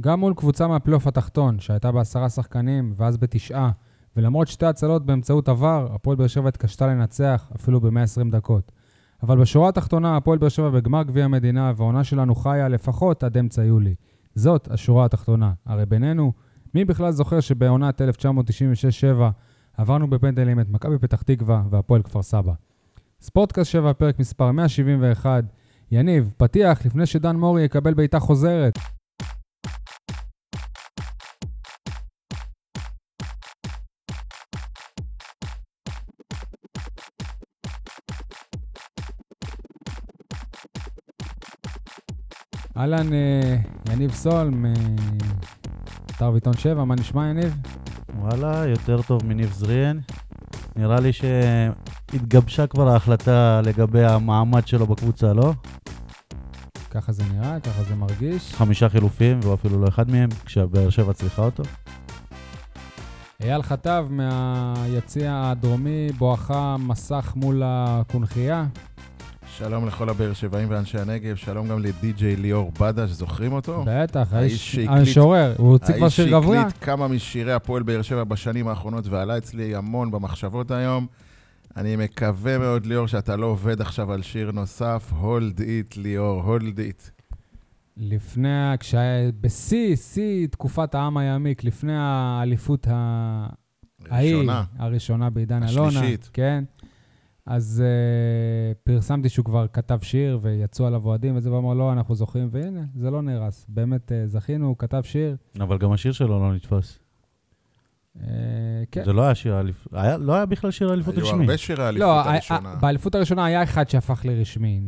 גם מול קבוצה מהפלייאוף התחתון, שהייתה בעשרה שחקנים ואז בתשעה, ולמרות שתי הצלות באמצעות עבר, הפועל באר שבע התקשתה לנצח אפילו ב-120 דקות. אבל בשורה התחתונה, הפועל באר שבע בגמר גביע המדינה, והעונה שלנו חיה לפחות עד אמצע יולי. זאת השורה התחתונה. הרי בינינו, מי בכלל זוכר שבעונת 1996-7 עברנו בפנדלים את מכבי פתח תקווה והפועל כפר סבא. ספורטקאסט 7, פרק מספר 171. יניב, פתיח לפני שדן מורי יקבל בעיטה חוזרת. אהלן, אה, יניב סול, מאתר ויטון 7, מה נשמע יניב? וואלה, יותר טוב מניב זריאן. נראה לי שהתגבשה כבר ההחלטה לגבי המעמד שלו בקבוצה, לא? ככה זה נראה, ככה זה מרגיש. חמישה חילופים, והוא אפילו לא אחד מהם, כשהבאר שבע צריכה אותו. אייל חטב מהיציע הדרומי, בואכה מסך מול הקונכייה. שלום לכל הבאר שבעים ואנשי הנגב, שלום גם לדי.ג'יי ליאור בדש, זוכרים אותו? בטח, האיש המשורר, הוא הוציא כבר שיר גבוה. האיש שהקליט כמה משירי הפועל באר שבע בשנים האחרונות ועלה אצלי המון במחשבות היום. אני מקווה מאוד, ליאור, שאתה לא עובד עכשיו על שיר נוסף, הולד איט, ליאור, הולד איט. לפני, כשהיה בשיא, שיא תקופת העם היעמיק, לפני האליפות ה... ראשונה. הראשונה בעידן אלונה. השלישית. כן. אז uh, פרסמתי שהוא כבר כתב שיר ויצאו עליו אוהדים וזה, ואמר, לא, אנחנו זוכרים, והנה, זה לא נהרס. באמת uh, זכינו, הוא כתב שיר. אבל גם השיר שלו לא נתפס. Uh, כן. זה לא היה שיר האליפות, לא היה בכלל שיר האליפות רשמי. היו הרבה שירי האליפות לא, הראשונה. באליפות הראשונה היה אחד שהפך לרשמי.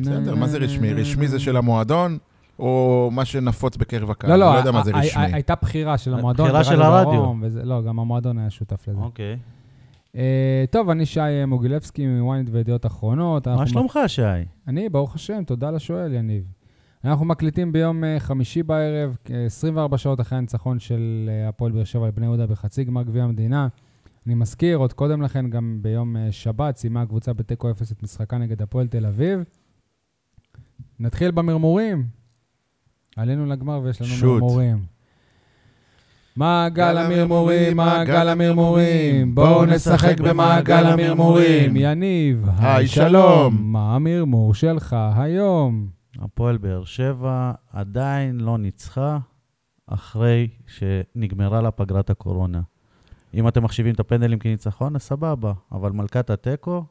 בסדר, מה זה רשמי? רשמי זה של המועדון, או מה שנפוץ בקרב הקהל? לא, לא, לא יודע מה זה רשמי. הייתה בחירה של המועדון. בחירה של הרדיו. לא, גם המועדון היה שותף לזה. אוקיי. Uh, טוב, אני שי מוגילבסקי מוויינט וידיעות אחרונות. מה שלומך, שי? אני, ברוך השם, תודה לשואל, יניב. אנחנו מקליטים ביום uh, חמישי בערב, 24 שעות אחרי הניצחון של uh, הפועל באר שבע על בני יהודה בחצי גמר גביע המדינה. אני מזכיר, עוד קודם לכן, גם ביום שבת, סיימה הקבוצה בתיקו 0 את משחקה נגד הפועל תל אביב. נתחיל במרמורים. עלינו לגמר ויש לנו שוט. מרמורים. מעגל המרמורים, מעגל המרמורים, בואו נשחק במעגל המרמורים. יניב, היי, שלום. מה המרמור שלך היום? הפועל באר שבע עדיין לא ניצחה אחרי שנגמרה לה פגרת הקורונה. אם אתם מחשיבים את הפנדלים כניצחון, אז סבבה, אבל מלכת התיקו,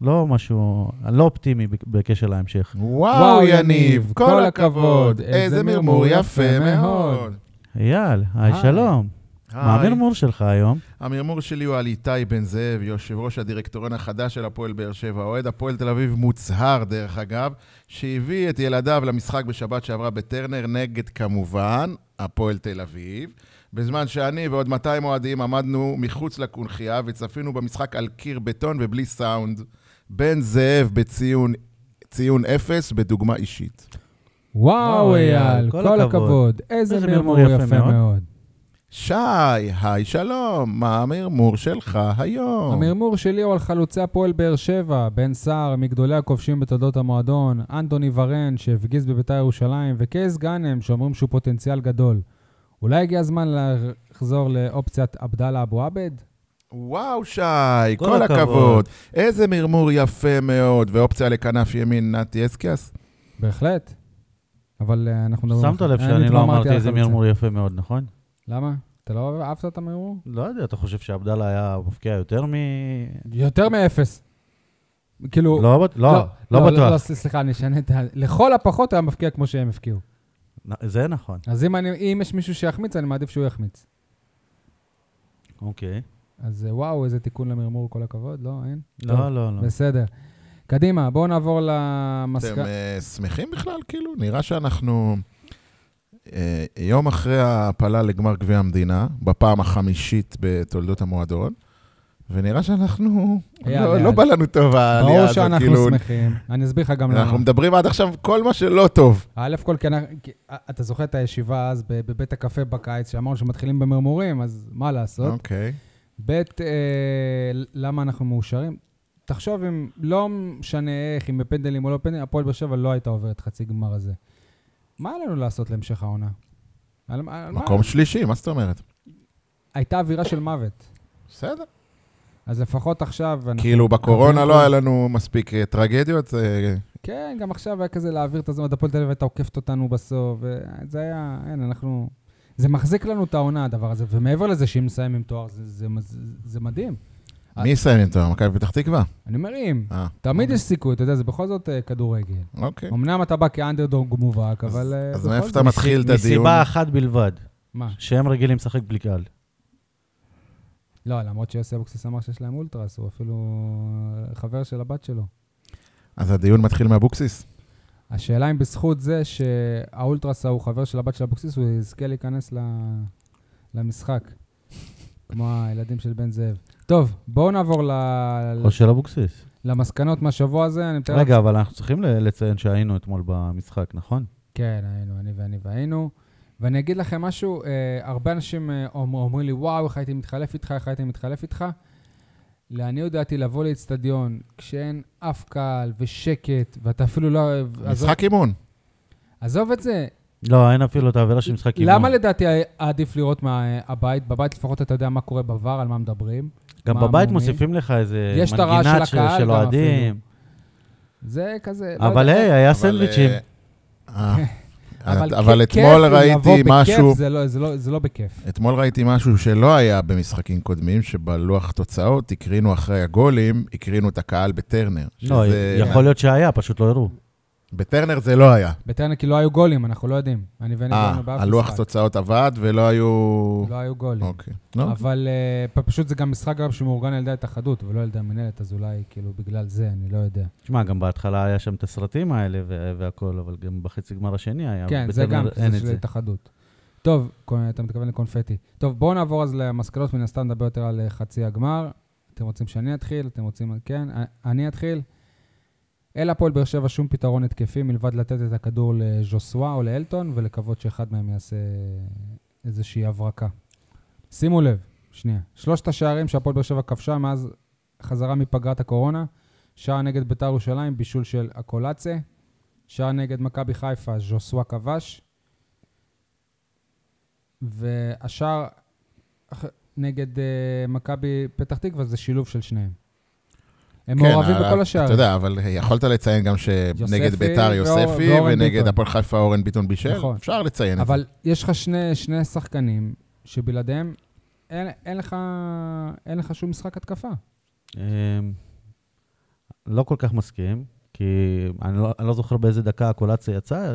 לא משהו, אני לא אופטימי בקשר להמשך. וואו, יניב, כל הכבוד, איזה מרמור יפה מאוד. אייל, היי, היי. שלום. מה. המרמור שלך היום? המרמור שלי הוא על איתי בן זאב, יושב ראש הדירקטוריון החדש של הפועל באר שבע, אוהד הפועל תל אביב מוצהר, דרך אגב, שהביא את ילדיו למשחק בשבת שעברה בטרנר, נגד כמובן הפועל תל אביב. בזמן שאני ועוד 200 אוהדים עמדנו מחוץ לקונכייה וצפינו במשחק על קיר בטון ובלי סאונד. בן זאב בציון ציון אפס בדוגמה אישית. וואו, אייל, כל כל הכבוד. הכבוד. איזה איזה מרמור מרמור יפה יפה מאוד. מאוד. שי, היי שלום, מה המרמור שלך היום? המרמור שלי הוא על חלוצי הפועל באר שבע, בן סער, מגדולי הכובשים בתולדות המועדון, אנטוני ורן, שהפגיז בביתר ירושלים, וקייס גאנם, שאומרים שהוא פוטנציאל גדול. אולי הגיע הזמן לחזור לאופציית עבדאללה אבו עבד? וואו, שי, כל כל הכבוד. הכבוד. איזה מרמור יפה מאוד. ואופציה לכנף ימין, נתי אסקיאס? בהחלט. אבל אה, אנחנו. שמת לב אני שאני לא אמרתי איזה. מרמור יפה מאוד, נכון? למה? אתה לא אהבת את המרמור? לא יודע, אתה חושב שעבדאללה היה מפקיע יותר מ... יותר מאפס. כאילו... לא, לא, לא לא, בטוח. סליחה, אני אשנה את ה... לכל הפחות היה מפקיע כמו שהם הפקיעו. זה נכון, אז אם, אני, אם יש מישהו שיחמיץ, אני מעדיף שהוא יחמיץ. אוקיי. אז אה, וואו, איזה תיקון למרמור, כל הכבוד, לא? אין? לא, טוב, לא, לא. בסדר. קדימה, בואו נעבור אתם למסקנה. אה, שמחים בכלל? כאילו, נראה שאנחנו אה, יום אחרי ההעפלה לגמר גביע המדינה, בפעם החמישית בתולדות המועדון, ונראה שאנחנו, לא-. לא בא לנו טוב העלייה ברור הזאת, שאנחנו כאילו, שמחים. אני אסביר לך גם למה. אנחנו מדברים עד עכשיו כל מה שלא טוב. א' כל, אנחנו- כי- אה, אתה זוכר את הישיבה אז בבית הקפה בקיץ, שאמרנו שמתחילים במרמורים, אז מה לעשות? אוקיי. ב', אה, למה אנחנו מאושרים? תחשוב אם, לא משנה איך, אם בפנדלים או לא פנדלים, הפועל באר שבע לא הייתה עוברת חצי גמר הזה. מה לנו לעשות להמשך העונה? על, על מה? מקום שלישי, מה זאת אומרת? הייתה אווירה של מוות. בסדר. אז לפחות עכשיו... כאילו בקורונה לא היה לנו מספיק אה, טרגדיות, אה, כן, גם עכשיו היה כזה להעביר את הזמן, הפועל תל אביב הייתה עוקפת אותנו בסוף, וזה היה, אין, אנחנו... זה מחזיק לנו את העונה, הדבר הזה, ומעבר לזה שאם נסיים עם תואר, זה, זה, זה, זה מדהים. מי יסיים עם תואר? מכבי פתח תקווה. אני אומר אם, אה, תמיד יש סיכוי, אתה יודע, זה בכל זאת אה, כדורגל. אוקיי. אמנם אתה בא כאנדרדוג מובהק, אבל אה, אז מאיפה. אתה מתחיל את הדיון? מסיבה אחת בלבד, מה? שהם רגילים לשחק בלי קהל. לא, למרות שיוסי אבוקסיס אמר שיש להם אולטרס, הוא אפילו חבר של הבת שלו. אז הדיון מתחיל מאבוקסיס. השאלה אם בזכות זה שהאולטרס הוא חבר של הבת של אבוקסיס, הוא יזכה להיכנס ל- למשחק, כמו הילדים של בן זאב. טוב, בואו נעבור ל... או של אבוקסיס. למסקנות מהשבוע הזה. אני מתאר רגע, אבל אנחנו צריכים ל- לציין שהיינו אתמול במשחק, נכון? כן, היינו, אני ואני והיינו. ואני אגיד לכם משהו, אה, הרבה אנשים אה, אומר, אומרים לי, וואו, איך הייתי מתחלף איתך, איך הייתי מתחלף איתך. לעניות דעתי, לבוא לאצטדיון כשאין אף קהל ושקט, ואתה אפילו לא... עזוב, משחק אימון. עזוב את זה, לא, אין אפילו את העבירה של משחק אימון. למה לדעתי עדיף לראות מהבית? בבית לפחות אתה יודע מה קורה בVAR, על מה מדברים. גם מה בבית המומים? מוסיפים לך איזה מנגינה של של של אוהדים. זה כזה... לא אבל יודע, היי, היה סנדוויצ'ים. אה, אה, אבל אתמול ראיתי בכיף, משהו, זה לא- זה לא- זה לא בכיף. אתמול ראיתי משהו שלא היה במשחקים קודמים, שבלוח תוצאות הקרינו אחרי הגולים, הקרינו את הקהל בטרנר. לא, שזה- יכול להיות שהיה, פשוט לא הראו. בטרנר זה לא היה. בטרנר כי לא היו גולים, אנחנו לא יודעים. אני ואני אה, באנו באף הלוח. תוצאות עבד ולא היו... לא היו גולים. אוקיי. לא, אבל אה, פ- פשוט זה גם משחק גם שמאורגן על ידי ההתאחדות ולא על ידי המנהלת, אז אולי כאילו בגלל זה, אני לא יודע. תשמע, גם בהתחלה היה שם את הסרטים האלה וה- והכל, אבל גם בחצי גמר השני היה. כן, זה גם, זה של זה. ההתאחדות. טוב, אתה מתכוון לקונפטי. טוב, בואו נעבור אז למסקנות, מן הסתם נדבר יותר על אה, חצי הגמר. אתם רוצים שאני אתחיל? אתם רוצים... כן, אני אתחיל. אין להפועל באר שבע שום פתרון התקפי מלבד לתת את הכדור לז'וסווה או לאלטון ולקוות שאחד מהם יעשה איזושהי הברקה. שימו לב, שנייה. שלושת השערים שהפועל באר שבע כבשה מאז חזרה מפגרת הקורונה, שער נגד ביתר ירושלים, בישול של הקולאצה, שער נגד מכבי חיפה, ז'וסווה כבש, והשער נגד uh, מכבי פתח תקווה זה שילוב של שניהם. הם כן, מעורבים אבל- בכל השערים. אתה יודע, אבל יכולת לציין גם שנגד יוספי ביתר יוספי, ונגד. הפועל חיפה אורן ביטון בישל. נכון. אפשר לציין את זה. אבל יש לך שני, שני שחקנים שבלעדיהם אין, אין, לך, אין לך שום משחק התקפה. אמ, לא כל כך מסכים, כי אני לא, אני לא זוכר באיזה דקה הקולציה יצא אה,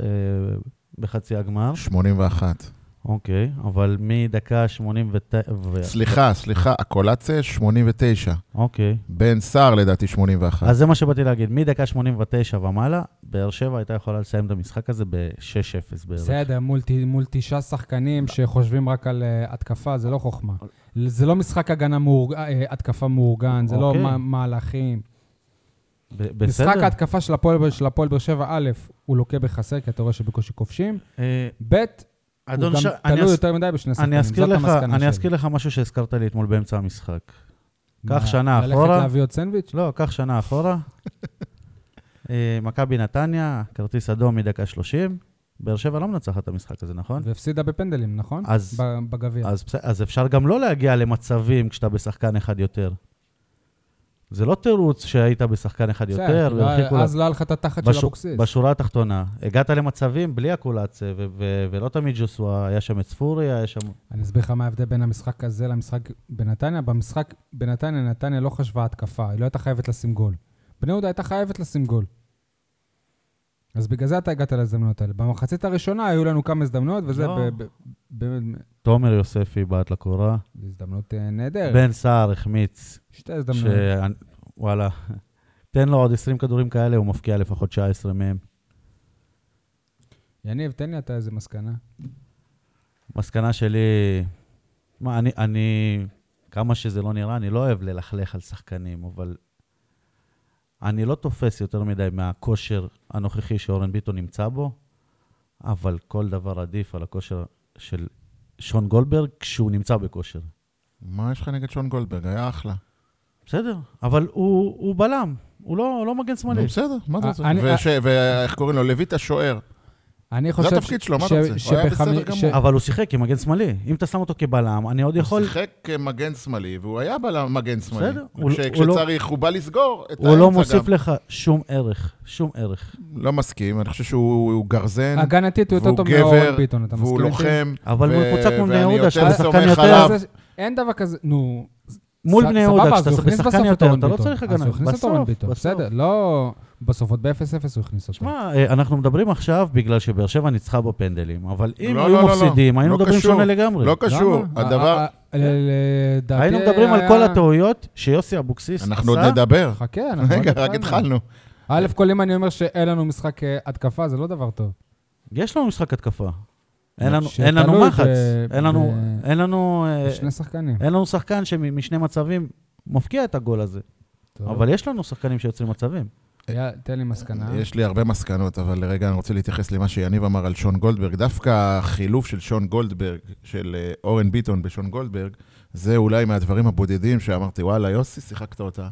בחצי הגמר. 81. אוקיי, אבל מדקה 89... ו... סליחה, סליחה, הקולציה 89. אוקיי. בן סער לדעתי 81. אז זה מה שבאתי להגיד, מדקה 89 ומעלה, באר שבע הייתה יכולה לסיים את המשחק הזה ב-6-0 בערך. בסדר, מול, תשעה שחקנים שחושבים רק על uh, התקפה, זה לא חוכמה. זה לא משחק הגנה מאורג... uh, התקפה מאורגן, זה אוקיי. לא מה- מהלכים. ב- משחק בסדר. ההתקפה של הפועל באר שבע, א', הוא לוקה בחסר, כי אתה רואה שבקושי כובשים, אה, ב', אדון גם ש... אני תלוי אז- יותר מדי בשני שחקנים, אני אזכיר זאת לך, המסקנה אני שלי. אזכיר לך משהו שהזכרת לי אתמול באמצע המשחק. קח שנה ללכת אחורה. להביא עוד סנדוויץ'? לא, קח שנה אחורה. אה, מכבי נתניה, כרטיס אדום מדקה 30. באר שבע לא מנצחת את המשחק הזה, נכון? והפסידה בפנדלים, נכון? אז- בגביע. אז, אז אפשר גם לא להגיע למצבים כשאתה בשחקן אחד יותר. זה לא תירוץ שהיית בשחקן אחד יותר, לא- והרחיקו אז לא היה לך את התחת של אבוקסיס. בשורה התחתונה, הגעת למצבים בלי ו- ולא תמיד ג'וסווה, היה שם את ספורי, היה שם... אני אסביר לך מה ההבדל בין המשחק הזה למשחק בנתניה. במשחק בנתניה, נתניה לא חשבה התקפה, היא לא הייתה חייבת לשים גול. בני יהודה הייתה חייבת לשים גול. אז בגלל זה אתה הגעת להזדמנויות האלה. במחצית הראשונה היו לנו כמה הזדמנויות, וזה לא. תומר יוספי בעט לקורה, הזדמנות אה, נהדרת. בן סער החמיץ, שתי הזדמנויות. ש... וואלה, תן לו עוד 20 כדורים כאלה, הוא מפקיע לפחות 19 מהם. יניב, תן לי אתה איזה מסקנה. מסקנה שלי, מה, אני, אני, כמה שזה לא נראה, אני לא אוהב ללכלך על שחקנים, אבל אני לא תופס יותר מדי מהכושר הנוכחי שאורן ביטון נמצא בו, אבל כל דבר עדיף על הכושר של שון גולדברג כשהוא נמצא בכושר. מה יש לך נגד שון גולדברג? היה אחלה. בסדר, אבל הוא, הוא בלם, הוא לא, לא מגן שמאלי. בסדר, מה אתה אה, רוצה? ואיך קוראים לו? לויט השוער. אני זה חושב התפקיד שלו, מה אתה רוצה? הוא היה בסדר גמור. אבל הוא שיחק כמגן שמאלי. אם אתה שם אותו כבלם, אני עוד יכול... הוא שיחק כמגן שמאלי, והוא היה בלם מגן שמאלי. בסדר, הוא לא- כשצריך, הוא בא לסגור את הוא לא האמצע מוסיף גם. לך שום ערך, שום ערך. לא מסכים, אני חושב שהוא הוא גרזן, הגנתית הוא יותר והוא טוב מאורן ביטון, אתה והוא מסכים איתי? לוחם. אבל מול קבוצה כמו בני יהודה, שאתה שחקן יותר... זה- אין דבר כזה, נו... מול בני יהודה, כשאתה את יותר, אתה לא. צריך הגנה. אז הוא הכניס את אורן בסוף, ביטון, בסוף. בסדר, לא... בסוף, עוד ב-0-0 הוא הכניס אותו. שמע, אה, אנחנו מדברים עכשיו בגלל שבאר שבע ניצחה בפנדלים, אבל אם לא, היו לא, לא, לא. מפסידים, היינו לא מדברים קשור. שונה לגמרי. לא קשור. למה? הדבר... ה- ה- ל- לדעתי היינו מדברים על כל הטעויות שיוסי אבוקסיס עשה. אנחנו עוד נדבר. חכה, אנחנו רגע, עוד רק התחלנו. א' כל אם אני אומר שאין לנו משחק אה, התקפה, זה לא דבר טוב. יש לנו משחק התקפה. אין לנו- אין לנו מחץ. אין לנו-. אה, שני שחקנים. אין לנו שחקן שמשני מצבים מפקיע את הגול הזה. טוב. אבל יש לנו שחקנים שיוצרים מצבים. היה- תן לי מסקנה. יש לי הרבה מסקנות, אבל לרגע אני רוצה להתייחס למה שיניב אמר על שון גולדברג. דווקא החילוף של שון גולדברג, של אה, אורן ביטון בשון גולדברג, זה אולי מהדברים הבודדים שאמרתי, וואלה, יוסי, שיחקת אותה.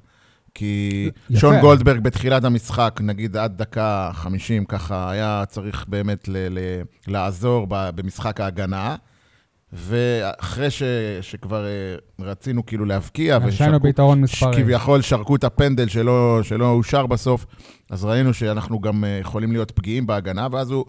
כי יפה. שון גולדברג בתחילת המשחק, נגיד עד דקה 50, ככה היה צריך באמת ל- ל- לעזור במשחק ההגנה. ואחרי ש, שכבר אה, רצינו כאילו להבקיע, שהיינו ביתרון מספרי. שרקו את הפנדל שלא, שלא אושר בסוף, אז ראינו שאנחנו גם אה, יכולים להיות פגיעים בהגנה, ואז הוא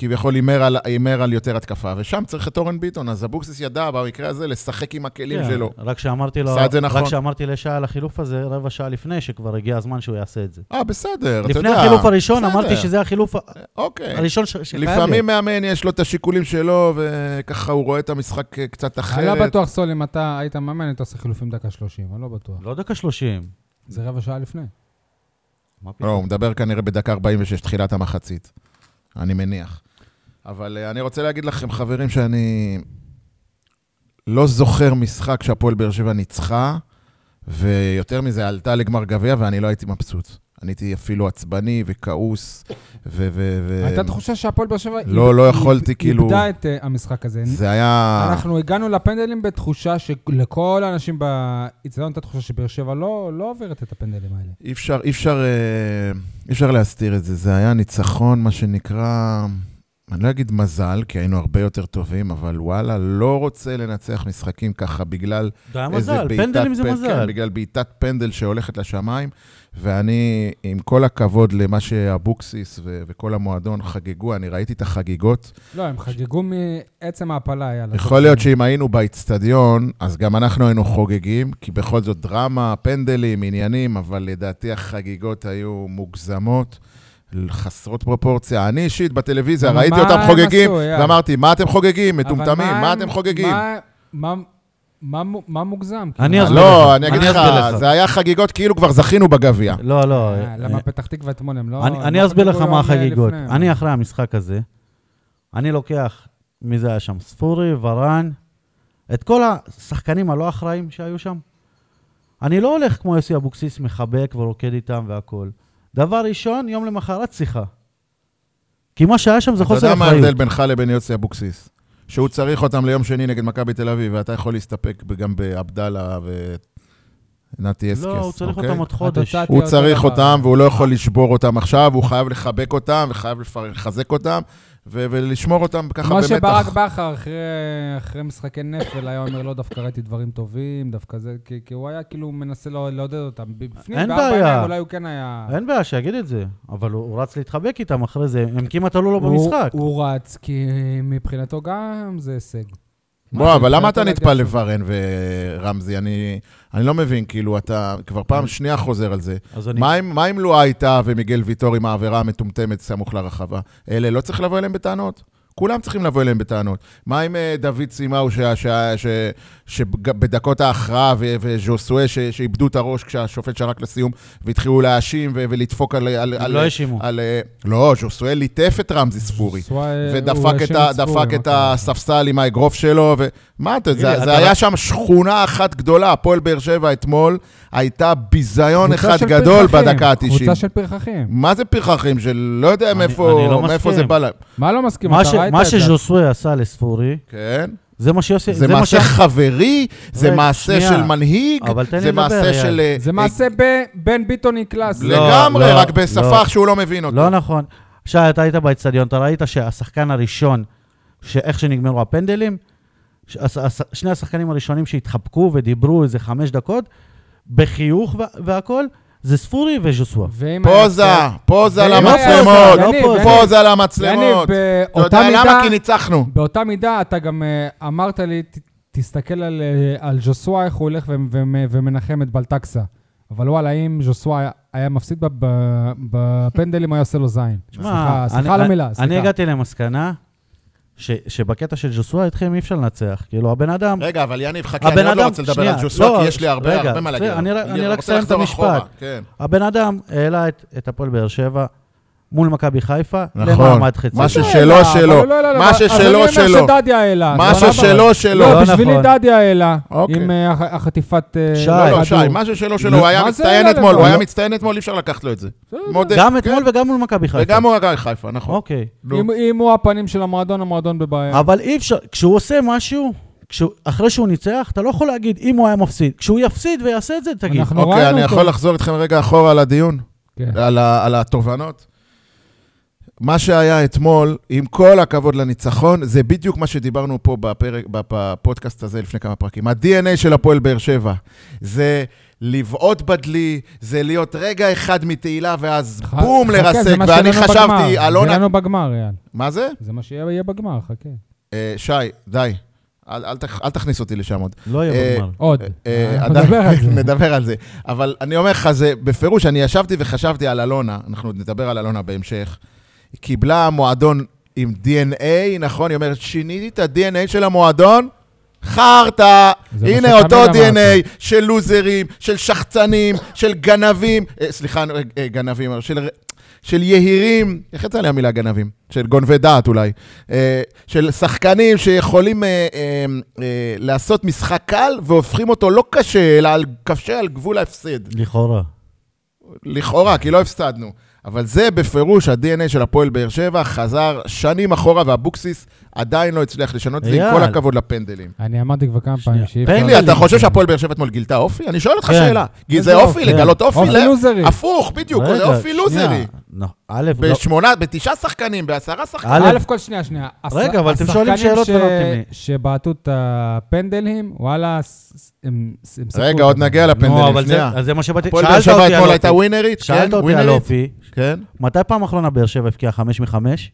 כביכול הימר על, הימר על יותר התקפה, ושם צריך את אורן ביטון, אז אבוקסיס ידע במקרה הזה לשחק עם הכלים כן, שלו. רק שאמרתי לו, זה נכון. רק שאמרתי לשי על החילוף הזה, רבע שעה לפני, שכבר הגיע הזמן שהוא יעשה את זה. אה, בסדר, אתה לפני יודע. החילוף הראשון, בסדר. אמרתי שזה החילוף אוקיי. הראשון ש- שחייב להיות. לפעמים מאמן יש לו את השיקולים שלו, וככה הוא רואה את המשחק אה, קצת אני אחרת. לא בטוח, סול, אם אתה היית מאמן, היית עושה חילופים דקה 30, אני לא בטוח. לא דקה 30. זה רבע שעה לפני. מה לא? הוא מדבר כנראה בדקה 46, תחילת המחצית. אני מניח. אבל אה, אני רוצה להגיד לכם, חברים, שאני לא זוכר משחק שהפועל באר שבע ניצחה, ויותר מזה, עלתה לגמר גביע, ואני לא הייתי מבסוט. אני הייתי אפילו עצבני וכעוס, ו... ו, ו הייתה תחושה שהפועל באר שבע... לא, לא יכולתי, כאילו- איבדה את אה, המשחק הזה. זה היה... אנחנו הגענו לפנדלים בתחושה שלכל האנשים באיצטדיון הייתה תחושה שבאר שבע לא לא עוברת את הפנדלים האלה. אי אפשר, אי אפשר, אה, אי אפשר להסתיר את זה. זה היה ניצחון, מה שנקרא, אני לא אגיד מזל, כי היינו הרבה יותר טובים, אבל וואלה, לא רוצה לנצח משחקים ככה בגלל איזה מזל, בעיטת פנדלים זה מזל. כן, בגלל בעיטת פנדל שהולכת לשמיים, ואני, עם כל הכבוד למה שאבוקסיס ו- וכל המועדון חגגו, אני ראיתי את החגיגות. לא, הם חגגו מעצם ההעפלה, היה. יכול להיות שאם היינו באיצטדיון, אז גם אנחנו היינו חוגגים, כי בכל זאת דרמה, פנדלים, עניינים, אבל לדעתי החגיגות היו מוגזמות. חסרות פרופורציה. אני אישית בטלוויזיה, ראיתי אותם חוגגים, עשו? ואמרתי, מה אתם חוגגים? מטומטמים, מה אתם חוגגים? מה- מה- מה מו- מה מוגזם? אני כאילו? אסביר לא, לך, אני אגיד לך. זה היה חגיגות כאילו כבר זכינו בגביע. לא, לא. אה, למה פתח תקווה אתמול הם לא... אני, לא אסביר לך מה אה, החגיגות. אני אחרי המשחק הזה, אני לוקח, מי זה היה שם? ספורי, ורן, את כל השחקנים הלא אחראים שהיו שם. אני לא הולך כמו יוסי אבוקסיס, מחבק ורוקד איתם והכול. דבר ראשון, יום למחרת שיחה. כי מה שהיה שם זה אתה חוסר יודע מה אחריות. ההבדל בינך לבין יוסי אבוקסיס? שהוא צריך אותם ליום שני נגד מכבי תל אביב, ואתה יכול להסתפק גם בעבדאלה ונתי אסקס, לא, הוא צריך אוקיי? אותם עוד חודש. הוא צריך. אותם, והוא לא יכול לשבור אותם עכשיו, הוא חייב לחבק אותם, וחייב לחזק אותם, ו- ולשמור אותם ככה כמו שברק במתח. בכר אחרי, אחרי משחקי נפל היה אומר, לא, דווקא ראיתי דברים טובים, דווקא זה, כי, כי הוא היה כאילו מנסה לא- לעודד אותם. בפנים, אין בעיה. עיניים אולי הוא כן היה... אין בעיה, שיגיד את זה. אבל הוא, הוא רץ להתחבק איתם אחרי זה, הם כמעט עלו לו במשחק. הוא, הוא רץ, כי מבחינתו גם זה הישג. בוא, אבל למה אתה מבחינתו נטפל לוורן ורמזי? אני אני לא מבין, כאילו, אתה כבר פעם שנייה חוזר על זה. אני... מה אם- מה אם לואה הייתה ומיגל ויטור עם העבירה המטומטמת סמוך לרחבה? אלה לא צריך לבוא אליהם בטענות? כולם צריכים לבוא אליהם בטענות. מה עם אה, דוד סימאו, שבדקות ההכרעה, וז'וסואה, שאיבדו את הראש כשהשופט שרק לסיום, והתחילו להאשים ולדפוק על... על, הם על, לא האשימו. אה, לא, ז'וסואה ליטף את רמזי ספורי. ודפק את, קרה? הספסל עם האגרוף שלו, ומה אתה, זה, זה אתה היה רק- שם שכונה אחת גדולה, הפועל באר שבע אתמול, הייתה ביזיון אחד גדול פרחחים, בדקה ה-90. קבוצה של פרחחים. מה זה פרחחים של לא יודע אני- מאיפה, אני לא מאיפה. זה בא להם. מה לא מסכים? מה, ש... מה את זה? שז'וסוי עשה לספורי, כן? זה מה שיוסי... זה מה מעשה ש- חברי, זה מעשה שנייה. של מנהיג, לי זה לדבר, מעשה אייל. של... אה, זה מעשה ב- בין ביטוני קלאס. לא, לגמרי, לא, רק בשפה לא. שהוא לא מבין אותו. לא נכון. שי, אתה היית באצטדיון, אתה ראית שהשחקן הראשון, שאיך שנגמרו הפנדלים, שני השחקנים הראשונים שהתחבקו ודיברו איזה חמש דקות, בחיוך וה- והכול, זה ספורי וז'וסווה. פוזה, פוזה למצלמות, פוזה. יניב, פוזה יניב, למצלמות. אתה יודע למה? כי ניצחנו. באותה מידה אתה גם אה, אמרת לי, ת- תסתכל על, אה, על ז'וסווה, איך הוא הולך ו- ו- ומנחם את בלטקסה. אבל וואלה, אם ז'וסווה היה- היה מפסיד ב- ב- בפנדלים, היה עושה לו זין. סליחה, סליחה על המילה, אני סליחה. הגעתי למסקנה ש- שבקטע של ז'וסווה איתכם אי אפשר לנצח. כאילו, הבן אדם... רגע, אבל יניב, חכה, אני עוד לא אדם- רוצה לדבר על ג'וסווה, לא, כי יש לי הרבה רגע, הרבה מה להגיד. אני רק- אסיים את המשפט. כן. הבן אדם העלה את, את הפועל באר שבע מול מכבי חיפה נכון. למעמד חצי. מה לא ששלו, העלה, שלו. לא מה ששלו, אז אני שלו. אומר שדדיה העלה. מה? ששלו, שלו. לא, לא בשבילי. דדיה העלה. אוקיי. עם הח- החטיפת שי. לא, לא. שי, מה ששלו שלו, הוא היה מצטיין אתמול? הוא היה לא. מצטיין אתמול, אי אפשר לקחת לו את זה. גם. אתמול וגם מול מכבי חיפה. וגם הוא מכבי חיפה, נכון. אוקיי. אם- הוא הפנים של המועדון, המועדון בבעיה. אבל אי אפשר, כשהוא עושה משהו, כשהוא, אחרי שהוא ניצח, אתה לא יכול להגיד אם הוא היה מפסיד. כשהוא יפסיד ויעשה את זה, תגיד. אוקיי, אני. יכול לחזור איתכם רגע אחורה על הדיון? כן. על, ה, על התובנות. מה שהיה אתמול, עם כל הכבוד לניצחון, זה בדיוק מה שדיברנו פה בפרק, בפודקאסט הזה לפני כמה פרקים. ה-DNA של הפועל באר שבע זה לבעוט בדלי, זה להיות רגע אחד מתהילה ואז ח- בום חכה, לרסק. ואני חשבתי, בגמר. אלונה... זה לנו בגמר, יאל. מה זה? זה מה שיהיה יהיה בגמר, חכה. אה, שי, די. אל, אל, תכ- אל תכניס אותי לשם עוד. לא יהיה אה, בגמר. עוד. אה, אנחנו עדיין- נדבר על זה. נדבר על זה. אבל אני אומר לך, זה בפירוש, אני ישבתי וחשבתי על אלונה, אנחנו נדבר על אלונה בהמשך. קיבלה מועדון עם DNA, נכון? היא אומרת, שיניתי את ה-DNA של המועדון? חרטא, הנה אותו אמרת. DNA של לוזרים, של שחצנים, של גנבים, אה, סליחה, אה, גנבים, של, של יהירים, איך יצא לי המילה גנבים? של גונבי דעת אולי. אה, של שחקנים שיכולים אה, אה, אה, לעשות משחק קל והופכים אותו לא קשה, אלא על, קשה על גבול ההפסד. לכאורה. לכאורה, כי לא הפסדנו. אבל זה בפירוש ה-DNA של הפועל באר שבע, חזר שנים אחורה, ואבוקסיס עדיין לא הצליח לשנות את זה, עם. כל הכבוד לפנדלים. אני אמרתי כבר כמה. פעמים שאי אפשר... תגיד לי, אתה חושב שהפועל באר שבע אתמול גילתה אופי? אני שואל אותך כן. שאלה. כי זה אופי? לגלות אופי, אופי לוזרי. הפוך, בדיוק, זה אופי. לוזרי. לא, א', לא- בשמונה, בתשעה שחקנים, בעשרה שחקנים. א', כל שנייה, שנייה. רגע, אבל אתם שואלים שאלות ש- ולא נותנים לי. שבעטו את הפנדלים, וואלה, הם סיפרו רגע, עוד. נגיע נו, לפנדלים, שנייה. אז זה מה שבאתי... הפועל באר שאלת שבע אותי על אתמול. הייתה ווינרית? שאלת כן, אותי על? אופי. כן. מתי פעם אחרונה באר שבע הבקיעה חמש מחמש?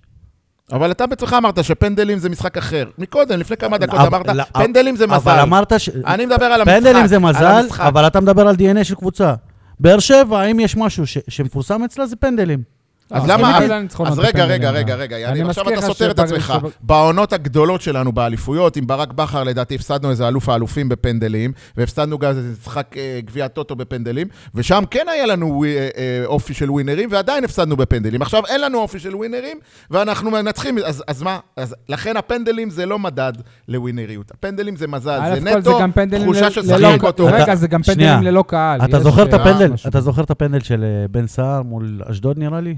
אבל אתה בעצמך אמרת שפנדלים זה משחק אחר. מקודם, לפני כמה דקות אבל- אמרת, לא, פנדלים זה אבל מזל. אמרת ש... אני מדבר על המשחק. פנדלים זה מזל. אבל אתה מדבר על DNA של קבוצה. באר שבע, אם יש משהו ש- שמפורסם אצלה, זה פנדלים. אז למה... אז- רגע, רגע. רגע, רגע, אני יניב, עכשיו אתה סותר את עצמך. בעונות הגדולות שלנו באליפויות, עם ברק בכר, לדעתי, הפסדנו איזה אלוף האלופים בפנדלים, והפסדנו גם איזה משחק אה, גביע טוטו בפנדלים, ושם כן היה לנו אה, אה, אופי של ווינרים, ועדיין הפסדנו בפנדלים. עכשיו אין לנו אופי של ווינרים, ואנחנו מנצחים, אז אז מה? לכן הפנדלים זה לא מדד לווינריות. הפנדלים זה מזל, זה נטו תחושה של ללא- שחק אותו. רגע, זה גם. פנדלים ללא קהל. אתה זוכר את הפנדל? משהו. אתה זוכר את הפנדל של בן סער מול אשדוד, נראה לי?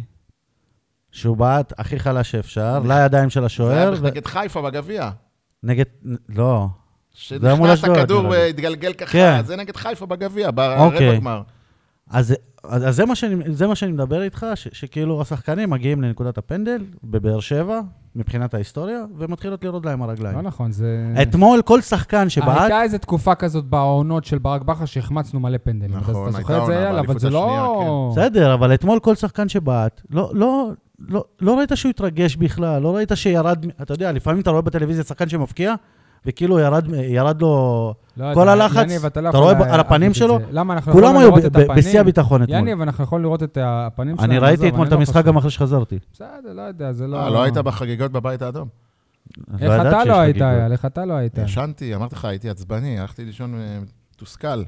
שהוא בעט הכי חלש שאפשר, לידיים של זה היה השוער, נגד חיפה בגביע. נגד... לא. שנכנס הכדור. והתגלגל ככה, כן. זה נגד חיפה בגביע, אוקיי. ברבע גמר. אז, זה, מה שאני, זה מה שאני מדבר איתך, ש, שכאילו השחקנים מגיעים לנקודת הפנדל בבאר שבע, מבחינת ההיסטוריה, ומתחילות לראות להם הרגליים. לא נכון, זה... אתמול כל שחקן שבעט, הייתה איזו תקופה כזאת בעונות של ברק בכר שהחמצנו מלא פנדלים. נכון, הייתה עונה באליפות זה השנייה, לא... בסדר, אבל אתמול כל שחקן שבעט, לא, לא, לא, לא ראית שהוא התרגש בכלל, לא ראית שירד, אתה יודע, לפעמים אתה רואה בטלוויזיה שחקן שמפקיע, וכאילו ירד, ירד לו... לא כל יודע, הלחץ, יניב, אתה לא אתה רואה לה- על הפנים שלו? למה אנחנו כולם היו? בשיא הביטחון אתמול. יניב, אנחנו יכולים לראות את הפנים שלהם. אני ראיתי אתמול את לא המשחק. גם אחרי שחזרתי. בסדר, לא יודע, זה לא... אה, לא היית בחגיגות בבית האדום? איך ידעתי אתה לא היית. יאל? איך אתה לא היית? ישנתי, אמרתי לך, הייתי עצבני, הלכתי לישון אה, מתוסכל.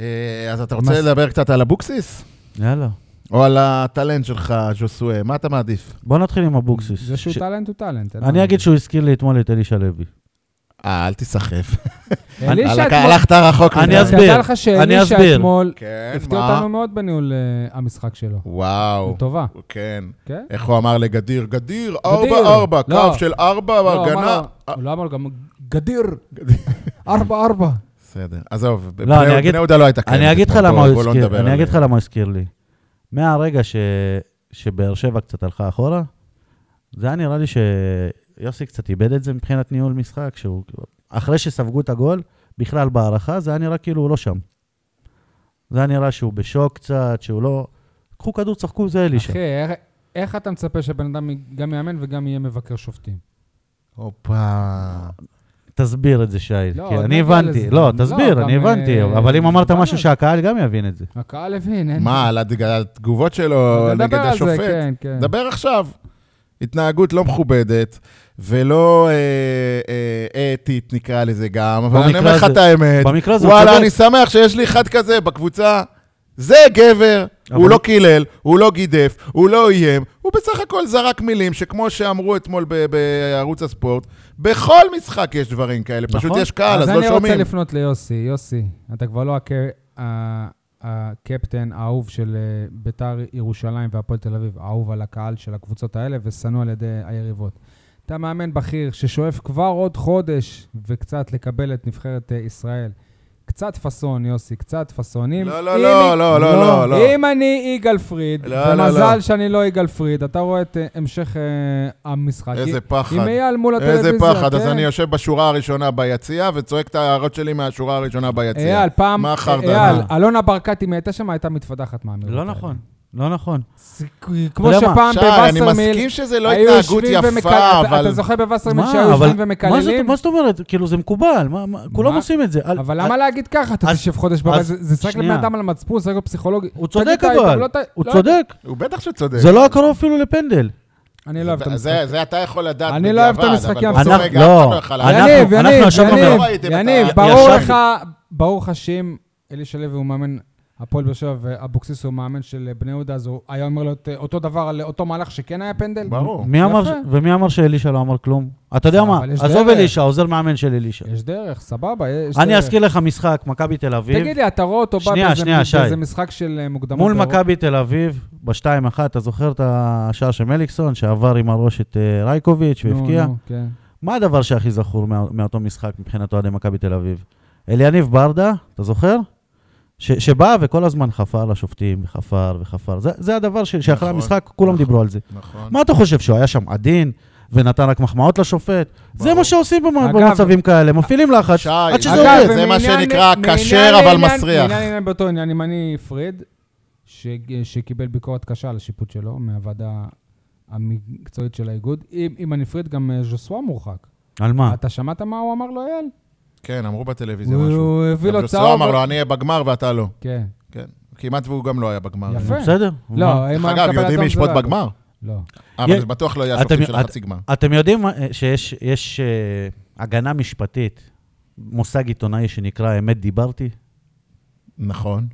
אה, אז אתה רוצה לדבר קצת על אבוקסיס? יאללה. או על הטאלנט שלך, ז'וסואה? מה אתה מעדיף? בוא נתחיל עם אבוקסיס. זה שהוא ש- טאלנט הוא טאלנט. אני. אגיד שהוא הזכיר לי אתמול את אלישע לוי. אה, אל תיסחף. אלישע אתמול- הלכת רחוק אני מדי. אסביר. תדע לך אני שאלישע אסביר. אתמול כן, הפתיע? אותנו מאוד בניהול אה, המשחק שלו. וואו. לטובה, כן. כן? איך הוא אמר לגדיר? גדיר, גדיר. ארבע, ארבע, לא. קו של ארבע, לא, הגנה. לו- הוא לא אמר גם גדיר, ארבע ארבע. בסדר, עזוב, לא, בני אני יהודה לא הייתה קיימת. אני הוא לא אני אגיד לך למה הוא הזכיר לי. מהרגע שבאר שבע קצת הלכה אחורה, זה היה נראה לי שיוסי קצת איבד את זה מבחינת ניהול משחק, שהוא, אחרי שספגו את הגול, בכלל בהערכה, זה היה נראה כאילו הוא לא שם. זה היה נראה שהוא בשוק קצת, שהוא לא... קחו כדור, צחקו, זה אלישע. אחי, איך, איך אתה מצפה שבן אדם גם יאמן וגם יהיה מבקר שופטים? הופה. תסביר את זה, שי. לא, כי עוד אני נגיע הבנתי. לזה. לא, לא, תסביר, אני גם, הבנתי. אה, אבל אם אמרת משהו זה. שהקהל גם יבין את זה. הקהל הבין, אין... מה, על התג- על התגובות שלו נדבר נגד על זה, השופט? כן, כן. דבר עכשיו. התנהגות לא מכובדת, ולא אה, אה, אתית, נקרא לזה גם, אבל אני במקרה אומר לך הזה- את האמת. במקרה הזה הוא וואלה, צודק. אני שמח שיש לי אחד כזה בקבוצה. זה גבר, אבל- הוא לא קילל, הוא לא גידף, הוא לא איים, הוא בסך הכל זרק מילים שכמו שאמרו אתמול ב- בערוץ הספורט, בכל משחק יש דברים כאלה, פשוט נכון. יש קהל, אז לא אז אני רוצה שומעים. לפנות ליוסי. יוסי, אתה כבר לא הק... הקפטן האהוב של אה, ביתר ירושלים והפועל תל אביב, האהוב על הקהל של הקבוצות האלה ושנוא על ידי היריבות. אתה מאמן בכיר ששואף כבר עוד חודש וקצת לקבל את נבחרת אה, ישראל. קצת פאסון, יוסי, קצת פאסון. אם- לא, לא, אם- לא, לא, לא, לא, לא. אם אני יגאל פריד, לא, לא, ומזל לא. שאני לא יגאל פריד, אתה רואה את אה, המשך אה, המשחק. איזה פחד. עם אייל מול הטלוויזיה. איזה פחד, אז כן. אני יושב בשורה הראשונה ביציע וצועק את ההערות שלי מהשורה הראשונה ביציע. אייל, פעם, מה החרד"ל? אייל, אלונה ברקת, אם הייתה שם, הייתה מתפתחת מהאמירות לא. נכון, לא נכון. זה כמו מה, שפעם שי, אני בווסרמיל, מסכים שזה לא התנהגות ומקל- יפה, אתה- אבל... אתה זוכר בווסרמיל מה, שהיו אבל- יושבים מה ומקללים? מה זאת אומרת? כאילו, זה מקובל. מה- מה- כולם מה? עושים את זה. אבל אל- למה להגיד ככה? אתה תשב חודש בבית, זה זה שחק. לבן אדם על המצפון, שחק בפסיכולוגי. הוא צודק אבל. הוא לא- צודק. הוא בטח שצודק. זה לא היה קרוב אפילו לפנדל. אני לא אוהב את זה- המשחק. זה- זה אתה יכול לדעת אני לא אוהב את בדיעבד, המשחקים אבל לא, לא. יניב, יניב, לא יניב, ברור. לך, ברור לך שאם אלישע לוי הוא מאמן הפועל באר שבע ואבוקסיס הוא מאמן של בני יהודה, אז הוא היה אומר לו את אותו דבר על אותו מהלך שכן היה פנדל? ברור. מי אמר, ומי אמר שאלישע לא אמר כלום? אתה יודע מה, עזוב. אלישע, עוזר מאמן של אלישע. יש דרך, סבבה, יש אני דרך. אזכיר לך משחק, מכבי תל אביב. תגיד לי, אתה רואה אותו בא באיזה- משחק של אה, מוקדמות? מול? מכבי תל אביב, ב-2-1, אתה זוכר את השער של מליקסון, שעבר עם הראש את אה, רייקוביץ' והבקיע? כן. מה הדבר שהכי זכור מה, מאותו משחק מבחינת אוהדי מכבי תל אביב? אליניב ברדה, אתה זוכר? ש, שבא וכל הזמן חפר לשופטים, וחפר וחפר. זה, זה הדבר ש, שאחרי נכון, המשחק כולם נכון. דיברו על זה. נכון. מה אתה חושב, שהוא היה שם עדין ונתן רק מחמאות לשופט? זה ברור. מה שעושים אגב- במצבים כאלה, מפעילים לחץ, שי, עד שזה אגב, עובד. זה מה שנקרא כשר אבל לעניין- מסריח. מעניין לעניין באותו עניין, אם אני פריד, ש- שקיבל ביקורת קשה על השיפוט שלו מהוועדה המקצועית של האיגוד, אם אם אני פריד, גם אה, ז'וסווה מורחק. על מה? אתה שמעת מה הוא אמר לו, אייל? כן, אמרו בטלוויזיה הוא- משהו. הוא הביא לו צהוב. אמר לו, אני אהיה בגמר ואתה לא. כן. כן. כמעט והוא גם לא היה בגמר. יפה. בסדר. לא? אם דרך אגב, יודעים מי ישפוט בגמר? לא. אבל יש- זה בטוח לא יהיה השופטים של את- החצי גמר. אתם יודעים מה- שיש יש, אה, הגנה משפטית, מושג עיתונאי שנקרא אמת דיברתי? נכון.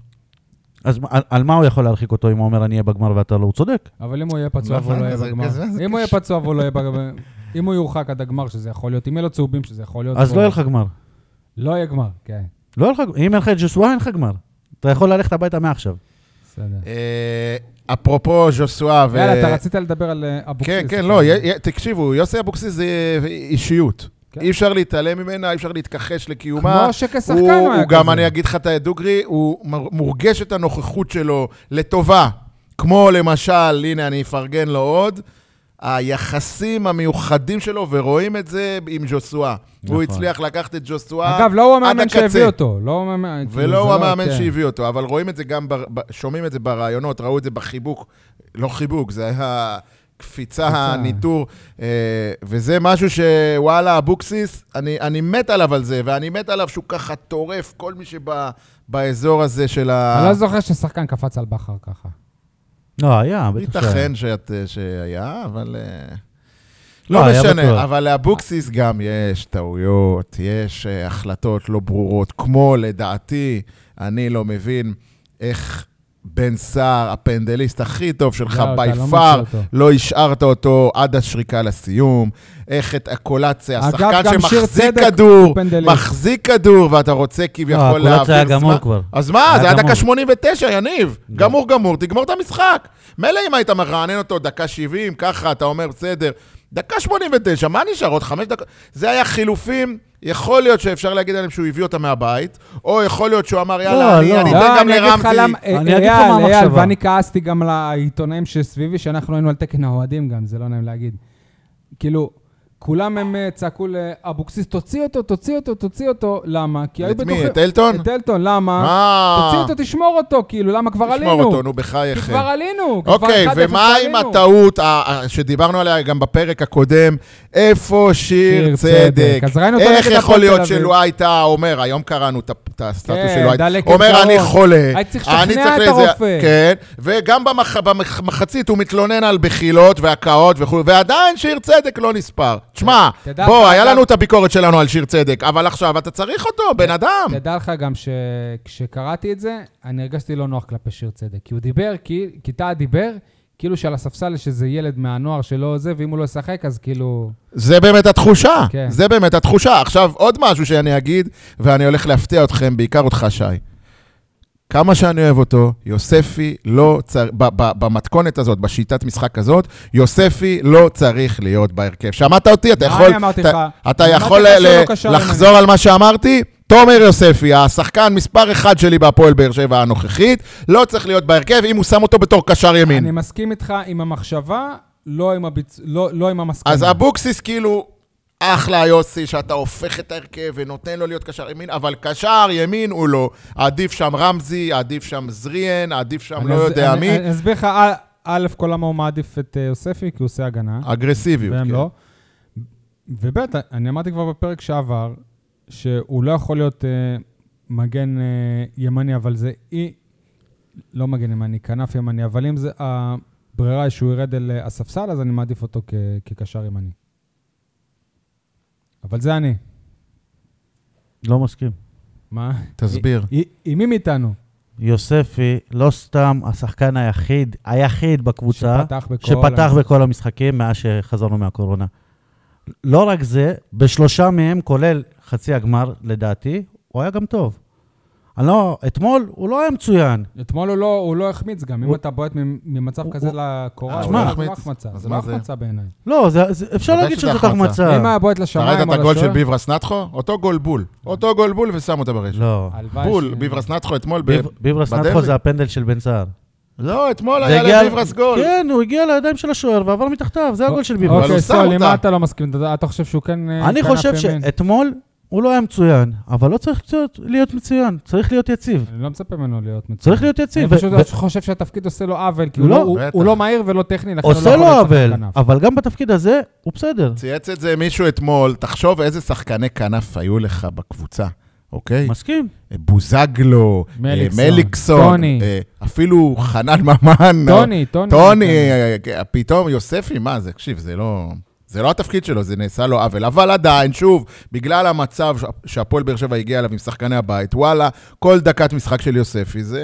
אז על, על מה הוא יכול להרחיק אותו אם הוא אומר אני אהיה בגמר ואתה לא? הוא צודק. אבל אם הוא יהיה פצוע והוא לא יהיה בגמר. אם הוא יהיה. פצוע והוא לא יהיה בגמר. אם הוא יורחק עד הגמר, שזה יכול להיות, אם יהיה לו צהובים, שזה יכול להיות. אז לא יהיה לך גמר. לא יהיה גמר, כן. לא יהיה לך, אם אין לך את ג'וסווה, אין לך גמר. אתה יכול ללכת הביתה מעכשיו. בסדר. אה, אפרופו ז'וסואה ו... יאללה, אתה רצית לדבר על אה, אבוקסיס. כן, כן, לא, תקשיבו, יוסי אבוקסיס זה אישיות. כן. אי אפשר להתעלם ממנה, אי אפשר להתכחש לקיומה. כמו שכשחקן הוא, הוא היה הוא גם, כזה. אני אגיד לך את הדוגרי, הוא מורגש את הנוכחות שלו לטובה. כמו למשל, הנה, אני אפרגן לו עוד, היחסים המיוחדים שלו, ורואים את זה עם ג'וסואה. נכון. הוא הצליח לקחת את ג'וסואה אגב, לא הוא עד המאמן שהביא הקצה. אותו. לא הוא המאמן... כאילו, ולא זה הוא המאמן כן. שהביא אותו, אבל רואים את זה גם, ב, ב, שומעים את זה בראיונות, ראו את זה בחיבוק, לא חיבוק, זה היה קפיצה, קפיצה. ניטור, אה, וזה משהו שוואלה, אבוקסיס, אני, אני מת עליו על זה, ואני מת עליו שהוא ככה טורף כל מי שבאזור הזה של ה... אני לא זוכר ששחקן קפץ על בכר ככה. לא, היה, בטח שהיה. ייתכן שאת, שהיה, אבל... אה, לא, לא משנה, בטוח. אבל לאבוקסיס גם יש טעויות, יש אה, החלטות לא ברורות, כמו לדעתי, אני לא מבין איך בן סער, הפנדליסט הכי טוב שלך לא, בי לא פאר, מוציא אותו. לא השארת אותו עד השריקה לסיום, איך את הקולציה, השחקן שמחזיק כדור. מחזיק כדור, ואתה רוצה לא, כביכול הקולציה להעביר היה גמור זמן. כבר. אז מה, זה היה. דקה 89, יניב. גמור גמור, תגמור את המשחק. מילא אם היית מרענן אותו דקה 70, ככה, אתה אומר, בסדר. דקה 89, מה נשאר? עוד חמש דקות? זה היה חילופים, יכול להיות שאפשר להגיד עליהם שהוא הביא אותם מהבית, או יכול להיות שהוא אמר, יאללה, לא, אני לא. אני לא, אתן גם אני אגיד לך לרמזי. למה- אני אה, אגיד לך אייל, מה אייל, המחשבה. ואני כעסתי גם לעיתונאים שסביבי, שאנחנו היינו על תקן האוהדים גם, זה לא נעים להגיד. כאילו, כולם הם אה, צעקו לאבוקסיס, תוציא אותו, תוציא אותו, תוציא אותו. למה? כי היו את מי? בטוחים... את אלטון? את אלטון, למה? אה, תוציא אותו, תשמור אותו, כאילו, למה כבר עלינו? תשמור אותו, נו, כי בחייכם. כבר עלינו, כי כבר 1-0 אוקיי, ומה עם עלינו. הטעות שדיברנו עליה גם בפרק הקודם? איפה שיר צדק? אז ראינו אותו איך נגד יכול הפועל להיות תל אביב. שלו הייתה אומר, היום קראנו את הסטטוס כן, שלו, דלקת אומר. אני חולה. הייתי צריך אני לשכנע את לזה." הרופא. כן, וגם במח- במחצית הוא מתלונן על בחילות והקאות וכו', ועדיין שיר צדק לא נספר. תשמע, בוא, היה לנו את הביקורת שלנו על שיר צדק, אבל עכשיו אתה צריך אותו, בן אדם. תדע לך גם שכשקראתי את זה, אני הרגשתי לא נוח כלפי שיר צדק. כי הוא דיבר, כי כי טאה דיבר, כאילו שעל הספסל יש איזה ילד מהנוער שלא זה, ואם הוא לא ישחק, אז כאילו... זה באמת התחושה, כן. זה באמת התחושה. עכשיו, עוד משהו שאני אגיד, ואני הולך להפתיע אתכם, בעיקר אותך, שי. כמה שאני אוהב אותו, יוספי לא צריך, במתכונת הזאת, בשיטת משחק הזאת, יוספי לא צריך להיות בהרכב. שמעת אותי? אתה מה יכול... אני אמרתי אתה- לך? אתה יכול לא לחזור על מה שאמרתי? תומר יוספי, השחקן מספר אחד שלי בהפועל באר שבע הנוכחית, לא צריך להיות בהרכב אם הוא שם אותו בתור קשר ימין. אני מסכים איתך עם המחשבה, לא עם. לא, לא עם המסקנה. אז אבוקסיס כאילו, אחלה יוסי, שאתה הופך את ההרכב ונותן לו להיות קשר ימין, אבל קשר ימין הוא לא. עדיף שם רמזי, עדיף שם זריאן, עדיף שם לא יודע אני- מי. אני אסביר לך, א', כל למה הוא מעדיף את אה, יוספי, כי הוא עושה הגנה. אגרסיביות. והם כן. לא. וב', אני אמרתי כבר בפרק שעבר, שהוא לא יכול להיות אה, מגן אה, ימני, אבל זה אי... לא מגן ימני, כנף ימני, אבל אם זה הברירה היא שהוא ירד אל הספסל, אז אני מעדיף אותו כ- כקשר ימני. אבל זה אני. לא מסכים. מה? תסביר. עם- מי מאיתנו? יוספי, לא סתם השחקן היחיד, היחיד בקבוצה, שפתח בכל... שפתח ה- בכל המשחקים מאז שחזרנו מהקורונה. לא רק זה, בשלושה מהם, כולל חצי הגמר, לדעתי, הוא היה גם טוב. אני לא, אתמול הוא לא היה מצוין. אתמול הוא לא, הוא לא החמיץ גם, אם אתה בועט ממצב הוא- כזה הוא- לקורה, זה הוא לא לא זה לא החמיץ? החמצה, זה לא זה? החמצה בעיניי. לא, זה, זה, אפשר להגיד שזה שזאת החמצה. החמצה. אם היה בועט אתה לשמיים ראית או את הגול של לשוער, ביברס נטחו? אותו גול בול. אותו גול בול ושם אותה ברשת. לא. בול, ביברס נטחו אתמול ב... ביב- ביברס בדרבי. נטחו זה הפנדל של בן סער. לא, אתמול היה לביברס גול. כן, הוא הגיע לידיים של השוער ועבר מתחתיו, זה הגול של ביברס. אבל הוא אוקיי, שם סול, עם אותה. מה אתה לא מסכים? אתה- אתה חושב שהוא כן אה, אני כנף חושב? שאתמול הוא לא היה מצוין, אבל לא צריך להיות מצוין, צריך להיות יציב. אני לא מצפה ממנו להיות מצוין. צריך להיות אני יציב. פשוט ו- חושב שהתפקיד עושה לו עוול, כי הוא לא, לא- הוא-. הוא לא מהיר ולא טכני, לכן הוא לא עושה יכול לו להיות שחקן עוול. אבל גם בתפקיד הזה הוא בסדר. צייץ את זה מישהו אתמול, תחשוב איזה שחקני כנף היו לך בקבוצה, אוקיי? מסכים. בוזגלו, אה, מליקסון, מליקסון, טוני. אה, אפילו חנן ממן. טוני, טוני. טוני, אה, אה, פתאום יוספי, מה זה, תקשיב, זה לא... זה לא התפקיד שלו, זה נעשה לו עוול. אבל עדיין, שוב, בגלל המצב שהפועל באר שבע הגיע אליו עם שחקני הבית, וואלה, כל דקת משחק של יוספי, זה...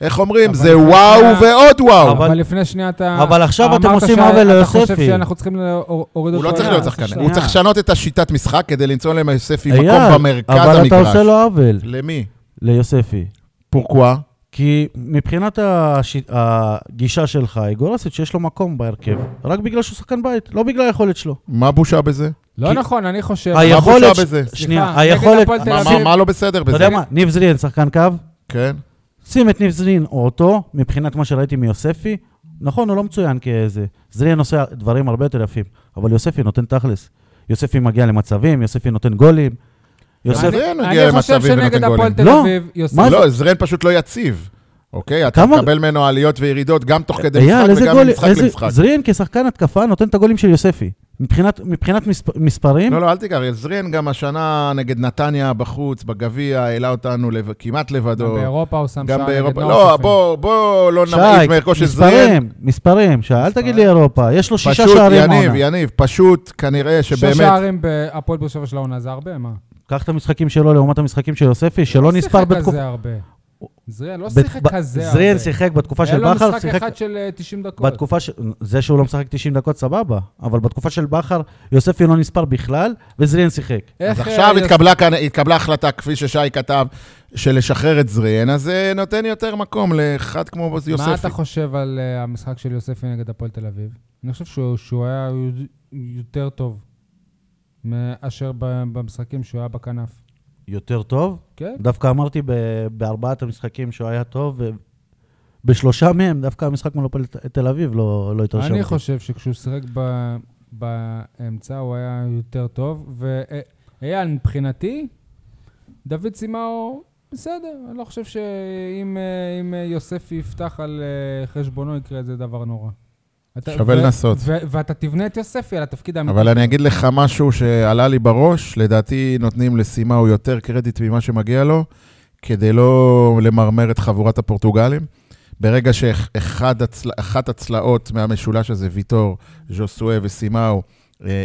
איך אומרים? אבל זה וואו ועוד וואו. אבל- לפני שנייה אתה... אבל עכשיו אתם עושים עוול אתה חושב ליוספי. שאנחנו צריכים להוריד אותו... הוא לא צריך. להיות אז שחקן. הוא צריך לשנות את השיטת משחק כדי למצוא להם יוספי מקום במרכז אבל אתה המגרש. עושה לו עוול למי? ליוספי. פורקווה? כי מבחינת הש... הגישה שלך, איגורסיץ' שיש לו מקום בהרכב, רק בגלל שהוא שחקן בית, לא בגלל היכולת שלו. מה הבושה בזה? לא כי- נכון, אני חושב... היכולת... בושה ש- בזה? שנייה, סליחה, היכולת... נגד הפועל תל מה- אביב. מה- מה לא בסדר אתה בזה? יודע מה? ניב זריאן, שחקן קו, כן. שים את ניב זריאן או אותו, מבחינת מה שראיתי מיוספי, נכון, הוא לא מצוין כאיזה. זריאן עושה דברים הרבה יותר יפים, אבל יוספי נותן תכלס. יוספי מגיע למצבים, יוספי נותן גולים. יוסף... אני חושב למצבים ונותן שנגד גולים. הפועל תל לא. אביב, יוסף... מה זה? לא, זרן פשוט לא יציב. אוקיי? אתה כמה- מקבל ממנו עליות וירידות גם תוך כדי אייל, משחק וגם גול, ממשחק איזה... למשחק. זריאן כשחקן התקפה נותן את הגולים של יוספי. מבחינת, מבחינת מספ... מספרים, לא, לא, אל תיקח. זרין גם השנה נגד נתניה בחוץ, בגביע, העלה אותנו לב- כמעט גם לבדו. באירופה הוא שם שער גם נגד באירופה. לא. בוא, בוא לא נמעיט מערכו של זרין. מספרים, מספרים, שי, אל תגיד לי אירופה, יש לו שישה פשוט, שערים יניב, העונה. יניב, פשוט כנראה שבאמת... שערים בהפועל באר שבע של העונה, זה הרבה, מה? קח את המשחקים שלו לעומת המשחקים של יוספי, שלא נספר לא שיחק בתקופה... כזה הרבה. זריאן לא בת- שיחק כזה הרבה. זריאן שיחק בתקופה של היה לו בכר, משחק. אחד של אה, 90 דקות. בתקופה ש... זה שהוא לא משחק 90 דקות, סבבה, אבל בתקופה של בכר, יוספי לא נספר בכלל, וזריאן שיחק. אז אה, עכשיו יוס- התקבלה כאן- התקבלה החלטה, כפי ששי כתב, של לשחרר את זריאן, אז זה נותן יותר מקום לאחד כמו יוספי. מה אתה חושב על אה, המשחק של יוספי נגד הפועל תל אביב? אני חושב שהוא שהוא היה... יותר טוב מאשר במשחקים שהוא היה בכנף. יותר טוב? כן? דווקא אמרתי ב- בארבעת המשחקים שהוא היה טוב, ובשלושה מהם דווקא המשחק מול הפועל תל אביב לא, לא התרשמתי. אני חושב שכשהוא שיחק ב- באמצע הוא היה יותר טוב, ואייל, מבחינתי, דוד סימאו, בסדר, אני לא חושב שאם אה, אה, יוסף יפתח על אה, חשבונו יקרה איזה דבר נורא. שווה לנסות. ואתה תבנה את יוספי על התפקיד האמיתי. אבל אני אגיד לך משהו שעלה לי בראש, לדעתי נותנים לסימאו יותר קרדיט ממה שמגיע לו, כדי לא למרמר את חבורת הפורטוגלים. ברגע שאחת הצלעות מהמשולש הזה, ויטור, ז'וסואה וסימאו,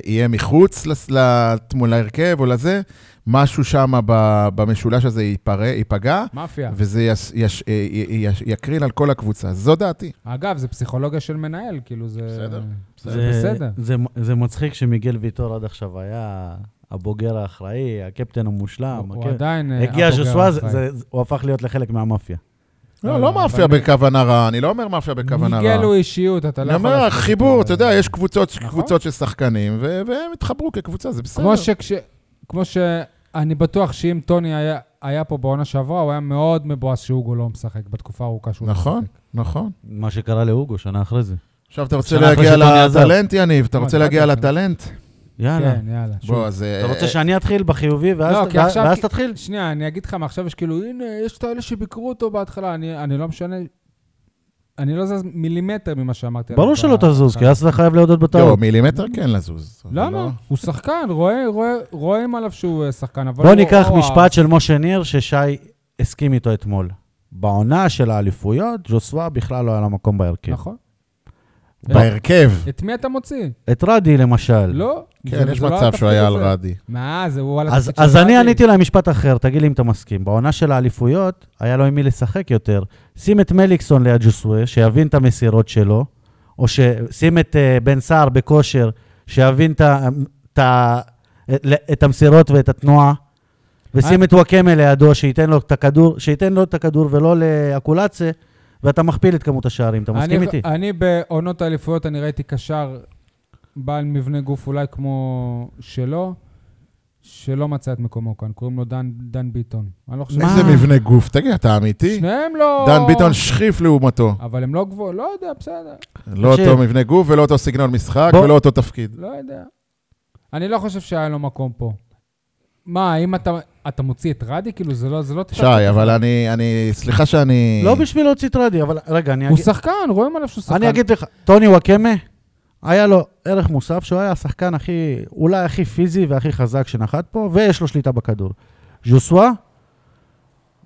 יהיה מחוץ לס- לתמו- להרכב או לזה, משהו שם ב- במשולש הזה ייפרע- ייפגע, מאפיה. וזה יש, יש, אה, י- י- יקרין על כל הקבוצה. זו דעתי. אגב, זה פסיכולוגיה של מנהל, כאילו זה... בסדר, זה בסדר. זה, זה מצחיק שמיגל ויטור עד עכשיו היה הבוגר האחראי, הקפטן המושלם. הוא הקפ- עדיין... אה, הגיע הבוגר ז'וסווה, האחראי. זה- זה- הוא הפך להיות לחלק מהמאפיה. לא, לא, לא אבל מאפיה מי- בכוונה רעה, אני לא אומר מאפיה בכוונה רעה. מיגל הוא אישיות, אתה לא אני יכול... אומר, לעשות חיבור. אתה יודע, יש קבוצות, נכון. של שחקנים, והם התחברו כקבוצה, זה בסדר. כמו שאני בטוח שאם טוני היה, היה פה בעונה שעברה, הוא היה מאוד מבואס שאוגו לא משחק בתקופה הארוכה שהוא נכון. לא משחק. נכון. מה שקרה להוגו שנה אחרי זה. עכשיו אתה רוצה להגיע. לטלנט, יניב? אתה לא, רוצה לא להגיע לטלנט? יאללה. כן, יאללה. בוא, אז... אתה אה, רוצה שאני אתחיל בחיובי ואז לא, עכשיו- ואז תתחיל? שנייה, אני אגיד לך, מעכשיו יש כאילו, הנה, יש את האלה שביקרו אותו בהתחלה, אני, אני לא משנה... אני לא זז מילימטר ממה שאמרתי. ברור שלא. תזוז, כי אז אתה חייב להודות לא, בטעות. מילימטר כן לזוז. למה? לא- הוא שחקן, רואים עליו שהוא אה, שחקן, אבל... בוא ניקח משפט של משה ניר ששי הסכים איתו אתמול. בעונה של האליפויות, ג'וסווה בכלל לא היה לו מקום בהרכב. נכון. בהרכב. את מי אתה מוציא? את רדי למשל. לא. כן, יש לא מצב שהוא היה על. רדי. מה, זה הוא על אז, אני. עניתי להם משפט אחר, תגיד לי אם אתה מסכים. בעונה של האליפויות, היה לו עם מי לשחק יותר. שים את מליקסון ליד ג'וסווה, שיבין את המסירות שלו, או ששים את uh, בן סער בכושר, שיבין את, המסירות ואת התנועה, ושים אה. את וואקמה לידו, שייתן לו את הכדור, שייתן לו את הכדור ולא לאקולציה, ואתה מכפיל את כמות השערים. אתה מסכים אני, איתי? אני בעונות האליפויות, אני ראיתי קשר בעל מבנה גוף אולי כמו שלו, שלא מצא את מקומו כאן, קוראים לו דן, דן ביטון. אני לא חושב... איזה מבנה גוף, תגיד, אתה אמיתי? שניהם לא... דן ביטון שכיף לעומתו. אבל הם לא גבוה, לא יודע, בסדר, לא. אותו מבנה גוף ולא אותו סגנון משחק בוא- ולא אותו תפקיד. לא יודע. אני לא חושב שהיה לו מקום פה. מה, אם אתה, אתה מוציא את רדי? כאילו, זה לא... זה לא שי, אבל אני, אני, סליחה שאני... לא בשביל להוציא את רדי, אבל רגע, אני הוא אגיד... שחקן, רואים עליו שהוא שחקן. אני אגיד לך, טוני וואקמה, היה לו ערך מוסף שהוא היה השחקן הכי, אולי הכי פיזי והכי חזק שנחת פה, ויש לו שליטה בכדור. ז'וסווה,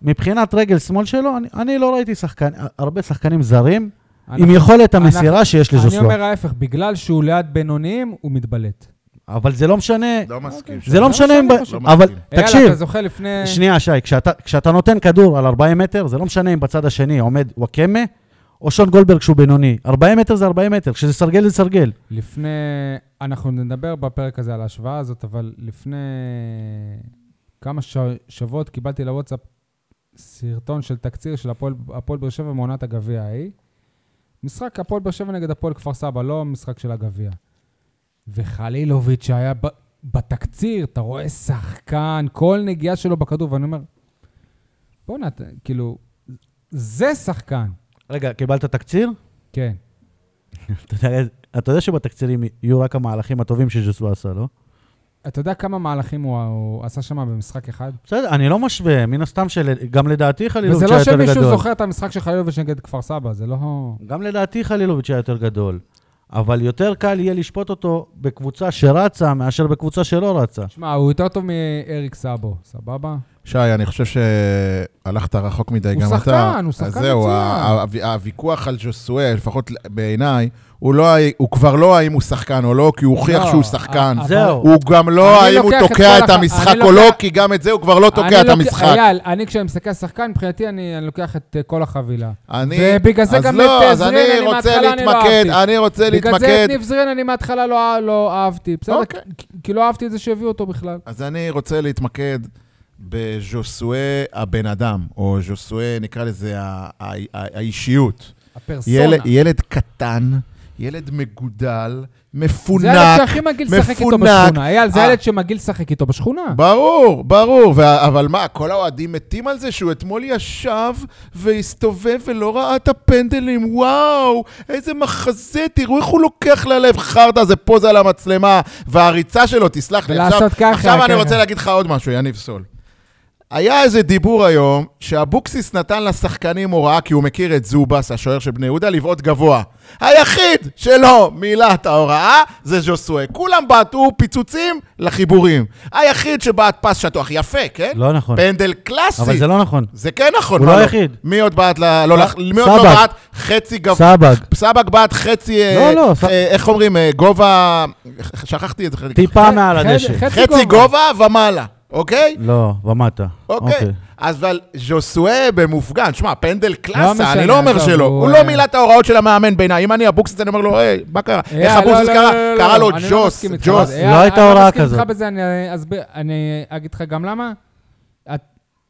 מבחינת רגל שמאל שלו, אני, אני לא ראיתי שחקן, הרבה שחקנים זרים עם אנחנו- יכולת המסירה שיש אני לז'וסווה. אומר ההפך, בגלל שהוא ליד בינוניים, הוא מתבלט. אבל זה לא משנה, לא מסכים. זה לא לא משנה אם... פשוט. אבל תקשיב, אתה זוכר לפני... שנייה, שי, כשאתה, כשאתה נותן כדור על 40 מטר, זה לא משנה אם בצד השני עומד וואקמה או שון גולדברג שהוא בינוני. 40 מטר זה 40 מטר, כשזה סרגל זה סרגל. לפני... אנחנו נדבר בפרק הזה על ההשוואה הזאת, אבל לפני כמה ש... שבועות קיבלתי לוואטסאפ סרטון של תקציר של הפועל הפועל באר שבע מעונת הגביע ההיא. משחק הפועל באר שבע נגד הפועל כפר סבא, לא משחק של הגביע. וחלילוביץ' שהיה ב... בתקציר, אתה רואה שחקן, כל נגיעה שלו בכדור, ואני אומר, בוא'נה, אתה- כאילו, זה שחקן. רגע, קיבלת תקציר? כן. אתה יודע, אתה יודע שבתקצירים יהיו רק המהלכים הטובים שז'וסווה עשה, לא? אתה יודע כמה מהלכים הוא, הוא עשה שם במשחק אחד? בסדר, אני לא משווה, מן הסתם שגם לדעתי וזה חלילוביץ' לא היה יותר שמישהו גדול. זוכר את המשחק של חלילוביץ' נגד כפר סבא, זה לא... גם לדעתי חלילוביץ' היה יותר גדול. אבל יותר קל יהיה לשפוט אותו בקבוצה שרצה מאשר בקבוצה שלא רצה. שמע, הוא יותר טוב מאריק סאבו, סבבה? שי, אני חושב שהלכת רחוק מדי הוא גם שחקן, אתה. הוא שחקן אז זהו, מצוין. ה- הוויכוח על ז'וסואל, לפחות בעיניי, הוא לא הוא כבר לא האם הוא שחקן או לא, כי הוא הוכיח לא, שהוא שחקן. זהו. הוא גם לא האם הוא את תוקע את הח- המשחק או לא, כי גם את זה הוא כבר לא תוקע את לוק- המשחק. אייל, אני כשאני מסתכל שחקן, מבחינתי אני אני לוקח את אה, כל החבילה. אני... ובגלל זה גם לא, את, אה, זרין, אני מההתחלה אני לא להתמקד, אהבתי. אני רוצה בגלל זה להתמקד. את ניב זרין אני מההתחלה לא לא אהבתי, בסדר? אוקיי. כי לא אהבתי את זה שהביאו אותו בכלל. אז אני רוצה להתמקד בז'וסואה הבן אדם, או ז'וסואה, נקרא לזה האישיות. הפרסונה. ילד, ילד קטן, ילד מגודל, זה מפונק, הילד שהכי מגעיל לשחק איתו מפונק. בשכונה. אייל, זה אה. הילד שמגעיל לשחק איתו בשכונה. ברור, ברור, אבל מה, כל האוהדים מתים על זה שהוא אתמול ישב והסתובב ולא ראה את הפנדלים, וואו, איזה מחזה, תראו איך הוא לוקח ללב, חרטא, זה פוזה על המצלמה, והריצה שלו, תסלח לי, ולעשות עכשיו, ככה, עכשיו אני ככה. רוצה להגיד לך עוד משהו, יניב סול. היה איזה דיבור היום, שאבוקסיס נתן לשחקנים הוראה, כי הוא מכיר את זובס, השוער של בני יהודה, לבעוט גבוה. היחיד שלא מילא את ההוראה זה ז'וסואה. כולם בעטו פיצוצים לחיבורים. היחיד שבעט פס שטוח. יפה, כן? לא נכון. פנדל קלאסי. אבל זה לא נכון. זה כן נכון. הוא מה לא היחיד. מי עוד בעט ל... לא, מי עוד לא. בעט חצי גבוה? סבג. סבג בעט חצי... אה, לא, לא, אה, איך אומרים? אה, גובה... שכחתי את זה. טיפה מעל הדשא. חצי גובה ומעלה, אוקיי? לא, ומטה. אוקיי. אז אבל ז'וסואה במופגן, שמע, פנדל קלאסה, משנה, אני לא אומר שלא. הוא, הוא אה, לא מילא את ההוראות של המאמן בעיניי. אם אני אבוקסיס, אני אומר לו, היי, מה קרה? אייל, איך אבוקסיס לא, קרא? לא, לא, קרא לא, לו אני לא ג'וס. ג'וס. לא הייתה אני הוראה מסכים איתך כזאת. בזה, אני אני אגיד לך גם למה.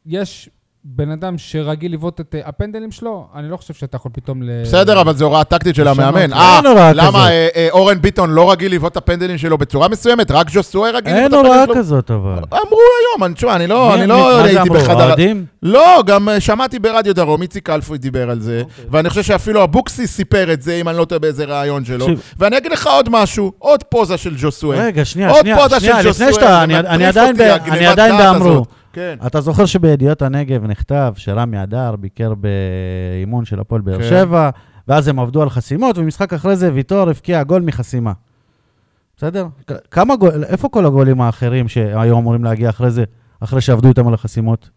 יש בן אדם שרגיל לבעוט את אה, הפנדלים שלו, אני לא חושב שאתה יכול פתאום ל... בסדר, אבל זו הוראה טקטית של. המאמן. אין אה, הוראה. למה אה, אה, אורן ביטון לא רגיל לבעוט את הפנדלים שלו בצורה מסוימת? רק ז'וסואה רגיל לבעוט אין את הפנדלים הוראה שלו? כזאת, אבל. אמרו היום, תשמע, אני לא לא הייתי? בחדר... לא, גם שמעתי ברדיו דרום, איציק אלפוי דיבר על זה, אוקיי. ואני חושב שאפילו אבוקסיס סיפר את זה, אם אני לא טועה באיזה ראיון שלו. ואני אגיד לך עוד משהו, עוד פוזה של ג'וסואה. רגע, שנייה, עוד שנייה, לפני שאתה, אני- עדיין באמרו. כן. אתה זוכר שבידיעות הנגב נכתב שרמי אדר ביקר באימון של הפועל באר כן. שבע, ואז הם עבדו על חסימות, ומשחק אחרי זה ויטור הבקיע גול מחסימה. בסדר? כמה גול, איפה כל הגולים האחרים שהיו אמורים להגיע אחרי זה, אחרי שעבדו איתם על החסימות?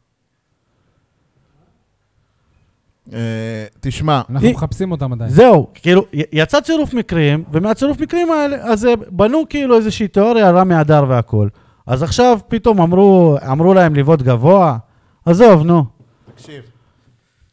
אה, תשמע, אנחנו מחפשים אותם עדיין. זהו, כאילו, יצא צירוף מקרים, ומהצירוף מקרים האלה, אז אה, בנו כאילו איזושהי תיאוריה על רמי אדר והכל. אז עכשיו פתאום אמרו, אמרו להם לבעוט גבוה, עזוב, נו. תקשיב.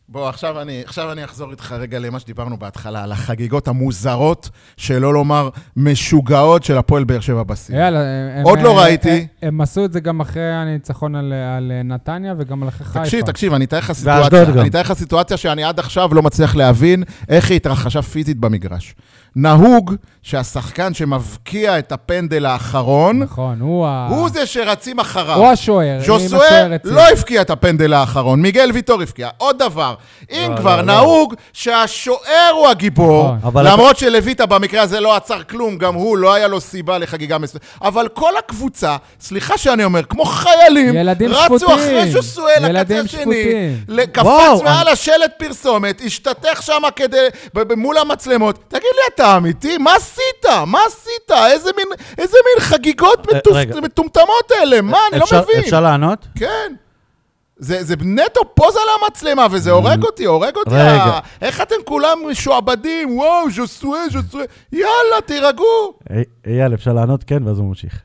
בוא, עכשיו אני, עכשיו אני אחזור איתך רגע למה שדיברנו בהתחלה, על החגיגות המוזרות, שלא לומר משוגעות של הפועל באר שבע בסיום. אייל, הם- הם- עוד לא הם- ראיתי. הם- הם עשו את זה גם אחרי הניצחון על- על נתניה וגם על אחרי חיפה. תקשיב, תקשיב, אני אתאר לך ואשדוד סיטואציה, גם. אני אתאר לך סיטואציה שאני עד עכשיו לא מצליח להבין איך היא התרחשה פיזית במגרש. נהוג שהשחקן שמבקיע את הפנדל האחרון, נכון, הוא ה... הוא זה שרצים אחריו. הוא השוער. ז'וסואה אצל- לא הבקיע את הפנדל האחרון, מיגל ויטור הבקיע. עוד דבר, אם לא, כבר לא, לא. נהוג שהשוער הוא הגיבור, נכון. אבל למרות שלויטה במקרה הזה לא עצר כלום, גם הוא, לא היה לו סיבה לחגיגה מסוימת. אבל כל הקבוצה, סליחה שאני אומר, כמו חיילים, רצו שפוטים. אחרי ז'וסואה לקצה השני, קפץ מעל השלט פרסומת, השתתך שם כדי, מול המצלמות. תגיד לי, אתה אמיתי? מה עשית? מה עשית? איזה מין, איזה מין חגיגות אה, מטופ-. מטומטמות אלה? מה? אני לא אפשר- מבין. אפשר לענות? כן. זה, זה נטו פוז על המצלמה, וזה הורג אותי, הורג אותי. רגע. ה- איך אתם כולם משועבדים? וואו, ז'וסואה, ז'וסואה. יאללה, תירגעו. אי- אייל, אפשר לענות? כן, ואז הוא ממשיך.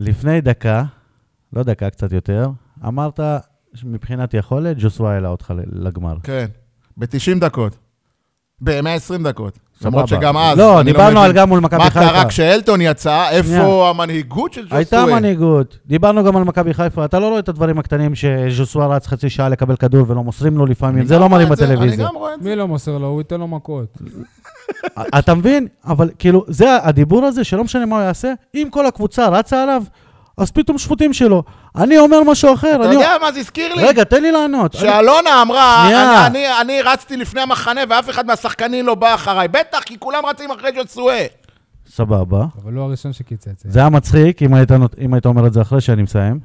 לפני דקה, לא דקה, קצת יותר, אמרת שמבחינת יכולת, ג'וסווה העלה אותך לגמר. כן, ב-90 דקות. ב-120 דקות. למרות. שגם אז, לא, אני דיברנו. על גם מול מכבי מה חיפה. קרה כשאלטון יצא? איפה. המנהיגות של ז'וסואה? הייתה מנהיגות. דיברנו גם על מכבי חיפה. אתה לא רואה את הדברים הקטנים שז'וסווה רץ חצי שעה לקבל כדור ולא מוסרים לו לפעמים. זה לא מראים בטלוויזיה. אני גם רואה את זה. מי לא מוסר לו? הוא ייתן לו מכות. אתה מבין? אבל כאילו, זה הדיבור הזה, שלא משנה מה הוא יעשה, אם כל הקבוצה רצה עליו, אז פתאום שפוטים שלו. אני אומר משהו אחר. אתה אני... יודע מה זה הזכיר לי? רגע, תן לי לענות. אני- שאלונה אמרה, שנייה. אני, אני, אני רצתי לפני המחנה ואף אחד מהשחקנים לא בא אחריי. בטח, כי כולם רצים אחרי ז'וסואה. סבבה. אבל הוא הראשון שקיצץ. זה היה מצחיק אם היית, אם היית אומר את זה אחרי שאני מסיים.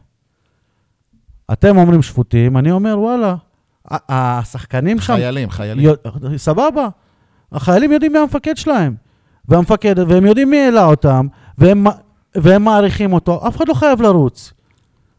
אתם אומרים שפוטים, אני אומר, וואלה, השחקנים שם... חיילים, חיילים. יו- סבבה. החיילים יודעים מי המפקד שלהם. והמפקד, והם יודעים מי העלה אותם, והם, והם מעריכים אותו. אף אחד לא חייב לרוץ.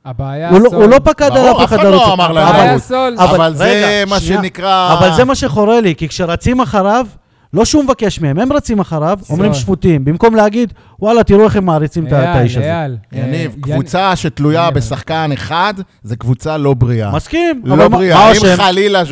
הבעיה הוא לא, הסול. הוא לא פקד על ברור, אף אף אחד לא לרוץ. אמר להם הבעיה. הסול. אבל- אבל זה רגע, מה שנייה. שנקרא... אבל זה מה שחורה לי, כי כשרצים אחריו, לא שהוא מבקש מהם, הם רצים אחריו, אומרים סול. שפוטים. במקום להגיד, וואלה, תראו איך הם מעריצים את האיש הזה. אייל, יניב, אה, קבוצה שתלויה. בשחקן אחד, זה קבוצה לא בריאה. מסכים, לא אבל מה- בריאה. אם? חלילה?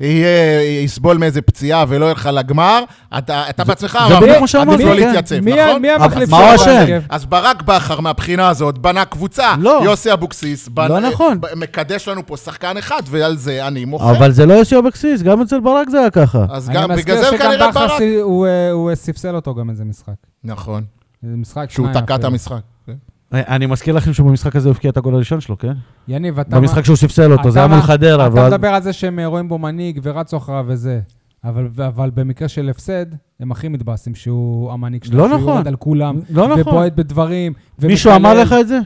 יהיה- יסבול מאיזה פציעה ולא ילך לגמר, אתה אתה בעצמך זה אמרת, בדיוק מה שאמרתי, עדיף לא כן. להתייצב, מי- נכון? מי המחליף מה הוא שלו אשם? אז ברק בכר מהבחינה הזאת בנה קבוצה. לא. יוסי אבוקסיס לא נכון. מקדש לנו פה שחקן אחד, ועל זה אני מוחה. אבל זה לא יוסי אבקסיס, גם אצל ברק זה היה ככה. אז גם, בגלל זה כנראה בכר ברק. הוא, אה, הוא ספסל אותו גם איזה משחק. נכון, איזה משחק שהוא תקע את. המשחק. כן. אני מזכיר לכם שבמשחק הזה הוא הבקיע את הגול הראשון שלו, כן? יניב, אתה... במשחק שהוא ספסל אותו, זה היה אתה מול חדרה. אתה ואז- מדבר על זה שהם אה, רואים בו מנהיג ורצו אחריו וזה. אבל, אבל במקרה של הפסד, הם הכי מתבאסים שהוא המנהיג שלו. לא שהוא נכון. יורד על כולם, לא נכון. ובועט בדברים. מישהו ומקלל. אמר לך את זה?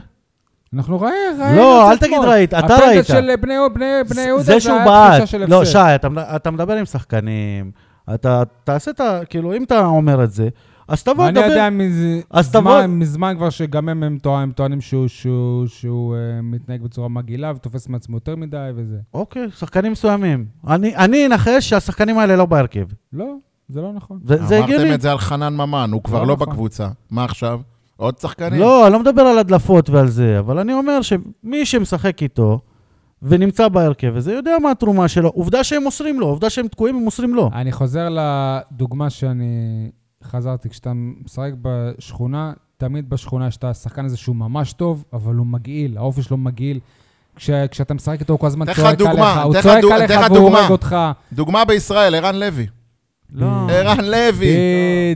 אנחנו ראינו, ראינו לא, את אל זה תגיד. ראית, אתה הפנדל ראית. של בני, בני, בני יהודה זה שהוא בעט. של לא, הפסד. שי, אתה, אתה מדבר עם שחקנים, אתה תעשה את ה... כאילו, אם אתה אומר את זה, אז תבוא, אני תדבר. יודע מז- אז תבוא- זמן, מזמן כבר שגם הם, הם טוענים, הם טוענים שהוא, שהוא, שהוא uh, מתנהג בצורה מגעילה ותופס מעצמו יותר מדי וזה. אוקיי, שחקנים מסוימים. אני אני אנחש שהשחקנים האלה לא בהרכב. לא, זה לא נכון. זה זה הגיוני. אמרתם את זה על חנן ממן, הוא כבר לא לא נכון. בקבוצה. מה עכשיו? עוד שחקנים? לא, אני לא מדבר על הדלפות ועל זה, אבל אני אומר שמי שמשחק איתו ונמצא בהרכב הזה יודע מה התרומה שלו. עובדה שהם מוסרים לו, עובדה שהם תקועים, הם מוסרים לו. אני חוזר לדוגמה שאני חזרתי, כשאתה משחק בשכונה, תמיד בשכונה יש את השחקן הזה שהוא ממש טוב, אבל הוא מגעיל, האופי שלו מגעיל. כש, כשאתה משחק איתו, הוא כל הזמן צועק דוגמה, עליך, הוא צועק עליך והוא דוגמה. הורג אותך. דוגמה בישראל, ערן לוי. לא. ערן לוי.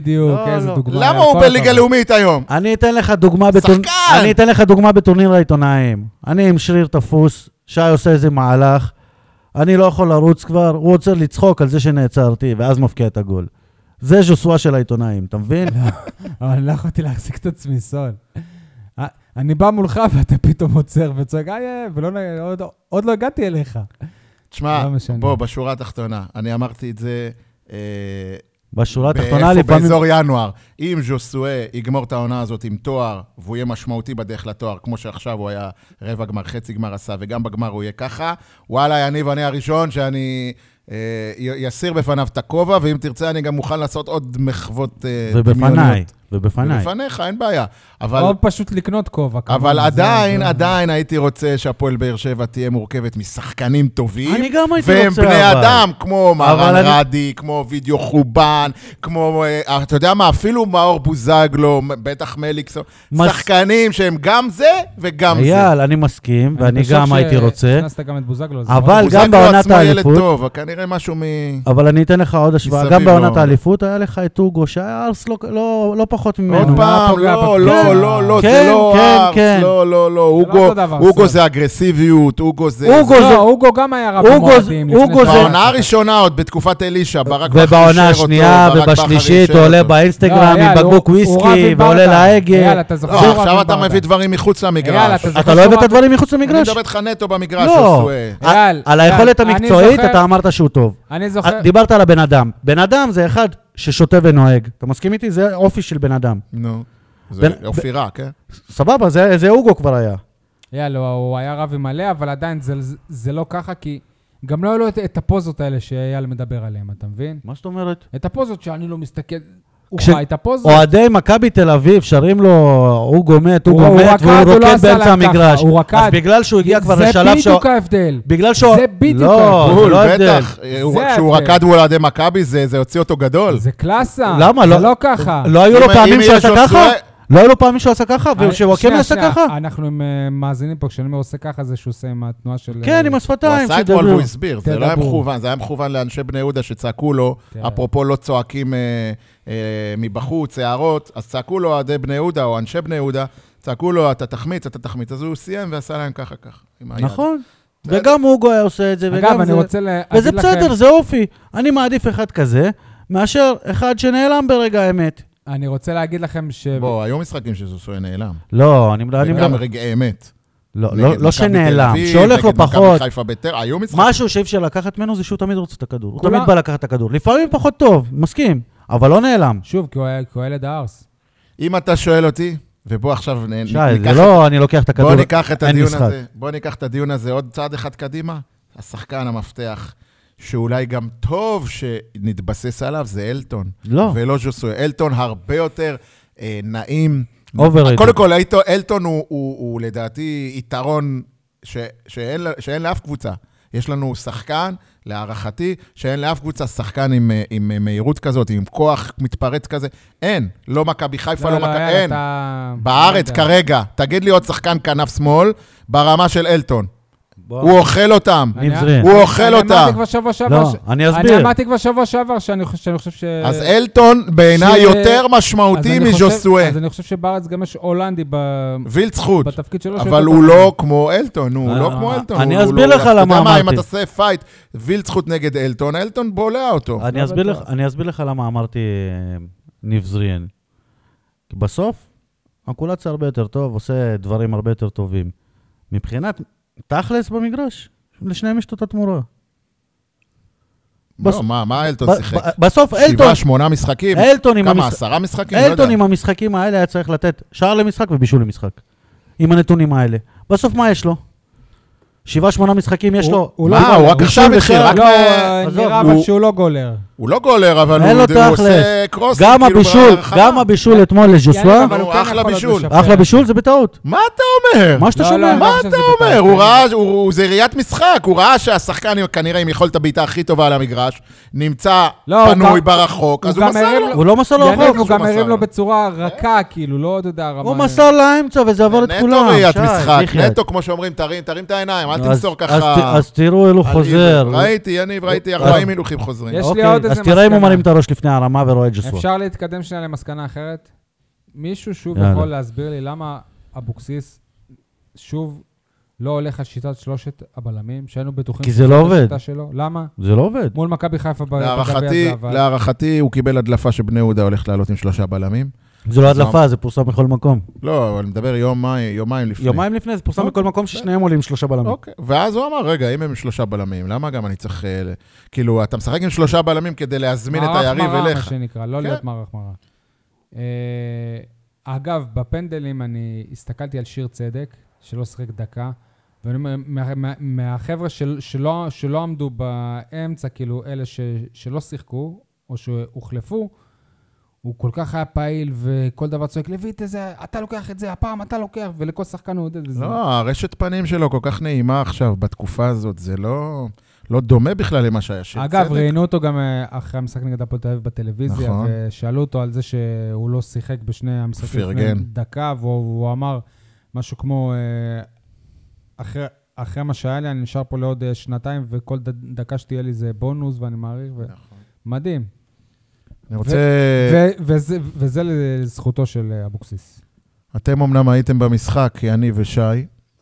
בדיוק, לא, איזה לא. דוגמה. למה הוא בליגה. לאומית היום? אני אתן לך דוגמה בטורניר... שחקן! אני אתן לך דוגמה בטורניר העיתונאים. אני עם שריר תפוס, שי עושה איזה מהלך, אני לא יכול לרוץ כבר, הוא רוצה לצחוק על זה שנעצרתי, ואז מפקיע את הגול. זה ז'וסווה של העיתונאים, אתה מבין? אבל אני לא יכולתי להחזיק את עצמי, סול. אה, אני בא מולך ואתה פתאום עוצר וצועק, איי, איי, ולא, נ- עוד, לא הגעתי אליך. תשמע, לא. בוא, בשורה התחתונה, אני אמרתי את זה... אה, בשורה התחתונה? לפעמים... באזור ינואר. אם ז'וסואה יגמור את העונה הזאת עם תואר, והוא יהיה משמעותי בדרך לתואר, כמו שעכשיו הוא היה רבע גמר, חצי גמר עשה, וגם בגמר הוא יהיה ככה, וואלה, יניב, אני הראשון שאני אה, י- יסיר בפניו את הכובע, ואם תרצה, אני גם מוכן לעשות עוד מחוות אה, ובפניי, דמיוניות. ובפניי. ובפניך, אין בעיה. אבל... או פשוט לקנות כובע. אבל עדיין, זה- עדיין הייתי רוצה שהפועל באר שבע תהיה מורכבת משחקנים טובים. אני גם הייתי והם רוצה, בני אבל. אדם, כמו אבל אני- רדי, כמו וידאו חובן, כמו, אה, אתה יודע מה, אפילו מאור בוזגלו, בטח מליקסון. מס- שחקנים שהם גם זה וגם זה. אייל, אני מסכים, אני ואני גם הייתי רוצה, שהכנסת גם את בוזגלו. אבל מאוד- גם בוזגלו בעונת עצמו ילד האליפות- טוב, כנראה משהו מ... אבל אני אתן לך עוד השוואה. גם בעונת לא- האליפות היה לך את אוגו, שהיה ארס לא- לא לא פחות ממנו. עוד הוא היה פעם, פוגע לא, בקבוצה. לא, לא, לא, זה כן, לא כן, ארס, כן. לא, לא, לא, אוגו, אוגו. זה אגרסיביות, אוגו זה... אוגו זה- לא, אוגו גם היה רב. לפני אוגו זה- בעונה הראשונה, עוד בתקופת אלישע, ברק בכר אישר ובעונה אותו, השנייה ברק בכר ובשלישית הוא עולה. באינסטגרם לא, עם בקבוק הוא- הוא רב וויסקי ועולה. להגה. לא, רב עכשיו אתה. מביא דברים מחוץ למגרש. אתה לא הבאת דברים מחוץ אני למגרש? מדבר איתך נטו במגרש, לא. עשוי. אייל, על היכולת אני המקצועית אתה אמרת שהוא טוב. אני זוכר... דיברת על הבן אדם. בן אדם זה אחד ששותה ונוהג. אתה מסכים איתי? זה אופי של בן אדם. נו. זה בין- אופירה, כן? סבבה, זה זה אוגו כבר היה. יאללה, הוא היה רב עם מלא, אבל עדיין זה, זה לא ככה, כי גם לא היו לו את, את הפוזות האלה שאייל מדבר עליהן, אתה מבין? מה זאת אומרת? את הפוזות שאני לא מסתכל, הוא כש- חי את הפוזות. אוהדי מכבי תל אביב שרים לו, הוא- אוגו הוא מת, רקד, והוא הוא לא רוקד עשה באמצע המגרש. הוא רקד. אז בגלל שהוא הגיע כבר לשלב זה שהוא... בדיוק ההבדל. בגלל שהוא... זה בדיוק לא, ההבדל. זה לא ההבדל. בטח. הוא- זה כשהוא. רקד מול אוהדי מכבי, זה זה הוציא אותו גדול. זה קלאסה. למה? זה לא- לא ככה. לא היו לו פעמים שהוא עשה ככה? לא היו לו פעמים שהוא עשה ככה? שנייה, עשה ככה? אנחנו אה, מאזינים פה, כשאני אומר עושה ככה, זה שהוא עושה עם התנועה של... כן, עם הוא השפתיים, עשה אתמול. והוא הסביר, זה לא היה. מכוון, זה היה מכוון לאנשי בני יהודה שצעקו לו. אפרופו לא צועקים אה, אה, מבחוץ, הערות, אז צעקו לו אוהדי בני יהודה או אנשי בני יהודה, צעקו לו, אתה תחמיץ, אתה תחמיץ. אז הוא סיים ועשה להם ככה ככה. עם היד. נכון. וגם אוגו היה עושה את זה, וגם אגב, אני זה. רוצה להגיד לכם... וזה בסדר, זה אופי. אני מעדיף אחד כזה, מאשר אחד שנעלם ברגע האמת. אני רוצה להגיד לכם ש... בוא, היו משחקים שזוסוי נעלם. לא, אני אני וגם מדבר... רגעי אמת. לא, נגד לא- לא תל שנעלם, שהולך לו פחות. חיפה בטר, היו משחקים. משהו שאי אפשר לקחת ממנו זה שהוא תמיד רוצה את הכדור. הוא תמיד בא לקחת את הכדור. לפעמים פחות טוב, מסכים, אבל לא נעלם. שוב, כי הוא היה- כי הוא ילד הארס. אם אתה שואל אותי, ובוא עכשיו נ- שי, ניקח זה את- לא אני לוקח את הכדור, בוא ניקח את אין הדיון משחק. הזה, בוא ניקח את הדיון הזה עוד צעד אחד קדימה. השחקן המפתח, שאולי גם טוב שנתבסס עליו, זה אלטון. לא. ולא ז'וסוי. אלטון הרבה יותר אה, נעים. Overrated. קודם כל, אלטון, אלטון הוא, הוא, הוא לדעתי יתרון ש, שאין, שאין לאף קבוצה. יש לנו שחקן, להערכתי, שאין לאף קבוצה שחקן עם, אה, עם אה, מהירות כזאת, עם כוח מתפרץ כזה. אין. לא מכבי חיפה, לא, מכבי... יאללה, אין. אתה- בארץ לא. כרגע, תגיד לי עוד שחקן כנף שמאל ברמה של אלטון. בוא. הוא אוכל אותם. אני-. הוא אוכל אני אותם. אמרתי כבר שבוע שעבר... לא, אני אני אסביר. אמרתי כבר שבוע שעבר שאני חושב- ש... אז אלטון בעיניי יותר משמעותי אני מז'וסואה. אז אני חושב שבארץ גם יש הולנדי. בתפקיד שלו. אבל הוא. לא כמו אלטון, הוא אה, לא כמו אלטון. אני אסביר לא- לך אתה למה יודע מה, אם אמרתי. אתה עושה פייט, וילד זכות נגד אלטון, אלטון בולע אותו. אני לא אסביר לך, בטוח. אני אסביר לך למה אמרתי אה, ניב זריאן. כי בסוף, הקולציה הרבה יותר טוב, עושה דברים הרבה יותר טובים. מבחינת תכלס במגרש, לשניהם יש את אותה תמורה. בס- לא, מה, מה אלטון ב- שיחק? ב- בסוף אלטון, שבעה, שמונה משחקים? אלטון עם כמה, המשחק- עשרה משחקים? לא אלטון יודע. עם המשחקים האלה היה צריך לתת שער למשחק ובישול למשחק. עם הנתונים האלה. בסוף מה יש לו? שבעה, שמונה משחקים יש הוא- לו. הוא מה, לא הוא גולר. רק עכשיו בישול התחיל, ושער. רק לא, הוא נראה הוא- אבל שהוא לא גולר. הוא לא גולר, אבל הוא הוא תכלס. עושה קרוסים, גם כאילו, הבישול. גם הבישול אתמול לג'וסווה, אבל הוא הוא כן אחלה עוד בישול. אחלה בישול זה בטעות. מה אתה אומר? מה שאתה לא, שומע. לא, מה אתה אומר? הוא ראה, הוא- הוא- זה ראיית משחק, הוא ראה שהשחקן כנראה עם יכולת הבעיטה הכי טובה על המגרש, נמצא לא, הוא פנוי גם- ברחוק, אז הוא הוא גם מסר לו. הוא לא מסר לו רחוק. הוא גם הרים לו. בצורה רכה, כאילו, לא, אתה יודע, רמה... הוא מסר לאמצע וזה עבר את כולם. נטו ראיית משחק. נטו, כמו שאומרים, תרים את העיניים, אל אז- תמסור אז ככה. אז תראו אילו חוזר. ראיתי, יניב, ראיתי אז- 40 הילוכים חוזרים. יש לי אוקיי, עוד איזה אז תראה אם הוא. מרים את הראש לפני הרמה ורואה את ג'וסווה. אפשר להתקדם שנייה למסקנה אחרת? מישהו שוב יאללה. יכול להסביר לי למה אבוקסיס שוב לא הולך על שיטת שלושת הבלמים, שהיינו בטוחים כי זה לא עובד. שלו? למה? זה לא עובד. מול מכבי חיפה ב- בגביע להערכתי, הזה, אבל... להערכתי, הוא קיבל הדלפה שבני יהודה הולך לעלות עם שלושה בלמים. זה לא הדלפה, זה פורסם בכל מקום. לא, אבל אני מדבר יומיים יומיים לפני. יומיים לפני זה פורסם אוקיי. בכל מקום ששניהם עולים שלושה בלמים. אוקיי, ואז הוא אמר, רגע, אם הם שלושה בלמים, למה גם אני צריך... אה, כאילו, אתה משחק עם שלושה בלמים כדי להזמין את היריב מערך מראה, מה אליך. שנקרא, לא כן. להיות מערך מראה. אה, אגב, בפנדלים אני הסתכלתי על שיר צדק, שלא שיחק דקה, ואני אומר, מה- מה- מהחבר'ה של, שלא, עמדו באמצע, כאילו, אלה ש, שלא שיחקו, או שהוחלפו, הוא כל כך היה פעיל, וכל דבר צועק, לויט, איזה, אתה לוקח את זה, הפעם אתה לוקח, ולכל שחקן הוא עודד את זה. לא, הרשת פנים שלו כל כך נעימה עכשיו, בתקופה הזאת, זה לא, לא דומה בכלל למה שהיה שיר אגב, צדק. ראיינו אותו גם אה, אחרי המשחק נגד הפועל תל אביב בטלוויזיה, נכון. ושאלו אותו על זה שהוא לא שיחק בשני המשחקים לפני. דקה, והוא אמר משהו כמו, אה, אחרי, אחרי מה שהיה לי, אני נשאר פה לעוד אה, שנתיים, וכל דקה שתהיה לי זה בונוס, ואני מעריך, ו... נכון. מדהים. אני רוצה... וזה, וזה לזכותו של אבוקסיס. אתם אמנם הייתם במשחק, אני ושי,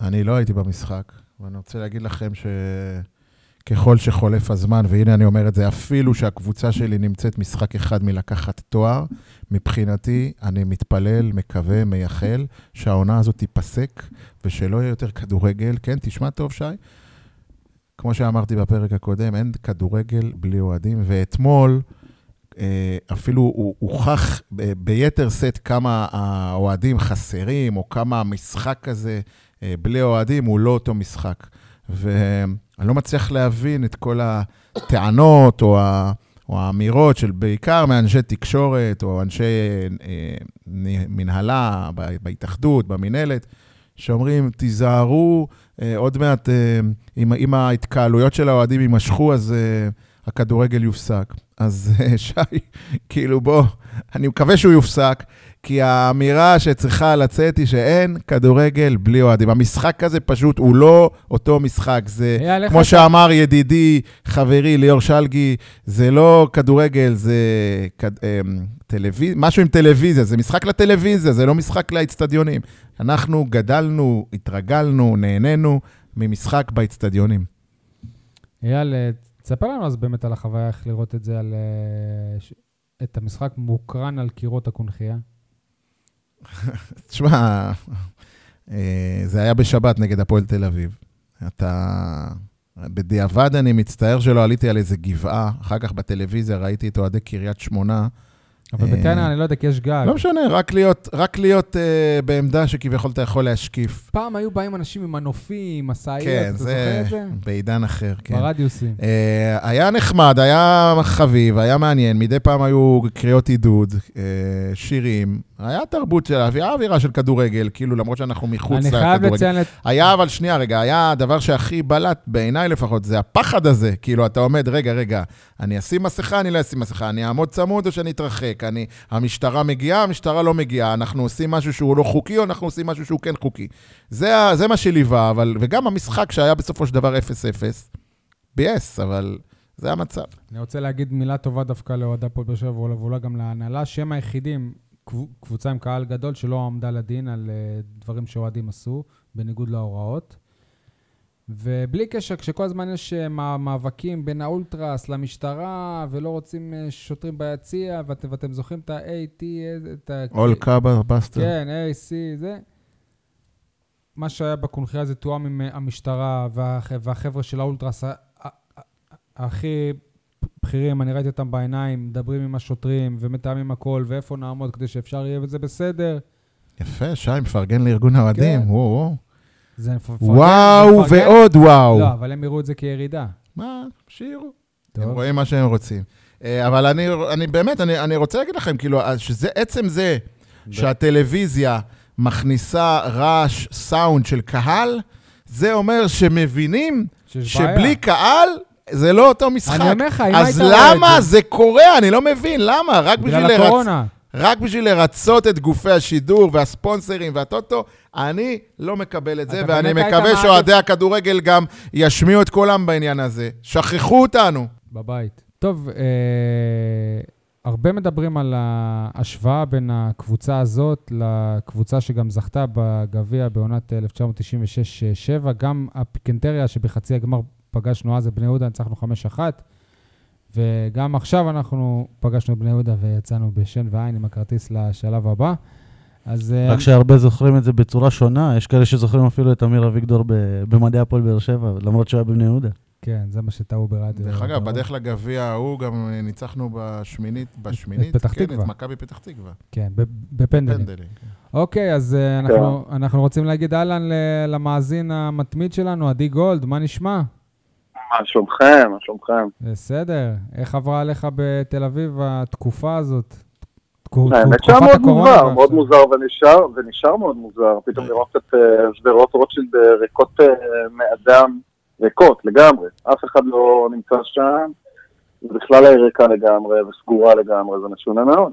אני לא הייתי במשחק, ואני רוצה להגיד לכם שככל שחולף הזמן, והנה אני אומר את זה, אפילו שהקבוצה שלי נמצאת משחק אחד מלקחת תואר, מבחינתי, אני מתפלל, מקווה, מייחל, שהעונה הזאת תיפסק, ושלא יהיה יותר כדורגל. כן, תשמע טוב, שי. כמו שאמרתי בפרק הקודם, אין כדורגל בלי אוהדים, ואתמול... אה, אפילו הוכח ביתר שאת כמה האוהדים חסרים, או כמה המשחק הזה אה, בלי אוהדים הוא לא אותו משחק. ואני לא מצליח להבין את כל הטענות או, ה, או האמירות של בעיקר מאנשי תקשורת, או אנשי אה, מנהלה בהתאחדות, במינהלת, שאומרים, תיזהרו, עוד מעט, אם, ההתקהלויות של האוהדים יימשכו, אז הכדורגל יופסק. אז אה, שי, כאילו בוא, אני מקווה שהוא יופסק, כי האמירה שצריכה לצאת היא שאין כדורגל בלי אוהדים. המשחק הזה פשוט הוא לא אותו משחק, זה כמו אתה- שאמר ידידי, חברי ליאור שלגי, זה לא כדורגל, זה כד... אמ, טלוויז... משהו עם טלוויזיה, זה משחק לטלוויזיה, זה לא משחק לאצטדיונים. אנחנו גדלנו, התרגלנו, נהנינו ממשחק באצטדיונים. אייל, אה, תספר לנו אז באמת על החוויה, איך לראות את זה, על... אה, את המשחק מוקרן על קירות הקונכייה. תשמע, אה, זה היה בשבת נגד הפועל תל אביב. אתה... בדיעבד אני מצטער שלא עליתי על איזה גבעה, אחר כך בטלוויזיה ראיתי את אוהדי קריית שמונה. אבל אה, בטרנר אני לא יודע, כי יש גג. לא משנה, רק להיות, רק להיות uh, בעמדה שכביכול אתה יכול להשקיף. פעם היו באים אנשים עם מנופים, משאיות, כן, אתה זה זוכר את זה? בעידן אחר, כן. ברדיוסים. אה, היה נחמד, היה חביב, היה מעניין, מדי פעם היו קריאות עידוד, אה, שירים, היה תרבות של, היה אווירה של כדורגל, כאילו, למרות שאנחנו מחוץ אני לכדורגל. חייב לציין את... היה, אבל שנייה, רגע, היה הדבר שהכי בלט, בעיניי לפחות, זה הפחד הזה. כאילו, אתה עומד, רגע, רגע, אני אשים מסכה, אני לא אשים מסכה, אני אעמוד צמוד או שאני אתרחק, אני, המשטרה מגיעה, המשטרה לא מגיעה, אנחנו עושים משהו שהוא לא חוקי, או אנחנו עושים משהו שהוא כן חוקי. זה, זה מה שליווה, אבל, וגם המשחק שהיה בסופו של דבר 0-0, ביאס, אבל זה המצב. אני רוצה להגיד מילה טובה דווקא לאוהדי הפועל באר שבע ואולי גם להנהלה, שהם היחידים, קבוצה עם קהל גדול, שלא עמדה לדין על אה, דברים שאוהדים עשו, בניגוד להוראות. ובלי קשר, כשכל הזמן יש אה, מא- מאבקים בין האולטרס למשטרה, ולא רוצים אה, שוטרים ביציע, ואת, ואתם זוכרים את ה-AT, את ה... אול קאבה בסטר. כן, AC, זה. מה שהיה בקונחייה זה תואם עם המשטרה והח- והחבר'ה של האולטרס הכי בכירים, אני ראיתי אותם בעיניים, מדברים עם השוטרים ומתאמים הכל, ואיפה נעמוד כדי שאפשר יהיה, וזה בסדר. יפה, שי, מפרגן לארגון האוהדים, כן. וואו, וואו. זה מפ- מפרגן- וואו מפרגן- ועוד וואו. לא, אבל הם יראו את זה כירידה. מה, שירו. טוב. הם רואים מה שהם רוצים. אה, אבל אני, אני באמת, אני, אני רוצה להגיד לכם, כאילו, אז שזה עצם זה שהטלוויזיה מכניסה רעש, סאונד של קהל, זה אומר שמבינים שיש בעיה. שבלי קהל זה לא אותו משחק. אני אומר לך, אם אז היית רואה למה זה- זה קורה? אני לא מבין, למה? רק בשביל, לרצ... הקורונה. רק בשביל לרצות את גופי השידור והספונסרים והטוטו, אני לא מקבל את זה, ואני מקווה שאוהדי הכדורגל גם ישמיעו את קולם בעניין הזה. שכחו אותנו. בבית. טוב, אה, הרבה מדברים על ההשוואה בין הקבוצה הזאת לקבוצה שגם זכתה בגביע בעונת 1996-7. גם הפיקנטריה שבחצי הגמר פגשנו אז את בני יהודה, ניצחנו 5-1. וגם עכשיו אנחנו פגשנו את בני יהודה ויצאנו בשן ועין עם הכרטיס לשלב הבא. אז... אה, רק שהרבה זוכרים את זה בצורה שונה, יש כאלה שזוכרים אפילו את אמיר אביגדור ב- במדעי הפועל באר שבע, למרות שהוא היה בבני יהודה. כן, זה מה שטעו ברדיו. דרך אגב. בדרך לגביע ההוא גם ניצחנו בשמינית, בשמינית, פתח כן, תקווה. את מכבי פתח תקווה. כן, ב- בפנדלים. פנדלים. אוקיי, אז אה, אנחנו, אנחנו רוצים להגיד אהלן ל- למאזין המתמיד שלנו, עדי גולד, מה נשמע? מה שלומכם? מה שלומכם? בסדר. איך עברה עליך בתל אביב התקופה הזאת? האמת שהיה מאוד מוזר. מאוד מוזר ונשאר, ונשאר מאוד מוזר. פתאום לראות את אה, שדרות רוטשילד אה, ריקות אה, מאדם, ריקות לגמרי. אף אחד לא נמצא שם. ובכלל העיר ריקה לגמרי וסגורה לגמרי, זה משונה מאוד.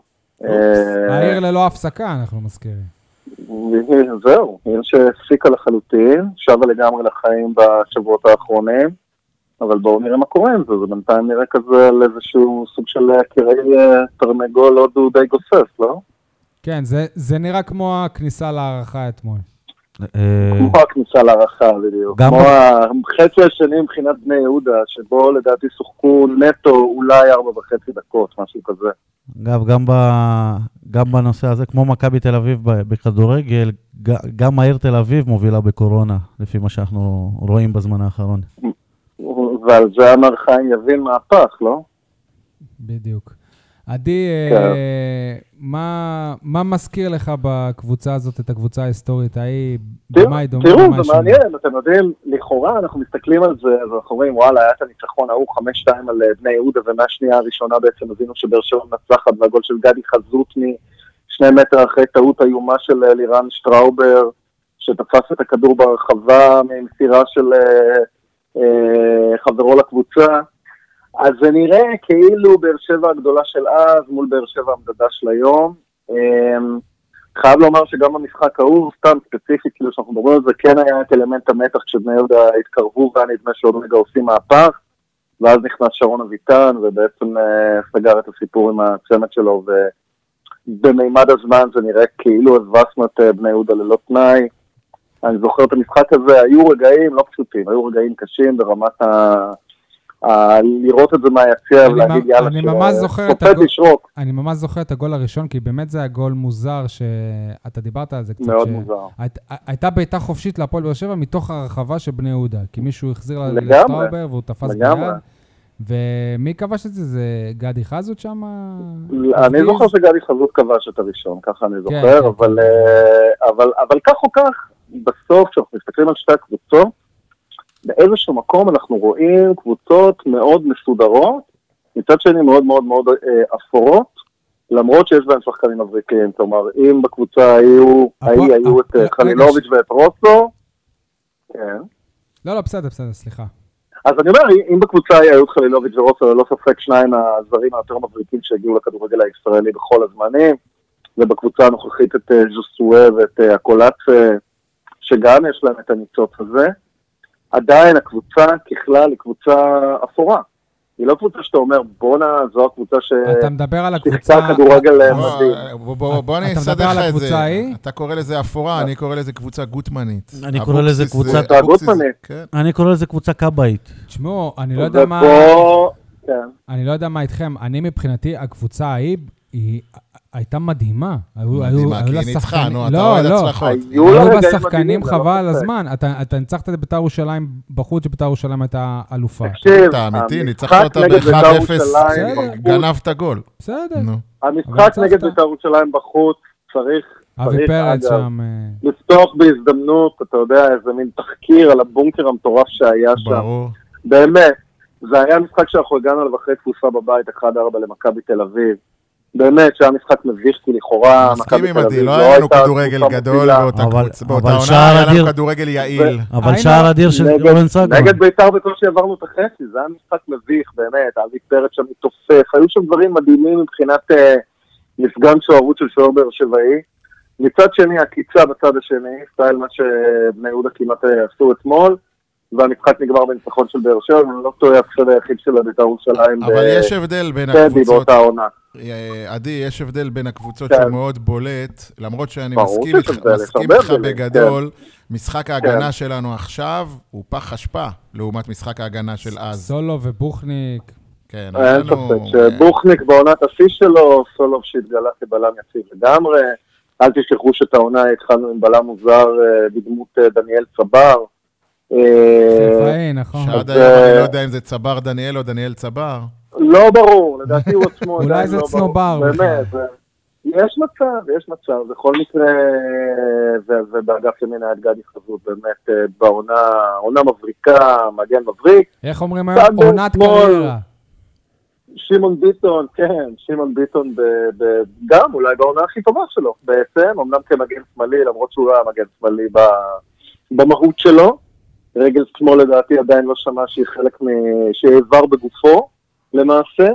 העיר ללא הפסקה, אנחנו מזכירים. זהו, עיר שהפסיקה לחלוטין, שבה לגמרי לחיים בשבועות האחרונים, אבל בואו נראה מה קורה עם זה, זה בינתיים נראה כזה על איזשהו סוג של קרעי אה, תרנגול הודו די גוסס, לא? כן, זה, זה נראה כמו הכניסה להערכה אתמול. אה, כמו הכניסה להערכה בדיוק. גם כמו החצי השני מבחינת בני יהודה, שבו לדעתי שוחקו נטו אולי ארבע וחצי דקות, משהו כזה. אגב, גם, ב... גם בנושא הזה, כמו מכבי תל אביב בכדורגל, גם העיר תל אביב מובילה בקורונה, לפי מה שאנחנו רואים בזמן האחרון. ועל זה אמר חיים יבין מהפך, לא? בדיוק. עדי, כן. אה, מה, מה מזכיר לך בקבוצה הזאת, את הקבוצה ההיסטורית ההיא? במה היא דומה? תראו, זה? מעניין, אתם יודעים, לכאורה אנחנו מסתכלים על זה, אז אנחנו אומרים, וואלה, היה את הניצחון ההוא 5-2 על אה, בני יהודה, ומהשנייה הראשונה בעצם הבינו שבאר שבע מנצחת, והגול של גדי חזותני, שני מטר אחרי טעות איומה של אה, לירן שטראובר, שתפס את הכדור ברחבה ממסירה של חברו לקבוצה. אז זה נראה כאילו באר שבע הגדולה של אז מול באר שבע המדדה של היום. אה, חייב לומר שגם במשחק ההוא, סתם ספציפית, כאילו שאנחנו מדברים על זה, כן היה את אלמנט המתח כשבני יהודה התקרבו והיה נדמה שעוד רגע עושים מהפך, ואז נכנס שרון אביטן ובעצם אה, סגר את הסיפור עם הצמד שלו, ובמימד הזמן זה נראה כאילו הבסנו את אה, בני יהודה ללא תנאי. אני זוכר את המשחק הזה, היו רגעים לא פשוטים, היו רגעים קשים ברמת ה... ה... לראות את זה מהיציע ולהגיד יאללה, אני ממש זוכר את שופט הגול- ישרוק, אני ממש זוכר את הגול הראשון, כי באמת זה היה גול מוזר, שאתה דיברת על זה קצת. מאוד ש- מוזר. היית- הייתה בעיטה חופשית להפועל באר שבע מתוך הרחבה של בני יהודה, כי מישהו החזיר לשטראובר והוא תפס לגמרי. ביד. ומי כבש את זה? זה גדי חזות שם? אני זוכר שגדי חזות כבש את הראשון, ככה אני כן, זוכר, כן, אבל, כן. אה, אבל, אבל כך או כך, בסוף, כשאנחנו מסתכלים על שתי הקבוצות, באיזשהו מקום אנחנו רואים קבוצות מאוד מסודרות, מצד שני מאוד מאוד מאוד אה, אפורות, למרות שיש בהם שחקנים מבריקים, כלומר, אם בקבוצה היו, ההיא היו את אה, אה, חלילוביץ' ואת רוסו, כן. לא, לא, בסדר, בסדר, סליחה. אז אני אומר, אם בקבוצה היו את חלילוביץ' ורוסו, ללא ספק שניים הזרים היותר מבריקים שהגיעו לכדורגל הישראלי בכל הזמנים, ובקבוצה הנוכחית את אה, ז'וסואה ואת הקולאצה, שגם יש להם את הניצוץ הזה. עדיין הקבוצה ככלל היא קבוצה אפורה. היא לא קבוצה שאתה אומר, בואנה, זו הקבוצה ש... אתה מדבר על שיחקה הקבוצה... כדורגל אה, מדהים. בוא, בוא, אני אתה אסדר מדבר על לך את זה. אתה קורא לזה אפורה, אני קורא לזה קבוצה גוטמנית. אני קורא לזה קבוצה-. כן. אני קורא לזה קבוצה כבאית. תשמעו, אני לא יודע מה... כן. אני לא יודע מה איתכם. אני מבחינתי, הקבוצה ההיא, היא הייתה מדהימה. מדהימה, כי היא ניצחה, נו, אתה לא, אוהד לא. הצלחות. היו לה שחקנים חבל על ספק. הזמן. אתה אתה ניצחת את בית"ר ירושלים בחוץ, שבית"ר ירושלים הייתה אלופה. תקשיב, אתה אמיתי, ניצחת המשחק אותה נגד בית"ר ב-1-0, ירושלים בסדר. בחוץ, גנבת גול. בסדר. נו. המשחק נגד. בית"ר ירושלים בחוץ, צריך, אבי צריך, פרץ אגב, שם... אה, לפתוח בהזדמנות, אתה יודע, איזה מין תחקיר על הבונקר המטורף שהיה שם. ברור. באמת, זה היה משחק שאנחנו הגענו אליו אחרי תפוסה בבית 1-4 למכבי תל אביב. באמת, שהיה משחק מביך, כי לכאורה מסכים עם עדי, אביב לא היה לנו כדורגל גדול. באותה עונה שער היה לנו אדיר- כדורגל יעיל. אבל שער אדיר של אורן סגון. נגד בית"ר בקושי עברנו את החצי, זה היה משחק מביך, באמת, אבי פרץ שם מתעופף, היו שם דברים מדהימים מבחינת אה, מפגן שוערות של שוער באר שבעי. מצד שני, עקיצה בצד השני, סטייל מה שבני יהודה כמעט אה, עשו אתמול, והמשחק נגמר בניצחון של באר שבע, ואני לא טועה, ההפסד היחיד של בית"ר ירושלים אבל יש הבדל בין הקבוצות. באותה עונה. אה, עדי, יש הבדל בין הקבוצות כן. שהוא מאוד בולט, למרות שאני מסכים איתך, מסכים הבדלים, כן. בגדול, משחק ההגנה שלנו עכשיו הוא פח אשפה לעומת משחק ההגנה של אז. סולו ובוכניק. כן, אין ספק שבוכניק בעונת השיא שלו, סולוב שהתגלה כבלם יציב לגמרי. אל תשכחו שאת העונה התחלנו עם בלם מוזר אה, בדמות אה, דניאל צבר. חיפאי, נכון. שעד היום אני לא יודע אם זה צבר דניאל או דניאל צבר. לא ברור, לדעתי הוא עצמו אולי עדיין זה לא ברור. צנובר באמת, זה- יש מצב, יש מצב. בכל מקרה, ובאגף ימין היה את גדי חזות, באמת, אה, בעונה, עונה מבריקה, מגן מבריק. איך אומרים היום? עונת. קריירה. שמעון ביטון, כן, שמעון ביטון ב- ב- גם אולי בעונה הכי טובה שלו בעצם, אמנם כמגן שמאלי, למרות שהוא לא היה מגן שמאלי ב- במהות שלו. רגל שמאל לדעתי עדיין לא שמע שהיא חלק מ... שהיא איבר בגופו למעשה,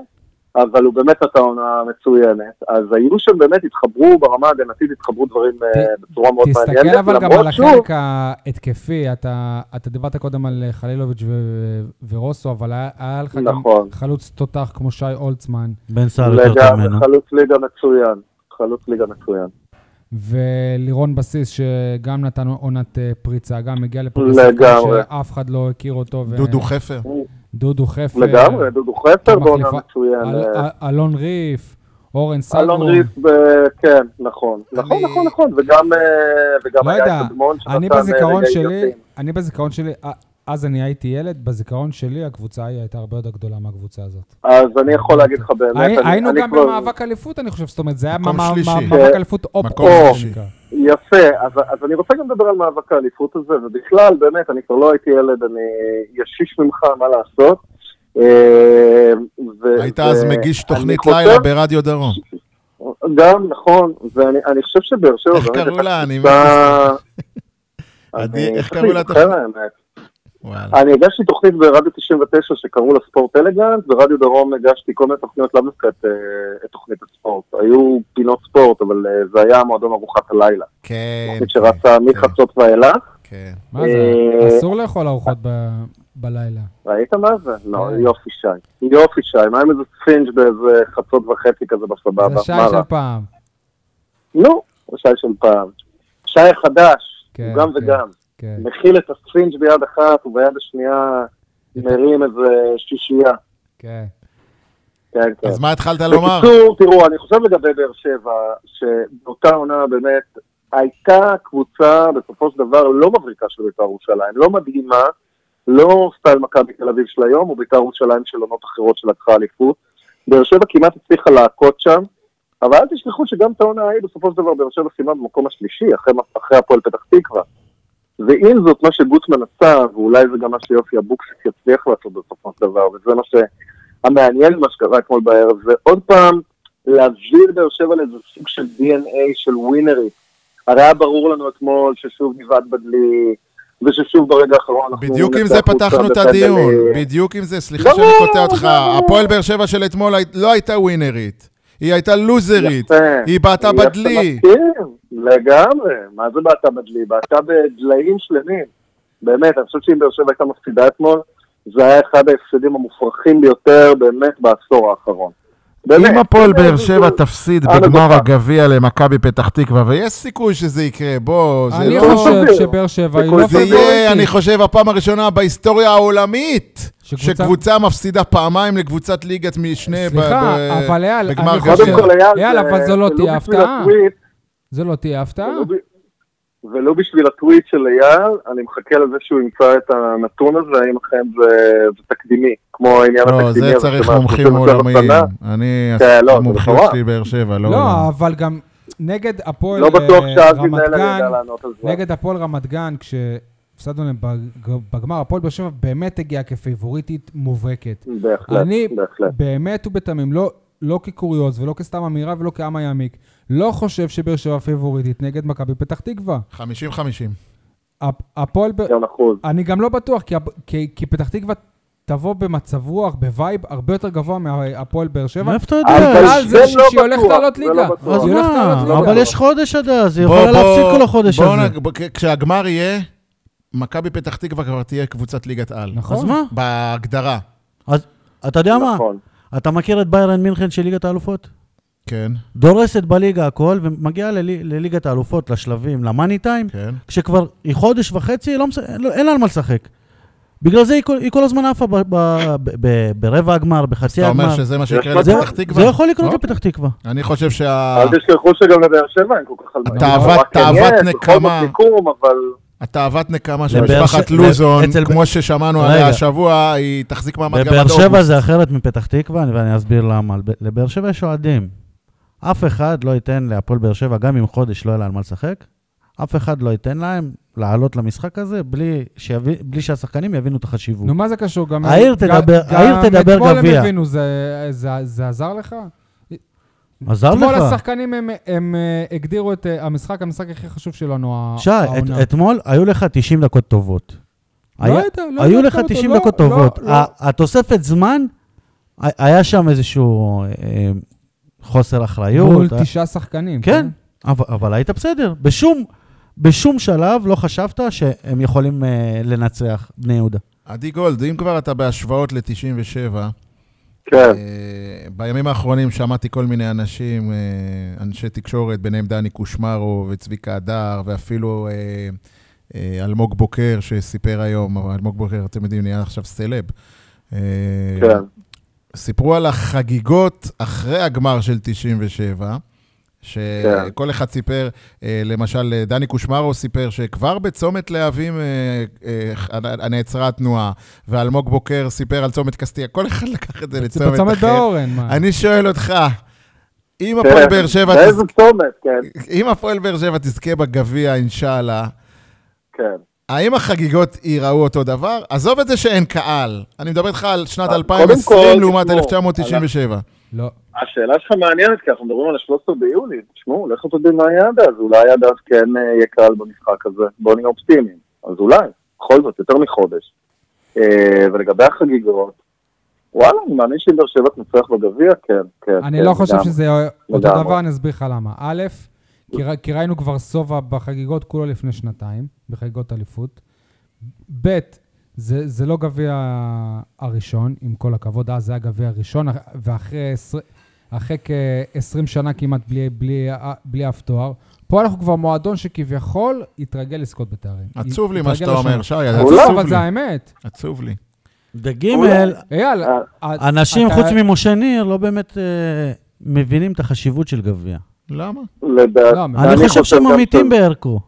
אבל הוא באמת נתן עונה מצוינת. אז היו שם באמת, התחברו ברמה ההגנתית, התחברו דברים אה, בצורה מאוד מעניינת. תסתכל אבל גם על שוב, החלק ההתקפי, אתה, אתה דיברת קודם על חלילוביץ' ו- ורוסו, אבל היה, היה לך גם נכון. חלוץ תותח כמו שי אולצמן, בן סער יותר ממנו. חלוץ ליגה מצוין. חלוץ ליגה מצוין. ולירון בסיס, שגם נתן עונת אה, פריצה, גם הגיע לפה כשחקן לגמרי. שאף אחד לא הכיר אותו. ו- דודו חפר. דודו חפר. לגמרי, דודו חפר בעונה כמחליפה- מצוין. אל- אל- אלון ריף, אורן אלון סגרון. ריף, ב- כן, נכון. נכון, אני- נכון, נכון. וגם אה, וגם לא היה יודע, את אדמון שנתן אני אה, בזיכרון רגעים. אני בזיכרון שלי, אה, אז אני הייתי ילד, בזיכרון שלי הקבוצה ההיא הייתה הרבה יותר גדולה מהקבוצה הזאת. אז אני יכול להגיד לך באמת, היינו גם במאבק אליפות, אני חושב, זאת אומרת, זה היה. מאבק אליפות אופ יפה, אז, אז אני רוצה גם לדבר על מאבק האליפות הזה, ובכלל, באמת, אני כבר לא הייתי ילד, אני ישיש ממך, מה לעשות. אה, ו- היית אז מגיש תוכנית חושב- לילה ברדיו דרום. גם, נכון, ואני אני חושב שבאר שבע... איך קראו לה? אני איך קראו לה. וואלה. אני הגשתי תוכנית ברדיו 99 שקראו לה ספורט אלגנט, ברדיו דרום הגשתי כל מיני תוכניות, לאו דווקא את, אה, את תוכנית הספורט. היו פינות ספורט, אבל אה, זה היה מועדון ארוחת הלילה. כן. תוכנית שרצה מחצות ואילך. כן. מה זה, אה, אסור לאכול ארוחות ב- בלילה. ראית מה זה? לא, כן. יופי שי. יופי שי, מה עם איזה ספינג' באיזה חצות וחצי כזה בסבבה? זה שי מה של? פעם. נו, זה שי של פעם. שי החדש, כן, הוא גם כן. וגם. כן. מכיל את הספינג' ביד אחת, וביד השנייה מרים איזה שישייה. כן. כן, כן. אז מה התחלת לומר? בקיצור, תראו, אני חושב לגבי באר שבע, שבאותה עונה באמת הייתה קבוצה בסופו של דבר לא מבריקה של בית"ר ירושלים, לא מדהימה, לא סטייל מכבי תל אביב של היום, או בית"ר ירושלים של עונות אחרות שלקחה אליפות. באר שבע כמעט הצליחה להכות שם, אבל אל תשכחו שגם את העונה ההיא בסופו של דבר באר שבע סיימה במקום השלישי, אחרי, אחרי הפועל פתח תקווה. ועם זאת, מה שגוטמן עשה, ואולי זה גם מה שיופי אבוקסיס יצליח לעשות בסופו של דבר, וזה מה שהמעניין מה שקרה אתמול בערב, זה עוד פעם להביא את באר שבע לאיזה סוג של DNA של ווינרית. הרי היה ברור לנו אתמול ששוב נבעט בדלי, וששוב ברגע האחרון אנחנו... בדיוק עם זה פתחנו את. הדיון, בדיוק עם זה, סליחה שאני קוטע אותך. הפועל באר שבע של אתמול לא הייתה ווינרית, היא הייתה לוזרית, יפה. היא בעטה יפה, בדלי. מסכים, לגמרי. מה זה בעטה בדלי? בעטה בדליים שלמים. באמת, אני חושב שאם באר שבע הייתה מפסידה אתמול, זה היה אחד ההפסדים המופרכים ביותר באמת בעשור האחרון. באמת. אם הפועל באר שבע תפסיד בגמר. הגביע למכבי פתח תקווה, ויש סיכוי שזה יקרה, בוא, זה אני לא... חושב סביר. שבאר שבע היא זה לא זה יהיה. אני חושב, הפעם הראשונה בהיסטוריה העולמית, שקבוצה- שקבוצה מפסידה פעמיים לקבוצת ליגת משנה ב- סליחה, ב- אבל אייל, בגמר אני גביע. חושב... אייל, אבל זה- זו לא זה תהיה בשביל הפתעה. זה לא תהיה הפתעה. ולא בשביל הטוויט של אייל, אני מחכה לזה שהוא ימצא את הנתון הזה, האם אכן זה, זה תקדימי, כמו העניין לא, התקדימי זה הזה. צריך שמה- מומחים עולמיים. אני, כן, לא, זה המומחיות. שלי באר שבע, לא... לא, אבל גם נגד הפועל לא בטוח אה, רמת גן, זה. נגד הפועל רמת גן, כשהפסדנו להם בג- בגמר, הפועל באר שבע באמת הגיעה כפייבוריטית מובהקת. בהחלט, אני בהחלט. באמת ובתמים, לא, לא כקוריוז ולא כסתם אמירה ולא כעם היעמיק, לא חושב שבאר שבע פייבוריטית נגד מכבי פתח תקווה. 50-50. הפ- הפועל... אני גם לא בטוח, כי, כי, כי פתח תקווה תבוא במצב רוח, ב vibe, הרבה יותר גבוה מהפועל באר שבע. מאיפה אתה יודע? בגלל זה לא שהיא הולכת לעלות ליגה. לא בטוח. אז מה? ליגה. אבל יש חודש עד אז, היא יכולה להפסיד כל החודש הזה. כשהגמר יהיה, מכבי פתח תקווה כבר תהיה קבוצת ליגת על. נכון. אז מה? בהגדרה, אז אתה יודע מה? אתה מכיר את ביירן מינכן של ליגת האלופות? כן, דורסת בליגה הכל, ומגיעה ללי- לליגת האלופות, לשלבים, ל money time, כן. כשכבר היא חודש וחצי, לא מש... לא, אין לה על מה לשחק. בגלל זה היא כל, היא כל הזמן עפה ב- ב- ב- ברבע הגמר, בחצי אתה אומר הגמר. שזה מה שיקרה לפתח תקווה? זה יכול לקרות אוקיי. לפתח תקווה. אני חושב שה... אל תשכחו שגם לבאר שבע אין כל כך על מה. תאוות- בכל נקמה. התאוות נקמה של משפחת ש- לוזון, אצל- כמו ששמענו רגע. עליה השבוע, היא תחזיק מעמד גם בבאר עד שבע אוגוסט. זה אחרת מפתח תקווה, ואני אסביר למה. לב- לבאר שבע יש אוהדים. אף אחד לא ייתן להפועל באר שבע, גם אם חודש לא יהיה לה על מה לשחק, אף אחד לא ייתן להם לעלות למשחק הזה בלי, שיביא, בלי שהשחקנים יבינו את החשיבות. נו, מה זה קשור? גם... העיר גם- תדבר- גם העיר תדבר אתמול גביע. הם הבינו, זה- זה זה עזר לך? עזר אתמול לך? השחקנים הם- הם אה, הגדירו את אה, המשחק, המשחק הכי חשוב שלנו, ה- שי, את, העונה. אתמול היו לך 90 דקות טובות. לא היה- יודע, לא היו לך כמה 90 טוב, דקות לא, טובות. לא, לא. התוספת זמן, היה שם איזשהו אה, חוסר אחריות. מול אה, תשעה שחקנים. כן, אבל, אבל היית בסדר. בשום, בשום שלב לא חשבת שהם יכולים אה, לנצח בני יהודה. עדי גולד, אם כבר אתה בהשוואות ל-97, כן. אה, בימים האחרונים שמעתי כל מיני אנשים, אה, אנשי תקשורת, ביניהם דני קושמרו וצביקה הדר, ואפילו אה, אלמוג בוקר שסיפר היום, אלמוג בוקר, אתם יודעים, נהיה עכשיו סלב. כן. סיפרו על החגיגות אחרי הגמר של 97, כן. שכל אחד סיפר, אה, למשל, אה, דני קושמרו סיפר שכבר בצומת להבים אה, נעצרה התנועה, ואלמוג בוקר סיפר על צומת קסטיה, כל אחד לקח את זה לצומת בצומת אחר. באורן, מה? אני שואל אותך, אם כן. הפועל באר שבע, באיזה צומת, כן. אם הפועל באר שבע תזכה בגביע, אינשאללה, כן. האם החגיגות ייראו אותו דבר? עזוב את זה שאין קהל. אני מדבר איתך על שנת קודם 2020 כל, לעומת תשמעו, 1997. לא. השאלה שלך מעניינת, כי אנחנו מדברים על ה-13 ביולי. תשמעו, לכו תדעו מה יהיה עד אז. אולי עד אז כן אה, יהיה קהל במשחק הזה. בואו נהיה אופטימיים. אז אולי, בכל זאת, יותר מחודש. אה, ולגבי החגיגות, וואלה, אני מאמין שאם באר שבע תנצח בגביע, כן, כן. אני כן, לא חושב. שזה אותו לגמרי. דבר, אני אסביר לך למה. א', כי ר- כי ראינו כבר סובה בחגיגות כולו לפני שנתיים, בחגיגות אליפות. ב', זה זה לא גביע הראשון, עם כל הכבוד, אז זה היה גביע הראשון, ואחרי עשר- אחרי כ-20 שנה כמעט בלי- בלי- בלי אף תואר. פה אנחנו כבר מועדון שכביכול התרגל לזכות בתארים. עצוב לי מה שאתה אומר. שי, עצוב אבל לי. זה האמת. עצוב לי. בגימל, אייל, אה, אנשים אתה- חוץ ממשה ניר לא באמת אה, מבינים את החשיבות של גביע. למה? לדעת- לא, אני חושב שהם אמיתים בערכו.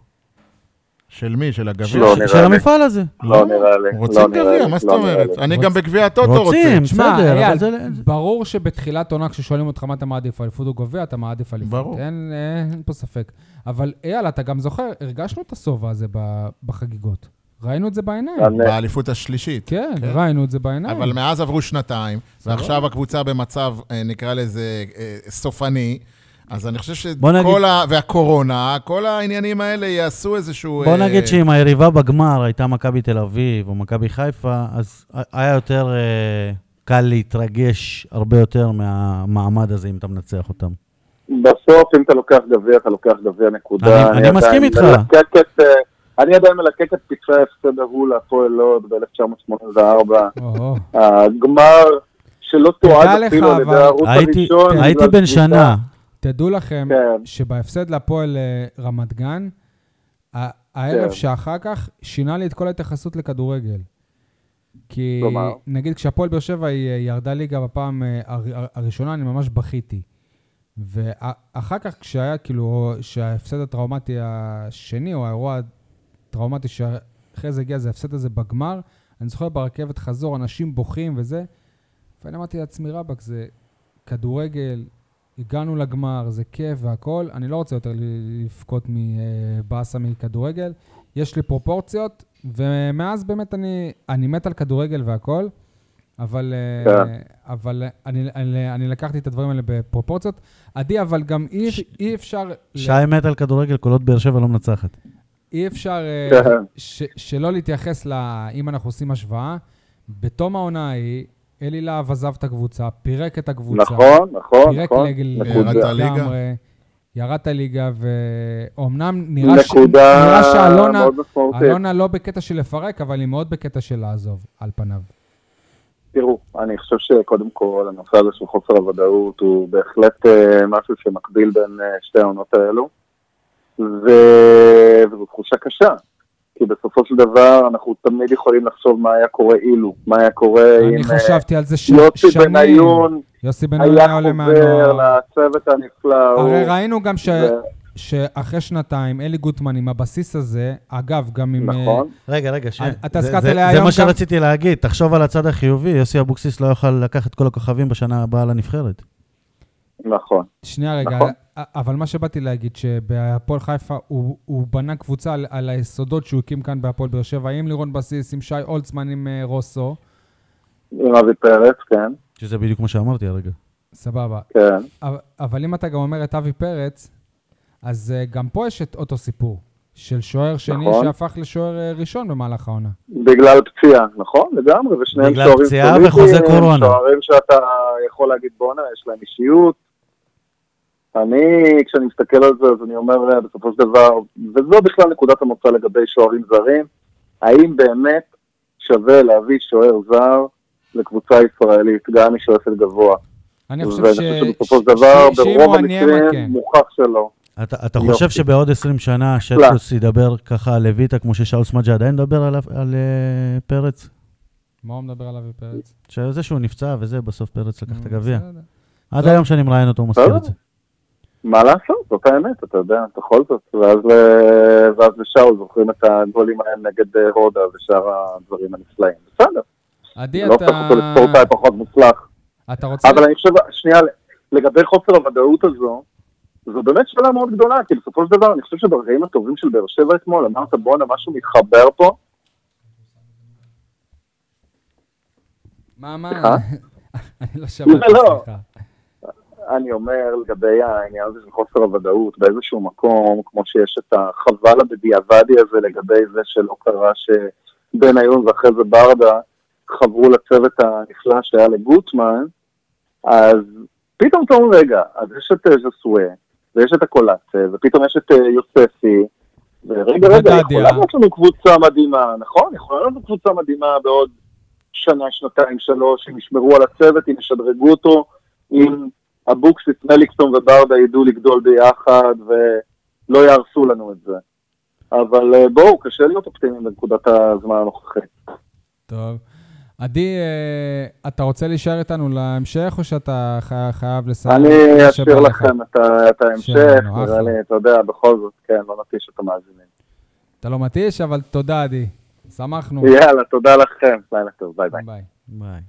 של מי? של הגביע? לא, של- נראה של לי. המפעל הזה. לא נראה לי. רוצים לא נראה גביע, לי, מה זאת לא נראה אומרת? לי. אני רוצ- גם בגביע הטוטו רוצה. רוצים, תשמע, בסדר, אבל אייל, זה... ברור שבתחילת עונה כששואלים אותך מה אתה מעדיף, אליפות או גביע, אתה מעדיף אליפות. ברור. אין, אין פה ספק. אבל אייל, אתה גם זוכר, הרגשנו את השובע הזה ב- בחגיגות. ראינו את זה בעיניים. אני- באליפות השלישית. כן, כן. ראינו את זה בעיניים. אבל מאז עברו שנתיים. ועכשיו הקבוצה במצב, אה, נקרא לזה, אה, סופני. אז אני חושב בוא נגיד- שכל ה... והקורונה, כל העניינים האלה יעשו איזשהו... בוא אה, נגיד שאם היריבה בגמר הייתה מכבי תל אביב או מכבי חיפה, אז היה יותר אה, קל להתרגש הרבה יותר מהמעמד הזה אם אתה מנצח אותם. בסוף, אם אתה לוקח גביע, אתה לוקח גביע נקודה. אני- אני מסכים עדיין איתך. מלקק את, אה, אני עדיין מלקק את פצעי ההפסד ההוא להפועל לוד ב-1984. או-הו. הגמר שלא תועד אפילו על ידי הערוץ הראשון. הייתי בן. שנה. תדעו לכם כן. שבהפסד להפועל אה, רמת גן, הערב כן. שאחר כך שינה לי את כל ההתייחסות לכדורגל. כי כלומר? נגיד כשהפועל באר שבע היא אה, ירדה ליגה בפעם אה, הר- הר- הראשונה, אני ממש בכיתי. ואחר כך כשהיה כאילו, שההפסד הטראומטי השני, או האירוע הטראומטי שאחרי זה הגיע, זה ההפסד הזה בגמר, אני זוכר ברכבת חזור, אנשים בוכים וזה, ואני אמרתי לעצמי, רבאק, זה כדורגל, הגענו לגמר, זה כיף והכול, אני לא רוצה יותר לבכות מבאסה מכדורגל. יש לי פרופורציות, ומאז באמת אני, אני מת על כדורגל והכול, אבל, כן. אה, אבל אני, אני, אני לקחתי את הדברים האלה בפרופורציות. עדי, אבל גם אי, ש- אי אפשר... ל- שי מת על כדורגל, כל עוד באר שבע לא מנצחת. אי אפשר אה, כן. ש, שלא להתייחס ל... אם אנחנו עושים השוואה, בתום העונה ההיא, אלי להב עזב את הקבוצה, פירק את הקבוצה. נכון, נכון, פירק נכון. לגל ירד נקודה. הליגה. לגמרי, ירד את הליגה, ואומנם נראה, ש... נראה שאלונה. אלונה לא בקטע של לפרק, אבל היא מאוד בקטע של לעזוב, על פניו. תראו, אני חושב שקודם כל הנושא הזה של חוסר הוודאות הוא בהחלט אה, משהו שמקביל בין אה, שתי העונות האלו, ו... וזו תחושה קשה, כי בסופו של דבר אנחנו תמיד יכולים לחשוב מה היה קורה אילו, מה היה קורה אם אני אה, חשבתי על זה ש... יוסי שנים. בניון יוסי בניון היה עולה מהנוער. לצוות הנפלא הרי ההוא. ראינו גם ש... ו- שאחרי שנתיים, אלי גוטמן עם הבסיס הזה, אגב, גם עם... אה, נכון, רגע, רגע, ש... אתה זה- הזכרת זה- לי זה היום מה גם- שרציתי להגיד. תחשוב על הצד החיובי, יוסי אבוקסיס לא יוכל לקחת כל הכוכבים בשנה הבאה לנבחרת. נכון. שנייה רגע, נכון. אבל מה שבאתי להגיד, שבהפועל חיפה הוא, הוא בנה קבוצה על, על היסודות שהוא הקים כאן בהפועל באר שבע, עם לירון בסיס, עם שי אולצמן, עם אה, רוסו, עם אבי פרץ, כן, שזה בדיוק מה שאמרתי הרגע. סבבה. כן. אבל, אבל אם אתה גם אומר את אבי פרץ, אז uh, גם פה יש את אותו סיפור, של שוער שני נכון. שהפך לשוער אה, ראשון במהלך העונה. בגלל פציעה, נכון, לגמרי, ושניהם בגלל שוערים פציעה סולידיים, וחוזה קורונה. שוערים שאתה יכול להגיד בואנה, יש להם אישיות. אני, כשאני מסתכל על זה, אז אני אומר אה, בסופו של דבר, וזו בכלל נקודת המוצא לגבי שוערים זרים, האם באמת שווה להביא שוער זר לקבוצה ישראלית, גם מי שואפת גבוה? אני חושב ואני ש... חושב שבסופו של דבר, ברוב המקרים, כן. מוכח שלא. אתה, אתה. חושב שבעוד 20 שנה שטקוס ידבר ככה על לויטה, כמו ששאול סמג'ה עדיין מדבר על, על אה, פרץ? מה הוא מדבר על אבי פרץ? שזה שהוא נפצע וזה, בסוף פרץ לקח את הגביע. עד טוב. היום שאני מראיין אותו הוא מזכיר. את זה. מה לעשות, זאת האמת, אתה יודע, בכל זאת. ואז, ל- ואז לשאול זוכרים את הגולים האלה נגד אה, הודה ושאר הדברים הנפלאים. בסדר, עדי, לא הופך אתה... אותו לספורטאי פחות מוצלח. אתה רוצה... אבל אני חושב, שנייה, לגבי חוסר הוודאות הזו, זו באמת שאלה מאוד גדולה, כי בסופו של דבר, אני חושב שברגעים הטובים של באר שבע אתמול, אמרת בואנה, משהו מתחבר פה, מה, מה? אני לא שמעתי, לא. סליחה. אני אומר לגבי העניין הזה של חוסר הוודאות, באיזשהו מקום, כמו שיש את החבל הבדיעבדי הזה לגבי זה שלא קרה שבניון ואחרי זה ברדה חברו לצוות הנפלא שהיה לגוטמן, אז פתאום אתה אומר, רגע, אז יש את אה, ז'סווה, ויש את הקולאצה, ופתאום יש את אה, יוספי, ורגע, רגע. יכולה להיות לנו קבוצה מדהימה, נכון? יכולה להיות לנו קבוצה מדהימה בעוד שנה, שנתיים, שלוש, אם ישמרו על הצוות, אם ישדרגו אותו, אם אבוקסיס, מליקסון וברדה ידעו לגדול ביחד ולא יהרסו לנו את זה. אבל אה, בואו, קשה להיות אופטימיים בנקודת הזמן הנוכחית. טוב. עדי, אה, אתה רוצה להישאר איתנו להמשך, או שאתה חי- חייב לסיים? אני אשאיר? לכם את ה- את ההמשך, נראה. לי, אתה יודע, בכל זאת, כן, לא נטיש את המאזינים. אתה לא מתיש, אבל תודה, עדי. שמחנו. יאללה, תודה לכם, לילה טוב, ביי ביי. ביי. ביי.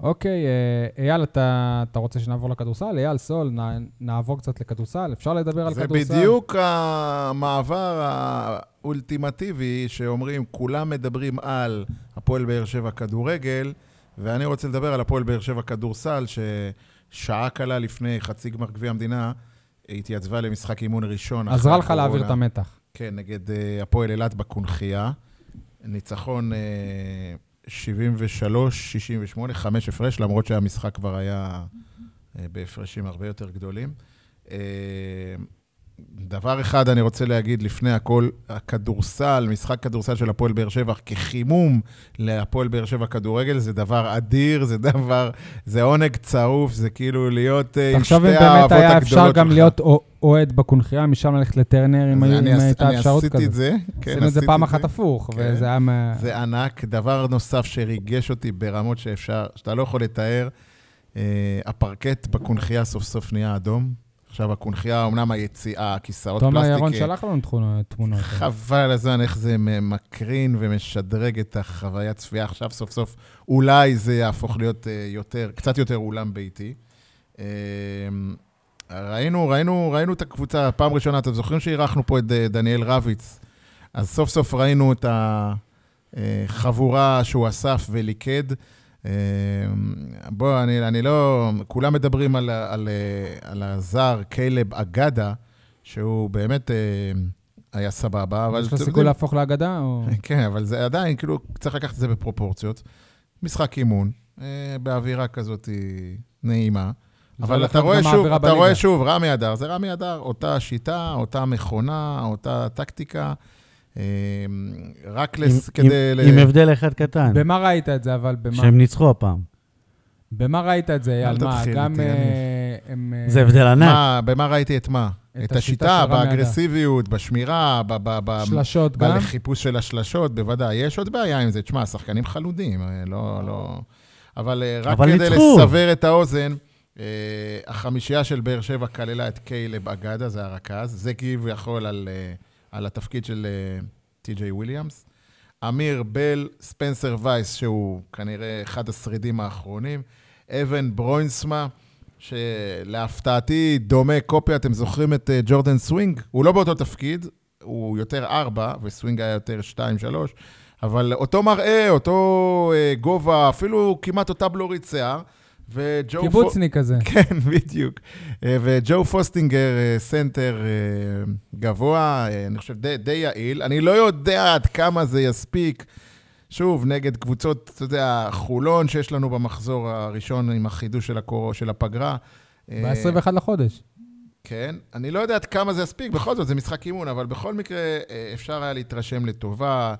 אוקיי, אה, אייל, אתה, אתה רוצה שנעבור לכדורסל? אייל, סול, נע, נעבור קצת לכדורסל? אפשר לדבר על זה כדורסל? בדיוק המעבר האולטימטיבי שאומרים, כולם מדברים על הפועל באר שבע כדורגל, ואני רוצה לדבר על הפועל באר שבע כדורסל, ששעה קלה לפני חצי גמר גביע המדינה, התייצבה למשחק אימון ראשון. עזרה לך. להעביר את המתח. כן, נגד אה, הפועל אילת בקונכייה. ניצחון אה, 73-68, חמש הפרש, למרות שהמשחק כבר היה אה, בהפרשים הרבה יותר גדולים. דבר אחד אני רוצה להגיד לפני הכל, הכדורסל, משחק כדורסל של הפועל באר שבע, כחימום להפועל באר שבע כדורגל, זה דבר אדיר, זה דבר, זה עונג צרוף, זה כאילו להיות אה, עם שתי תחשוב אם באמת האהבות היה אפשר הגדולות גם שלך. להיות אוה- אוהד בקונכייה, משם ללכת לטרנר, אם היו- אני אם עש- הייתה אני אפשרות עשיתי את כזאת. זה, כן, עשינו את זה פעם אחת הפוך, כן. וזה היה... זה ענק. דבר נוסף שריגש אותי ברמות שאפשר, שאתה לא יכול לתאר, אה, הפרקט בקונכייה סוף סוף נהיה אדום. עכשיו הקונכייה, אמנם היציאה, הכיסאות תומר פלסטיק, ירון אה, שלח לנו תמונות. תמונות. חבל על הזמן איך זה מקרין ומשדרג את החוויית צפייה. עכשיו סוף סוף אולי זה יהפוך להיות אה, יותר, קצת יותר אולם ביתי. אה, ראינו, ראינו, ראינו את הקבוצה, פעם ראשונה, אתם זוכרים שאירחנו פה את אה, דניאל רביץ? אז סוף סוף ראינו את החבורה שהוא אסף וליכד. אה, בוא, אני, אני לא... כולם מדברים על, על, אה, על הזר קיילב אגדה, שהוא באמת אה, היה סבבה, אבל... יש לו סיכוי להפוך לאגדה? או- כן, אבל זה עדיין, כאילו, צריך לקחת את זה בפרופורציות. משחק אימון, אה, באווירה כזאת נעימה. אבל הולך אתה רואה שוב, אתה. רואה שוב, רמי אדר, זה רמי אדר, אותה שיטה, אותה מכונה, אותה טקטיקה, רק לס... עם- כדי... עם- ל- עם הבדל אחד קטן, במה ראית את זה, אבל במה? שהם ניצחו הפעם. במה ראית את זה, אייל? אל מה, תתחיל גם אה, הם... אה, זה הבדל ענק. מה, במה ראיתי את מה? את את השיטה. באגרסיביות, בשמירה, ב- ב- ב- שלשות גם? בחיפוש של השלשות, בוודאי. יש עוד בעיה עם זה. תשמע, השחקנים חלודים, אה, לא... לא... אבל רק אבל כדי ניצחו. לסבר את האוזן, החמישייה של באר שבע כללה את קיילב אגדה, זה הרכז. זה כביכול על, על התפקיד של אה, טי.ג'יי וויליאמס. אמיר בל, ספנסר וייס, שהוא כנראה אחד השרידים האחרונים. אבן ברוינסמה, שלהפתעתי דומה קופי, אתם זוכרים את אה, ג'ורדן סווינג? הוא לא באותו תפקיד, הוא יותר ארבע, וסווינג היה יותר שתיים, שלוש, אבל אותו מראה, אותו אה, גובה, אפילו כמעט אותה בלורית שיער. וג'ו... קיבוצניק כזה. כן, בדיוק. אה, וג'ו פוסטינגר, אה, סנטר אה, גבוה, אני חושב די, די יעיל. אני לא יודע עד כמה זה יספיק. שוב, נגד קבוצות, אתה יודע, חולון שיש לנו במחזור הראשון עם החידוש של, הקור... של הפגרה. אה, ב-21 לחודש. כן, אני לא יודע עד כמה זה יספיק, בכל זאת, זה משחק אימון, אבל בכל מקרה אפשר היה להתרשם לטובה.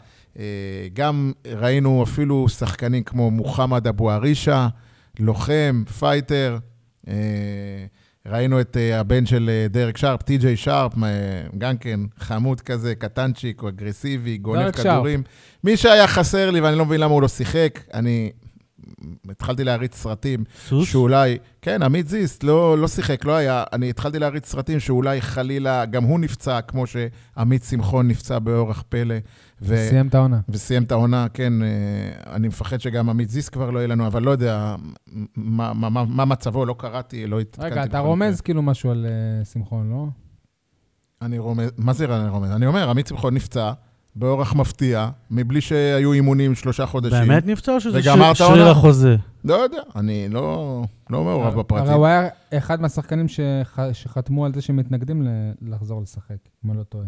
גם ראינו אפילו שחקנים כמו מוחמד אבו ערישה, לוחם, פייטר. אה, ראינו את אה, הבן של אה, דרק שרפ, טי.ג'יי שרפ, גם כן חמוד כזה, קטנצ'יק, אגרסיבי, גונב דרק שרפ. כדורים. מי שהיה חסר לי, ואני לא מבין למה הוא לא שיחק, אני התחלתי להריץ סרטים סוס? שאולי, כן, עמית זיסט לא, לא שיחק, לא היה. אני התחלתי להריץ סרטים שאולי חלילה, גם הוא נפצע, כמו שעמית שמחון נפצע באורח פלא. ו... סיים את העונה. וסיים את העונה, כן, אה, אני מפחד שגם עמית זיסט כבר לא יהיה לנו, אבל לא יודע מה, מה, מה, מה מצבו, לא קראתי, לא התעדכנתי. רגע, אתה רומז. כאילו משהו על אה, שמחון, לא? אני רומז, מה זה אני רומז? אני אומר, עמית שמחון נפצע באורח מפתיע, מבלי שהיו אימונים שלושה חודשים. באמת נפצע או שזה שריר? החוזה? לא יודע, אני לא, לא מעורב בפרטים. הרי הוא היה אחד מהשחקנים שח- שחתמו על זה שהם מתנגדים ל- לחזור לשחק, אם אני לא טועה.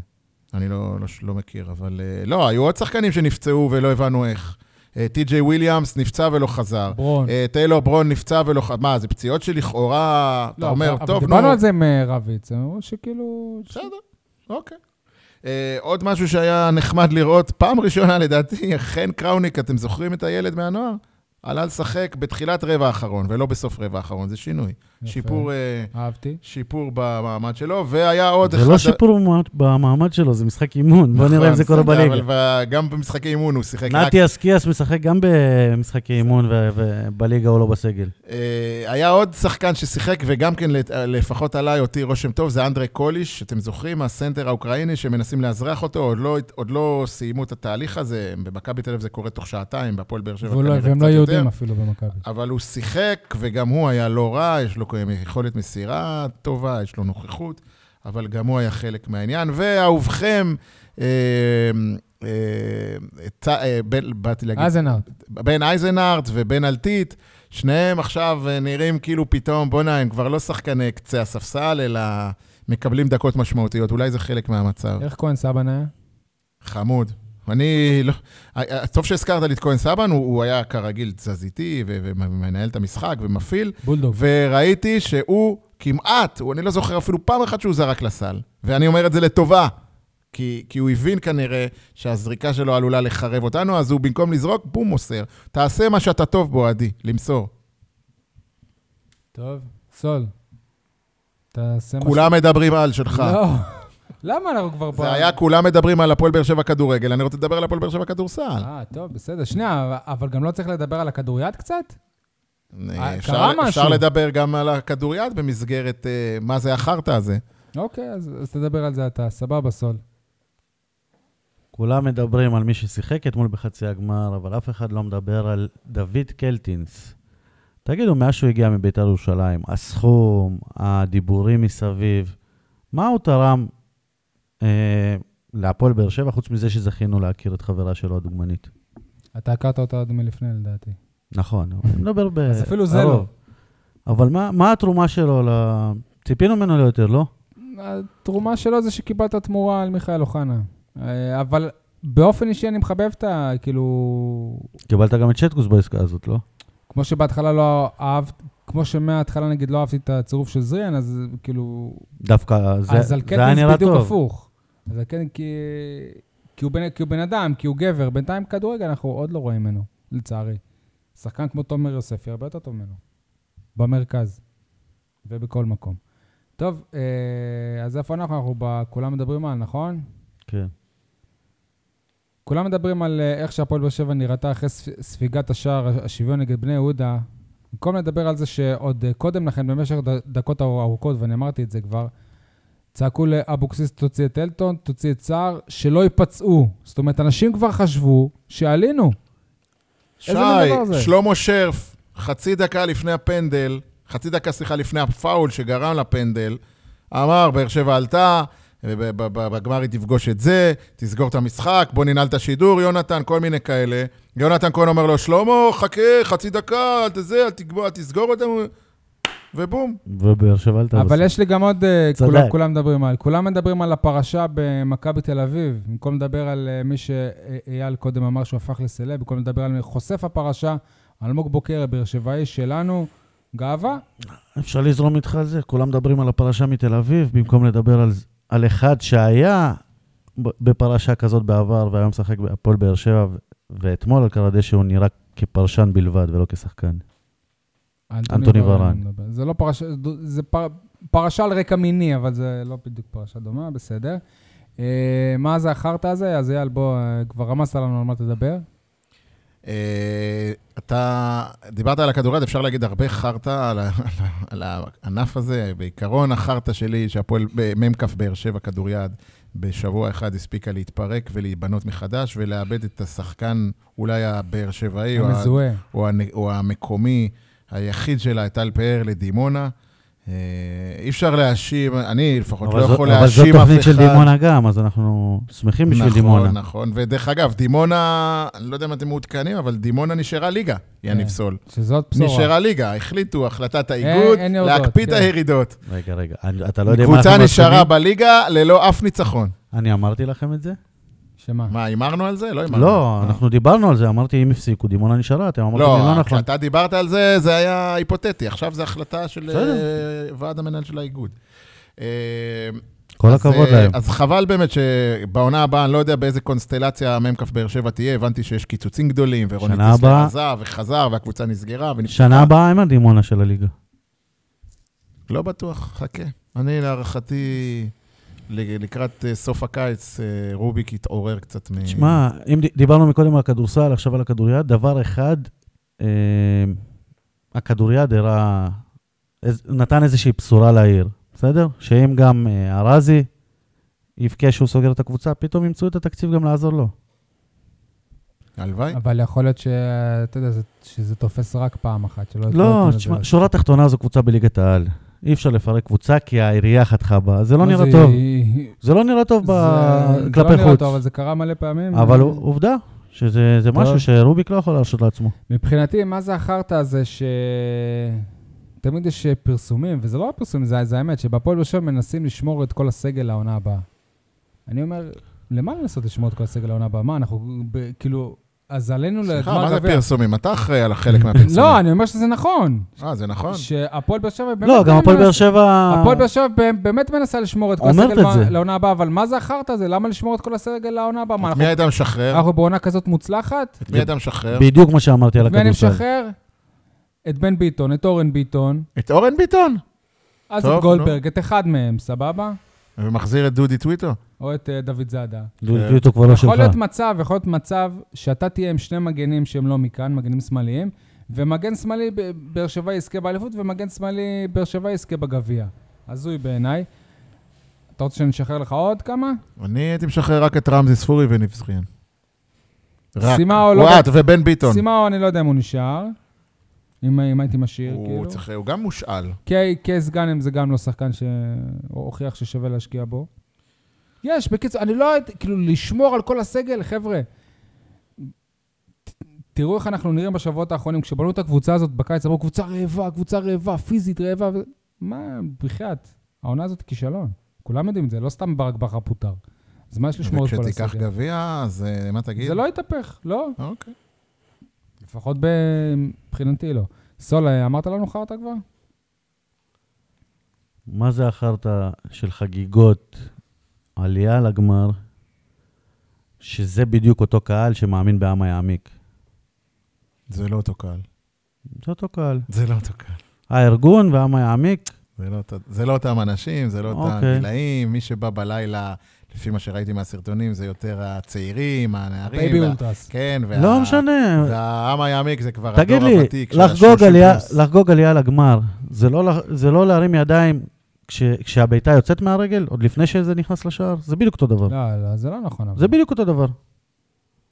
אני לא, לא, לא מכיר, אבל... אה, לא, היו עוד שחקנים שנפצעו ולא הבנו איך. אה, טי.ג'יי וויליאמס נפצע ולא חזר. ברון. אה, טיילור ברון נפצע ולא חזר. מה, זה פציעות שלכאורה, אתה לא, אומר, אבל טוב, נו... דיברנו על זה עם אה, רביץ, הם אמרו שכאילו... בסדר, אוקיי. אה, עוד משהו שהיה נחמד לראות, פעם ראשונה לדעתי, חן קראוניק, אתם זוכרים את הילד מהנוער? עלה לשחק בתחילת רבע האחרון, ולא בסוף רבע האחרון, זה שינוי. שיפור, אה, אהבתי. שיפור במעמד שלו, והיה עוד זה לא שיפור במעמד- במעמד שלו, זה משחק אימון. בוא נראה אם זה קורה נכון, בליגה. אבל ב- גם במשחקי אימון הוא שיחק רק... נתי אסקיאס משחק גם במשחקי אימון, ו- ובליגה הוא לא בסגל. אה, היה עוד שחקן ששיחק, וגם כן לפחות עליי, אותי רושם טוב, זה אנדרי קוליש, אתם זוכרים? הסנטר האוקראיני שמנסים לאזרח אותו, עוד לא, עוד לא סיימו את התהליך הזה, במכבי תל אביב זה קורה תוך שעתיים, בהפועל באר שבע לא- והם לא. יהודים אפילו במכבי. אבל הוא שיחק, וגם הוא היה לא רע, יש לו יכולת מסירה טובה, יש לו נוכחות, אבל גם הוא היה חלק מהעניין. ואהובכם, אה, אה, צ- אה, באתי להגיד, אייזנארט. בן אייזנארט ובן אלטיט, שניהם עכשיו אה, נראים כאילו פתאום, בואנה, הם כבר לא שחקני קצה הספסל, אלא מקבלים דקות משמעותיות. אולי זה חלק מהמצב. איך כהן סבן היה? חמוד. אני לא... אה, טוב שהזכרת לי את כהן סבן, הוא, הוא היה כרגיל תזזיתי ו- ומנהל את המשחק ומפעיל, בולדוג. וראיתי שהוא כמעט, הוא, אני לא זוכר אפילו פעם אחת שהוא זרק לסל. ואני אומר את זה לטובה, כי, כי הוא הבין כנראה שהזריקה שלו עלולה לחרב אותנו, אז הוא במקום לזרוק, בום, מוסר. תעשה מה שאתה טוב בו, עדי, למסור. טוב, סול. תעשה מה כולם מדברים על שלך. לא. למה אנחנו כבר פה? זה היה כולם מדברים על הפועל באר שבע כדורגל, אני רוצה לדבר על הפועל באר שבע כדורסל. אה, טוב, בסדר. שנייה, אבל גם לא צריך לדבר על הכדוריד קצת? אה, אפשר, קרה אפשר משהו. לדבר גם על הכדוריד במסגרת אה, מה זה החרטא הזה. אוקיי, אז, אז תדבר על זה אתה. סבבה, סול. כולם מדברים על מי ששיחק אתמול בחצי הגמר, אבל אף אחד לא מדבר על דוד קלטינס. תגידו, מאז שהוא הגיע מביתר ירושלים, הסכום, הדיבורים מסביב, מה הוא תרם אה, להפועל באר שבע, חוץ מזה שזכינו להכיר את חברה שלו הדוגמנית? אתה הכרת אותה עוד מלפני, לדעתי. נכון, אני מדבר ב... אז אפילו זה. לא. אבל מה, מה התרומה שלו ל... ציפינו ממנו ליותר, לא? התרומה שלו זה שקיבלת תמורה על מיכאל אוחנה. אה, אבל באופן אישי אני מחבב את ה... כאילו... קיבלת גם את שטקוס בעסקה הזאת, לא? כמו שבהתחלה לא אהבת... כמו שמההתחלה נגיד לא אהבתי את הצירוף של זריאן, אז כאילו... דווקא זה, אז על זה היה נראה בדיוק טוב. הפוך. אז על קלטינס כי... כי הוא, בן, כי הוא בן אדם, כי הוא גבר. בינתיים כדורגל אנחנו עוד לא רואים ממנו, לצערי. שחקן כמו תומר יוספי הרבה יותר טוב ממנו. במרכז. ובכל מקום. טוב, אה, אז איפה אנחנו? אנחנו ב... כולם מדברים על, נכון? כן. כולם מדברים על אה, איך שהפועל באר שבע נראתה אחרי ספ- ספיגת השער השוויון נגד בני יהודה. במקום לדבר על זה שעוד אה, קודם לכן, במשך דקות ארוכ- ארוכות, ואני אמרתי את זה כבר, צעקו לאבוקסיס, תוציא את אלטון, תוציא את סער, שלא ייפצעו. זאת אומרת, אנשים כבר חשבו שעלינו. שי? שלמה שרף, חצי דקה לפני הפנדל, חצי דקה, סליחה, לפני הפאול שגרם לפנדל, אמר, באר שבע עלתה, בגמר היא תפגוש את זה, תסגור את המשחק, בוא ננעל את השידור, יונתן, כל מיני כאלה. יונתן כהן אומר לו, שלמה, חכה, חצי דקה, אל תזה, אל תסגור אותנו, ובום. ובאר שבע עלתה. אבל בסוף. יש לי גם עוד, אה. כולם, כולם מדברים על, כולם מדברים על הפרשה במכבי תל אביב. במקום לדבר על אה, מי שאייל קודם אמר שהוא הפך לסלב, במקום לדבר על חושף הפרשה, אלמוג בוקר, הבאר שבעי שלנו, גאווה. אפשר לזרום איתך על זה, כולם מדברים על הפרשה מתל אביב, במקום לדבר על, על אחד שהיה בפרשה כזאת בעבר, והיום משחק בהפועל באר שבע, ואתמול על קר הדשא הוא נראה כפרשן בלבד ולא כשחקן. אנטוני ורן. זה לא פרשה, זה פר, פרשה על רקע מיני, אבל זה לא בדיוק פרשה דומה, בסדר. אה, מה זה החרטא הזה? אז אייל, בוא, אה, כבר רמזת לנו על מה תדבר. אה, אתה דיברת על הכדוריד, אפשר להגיד הרבה חרטא על, על הענף הזה. בעיקרון, החרטא שלי, שהפועל מ"כ באר שבע כדוריד, בשבוע אחד הספיקה להתפרק ולהיבנות מחדש, ולאבד את השחקן, אולי הבאר שבעי, המזוהה. או, הנ- או המקומי היחיד שלה, טל פאר לדימונה. אה, אי אפשר להאשים, אני לפחות לא אבל, זו, יכול אבל זו להאשים אף אחד. תוכנית של דימונה גם, אז אנחנו שמחים בשביל נכון, דימונה. נכון, ודרך אגב, דימונה, אני לא יודע אם אתם מעודכנים, אבל דימונה נשארה ליגה, יניב כן. סול. שזאת בשורה. נשארה ליגה, החליטו החלטת האיגוד אין יורדות, להקפיא את כן. הירידות. רגע, רגע, אתה לא יודע מה אנחנו קבוצה נשארה? בליגה ללא אף ניצחון. אני אמרתי לכם את זה? שמה? מה, הימרנו על זה? לא הימרנו. לא. אנחנו דיברנו על זה, אמרתי, אם הפסיקו, דימונה נשארה, אתם אמרתם לא, לא נכון. כשאתה דיברת על זה, זה היה היפותטי. עכשיו זו החלטה של בסדר. אה, ועד המנהל של האיגוד. אה, כל אז, הכבוד אה, להם. אז חבל באמת שבעונה הבאה, אני לא יודע באיזה קונסטלציה מ"כ באר שבע תהיה, הבנתי שיש קיצוצים גדולים, ורוני שנה טיסלר עזב וחזר, והקבוצה נסגרה. ונפתחה. שנה הבאה הם הדימונה של הליגה. לא בטוח, חכה. אני להערכתי, לקראת אה, סוף הקיץ, אה, רוביק יתעורר קצת מ... תשמע, אם דיברנו מקודם על הכדורסל, עכשיו על הכדוריד, דבר אחד, אה, הכדוריד הראה, נתן איזושהי בשורה לעיר, בסדר? שאם גם אה, ארזי יבכה שהוא סוגר את הקבוצה, פתאום ימצאו את התקציב גם לעזור לו. הלוואי. אבל יכול להיות שאתה יודע, זה- שזה תופס רק פעם אחת, שלא... לא, לזה- תשמע, שורה תחתונה זו קבוצה בליגת העל. אי אפשר לפרק קבוצה כי העירייה חתכה בה, זה לא נראה זה- טוב. זה לא נראה טוב ב- זה- זה כלפי לא נראה חוץ. טוב, אבל זה קרה מלא פעמים. אבל עובדה, שזה. משהו שרוביק לא יכול להרשות לעצמו. מבחינתי, מה זה החרטא הזה ש... תמיד יש פרסומים, וזה לא הפרסומים, זה, זה האמת, שבהפועל באר שבע מנסים לשמור את כל הסגל לעונה הבאה. אני אומר, למה לנסות לשמור את כל הסגל לעונה הבאה? מה, אנחנו ב, כאילו, אז עלינו סליחה, לגמר מה זה גביע. פרסומים? אתה אחראי על החלק מהפרסומים. לא, אני אומר שזה נכון. אה, זה נכון. שהפועל באר שבע באמת... לא, גם הפועל באר שבע... הפועל באר שבע ב- באמת מנסה לשמור את כל הסגל. לעונה הבאה, אבל מה זה החרטא הזה? למה לשמור את כל הסגל לעונה הבאה? מה, את מי היית משחרר? אנחנו בעונה כזאת מוצלחת? את מי היית משחרר? בדיוק מה שאמרתי על את מי אני הכדורסל. משחרר? את בן ביטון, את אורן ביטון, את אורן ביטון? אז את גולדברג, את אחד מהם, סבבה? ומחזיר את דודי טוויטו? או את אה, דוד זאדה. דודו כבר לא שלך. יכול להיות מצב, יכול להיות מצב שאתה תהיה עם שני מגנים שהם לא מכאן, מגנים שמאליים, ומגן שמאלי ב- באר שבע יזכה באליפות, ומגן שמאלי באר שבע יזכה בגביע. הזוי בעיניי. אתה רוצה שאני אשחרר לך עוד כמה? אני הייתי משחרר רק את רמזי ספורי וניב. רק. סימאו לא- וואט, ובן ביטון. סימאו, אני לא יודע אם הוא נשאר. אם, אם הייתי משאיר, הוא כאילו. צריך- הוא גם מושאל. קיי- קייס גאנם זה גם לא שחקן שהוכיח ששווה להשקיע בו. יש, בקיצור, אני לא... הייתי- כאילו, לשמור על כל הסגל, חבר'ה. תראו איך אנחנו נראים בשבועות האחרונים. כשבנו את הקבוצה הזאת בקיץ, אמרו, קבוצה רעבה, קבוצה רעבה, פיזית רעבה. ו... מה, בחייאת, העונה הזאת היא כישלון. כולם יודעים את זה, לא סתם ברק בכר פוטר. אז מה יש לשמור את כל וכשתיקח הסגל? גביע, אז אה, מה תגיד? זה לא יתהפך, לא. אוקיי. לפחות מבחינתי לא. סול, אמרת לנו חרטא כבר? מה זה החרטא של חגיגות עלייה לגמר, שזה בדיוק אותו קהל שמאמין בעם היעמיק. זה לא אותו קהל. זה אותו קהל. זה לא אותו קהל. הארגון ועם היעמיק, זה לא, זה לא אותם אנשים, זה לא אותם אוקיי. גילאים. מי שבא בלילה, לפי מה שראיתי מהסרטונים, זה יותר הצעירים, הנערים. בייבי וה- אולטרס. כן, וה... לא משנה. והעם היעמיק זה כבר תגיד הדור לי, הוותיק של לחגוג ה-30 עלייה, פלוס. לחגוג עלייה לגמר, זה לא, זה לא להרים ידיים כש, כשהבעיטה יוצאת מהרגל, עוד לפני שזה נכנס לשער? זה בדיוק אותו דבר. לא, לא, זה לא נכון. אבל. זה בדיוק אותו דבר.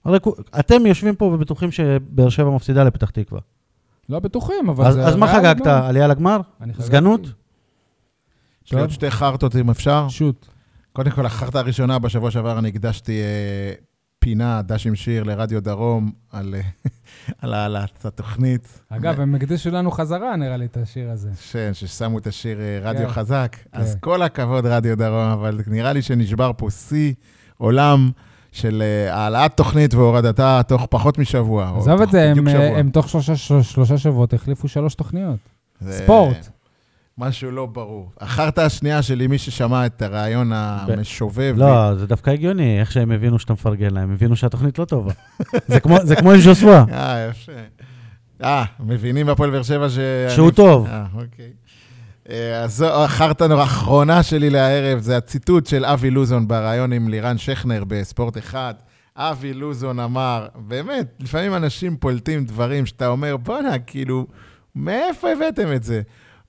הרי אתם יושבים פה ובטוחים שבאר שבע מפסידה לפתח תקווה. לא בטוחים, אבל אז, זה... אז מה חגגת? עלייה לגמר? סגנות? יש לי עוד שתי חרטות, אם אפשר. שוט. קודם כל, החרטה הראשונה, בשבוע שעבר אני הקדשתי אה, פינה, דש עם שיר, לרדיו דרום, על, על העלאת התוכנית. אגב, הם הקדישו לנו חזרה, נראה לי, את השיר הזה. כן, ששמו את השיר אה, רדיו כן. חזק. אז כן. כל הכבוד, רדיו דרום, אבל נראה לי שנשבר פה שיא עולם של אה, העלאת תוכנית והורדתה תוך פחות משבוע. עזוב את זה, הם. אה, הם תוך שלושה- של- שלושה שבועות החליפו שלוש תוכניות. זה ספורט. משהו לא ברור. החרטא השנייה שלי, מי ששמע את הרעיון המשובב, לא, זה דווקא הגיוני, איך שהם הבינו שאתה מפרגן להם, הבינו שהתוכנית לא טובה. זה כמו- עם ז'וסווה. אה, יפה. אה, מבינים בהפועל באר שבע ש... שהוא טוב. אה, אוקיי. אה, אז זו החרטא האחרונה שלי לערב, זה הציטוט של אבי לוזון בריאיון עם לירן שכנר בספורט אחד. אבי לוזון אמר, באמת, לפעמים אנשים פולטים דברים שאתה אומר, בואנה, כאילו, מאיפה הבאתם את זה?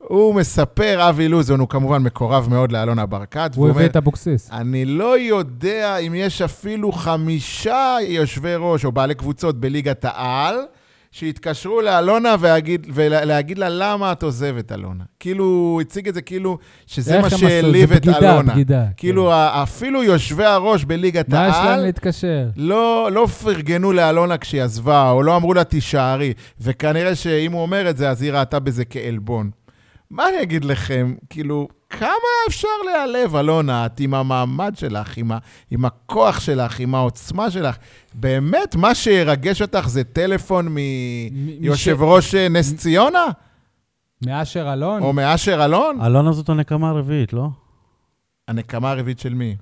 הוא מספר, אבי לוזון, הוא כמובן מקורב מאוד לאלונה ברקת, הוא הביא את אבוקסיס. אני לא יודע אם יש אפילו חמישה יושבי ראש או בעלי קבוצות בליגת העל שיתקשרו לאלונה והגיד, ולהגיד לה למה את עוזבת, אלונה. כאילו, הוא הציג את זה כאילו שזה מה? שהעליב את בגידה, אלונה. בגידה. כאילו, ה- אפילו יושבי הראש בליגת מה יש להם העל להתקשר? לא, לא פרגנו לאלונה כשהיא עזבה, או לא אמרו לה תישארי, וכנראה שאם הוא אומר את זה, אז היא ראתה בזה כעלבון. מה אני אגיד לכם? כאילו, כמה אפשר להיעלב, אלונה? את עם המעמד שלך, עם, ה, עם הכוח שלך, עם העוצמה שלך. באמת, מה שירגש אותך זה טלפון מיושב ראש אה, נס ציונה? מאשר אלון? או מאשר אלון? אלונה זאת הנקמה הרביעית, לא? הנקמה הרביעית של מי?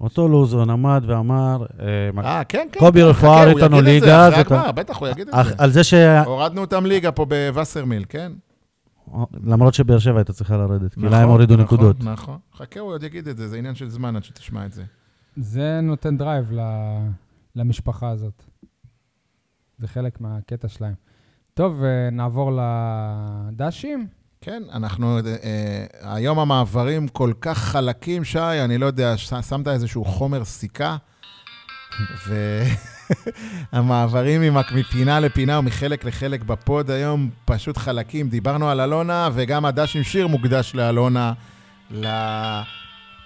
אותו לוזון עמד ואמר, אה, אה, כן, כן. קובי כן, רפואה חכה, הוא הראית לנו יגיד את זה ליגה, אחרי הגמר, בטח, הוא יגיד את זה. על זה ש... הורדנו אותם ליגה פה בווסרמיל, כן? למרות שבאר שבע הייתה צריכה לרדת, כי נכון, להם הורידו נכון, נקודות. נכון. חכה, הוא עוד יגיד את זה, זה עניין של זמן עד שתשמע את זה. זה נותן drive ל... למשפחה הזאת. זה חלק מהקטע שלהם. טוב, אה, נעבור לדשים. כן, אנחנו, אה, אה, היום המעברים כל כך חלקים, שי, אני לא יודע, ש- שמת איזשהו חומר סיכה, והמעברים ממק- מפינה לפינה ומחלק לחלק בפוד היום פשוט חלקים. דיברנו על אלונה, וגם הדש עם שיר מוקדש לאלונה.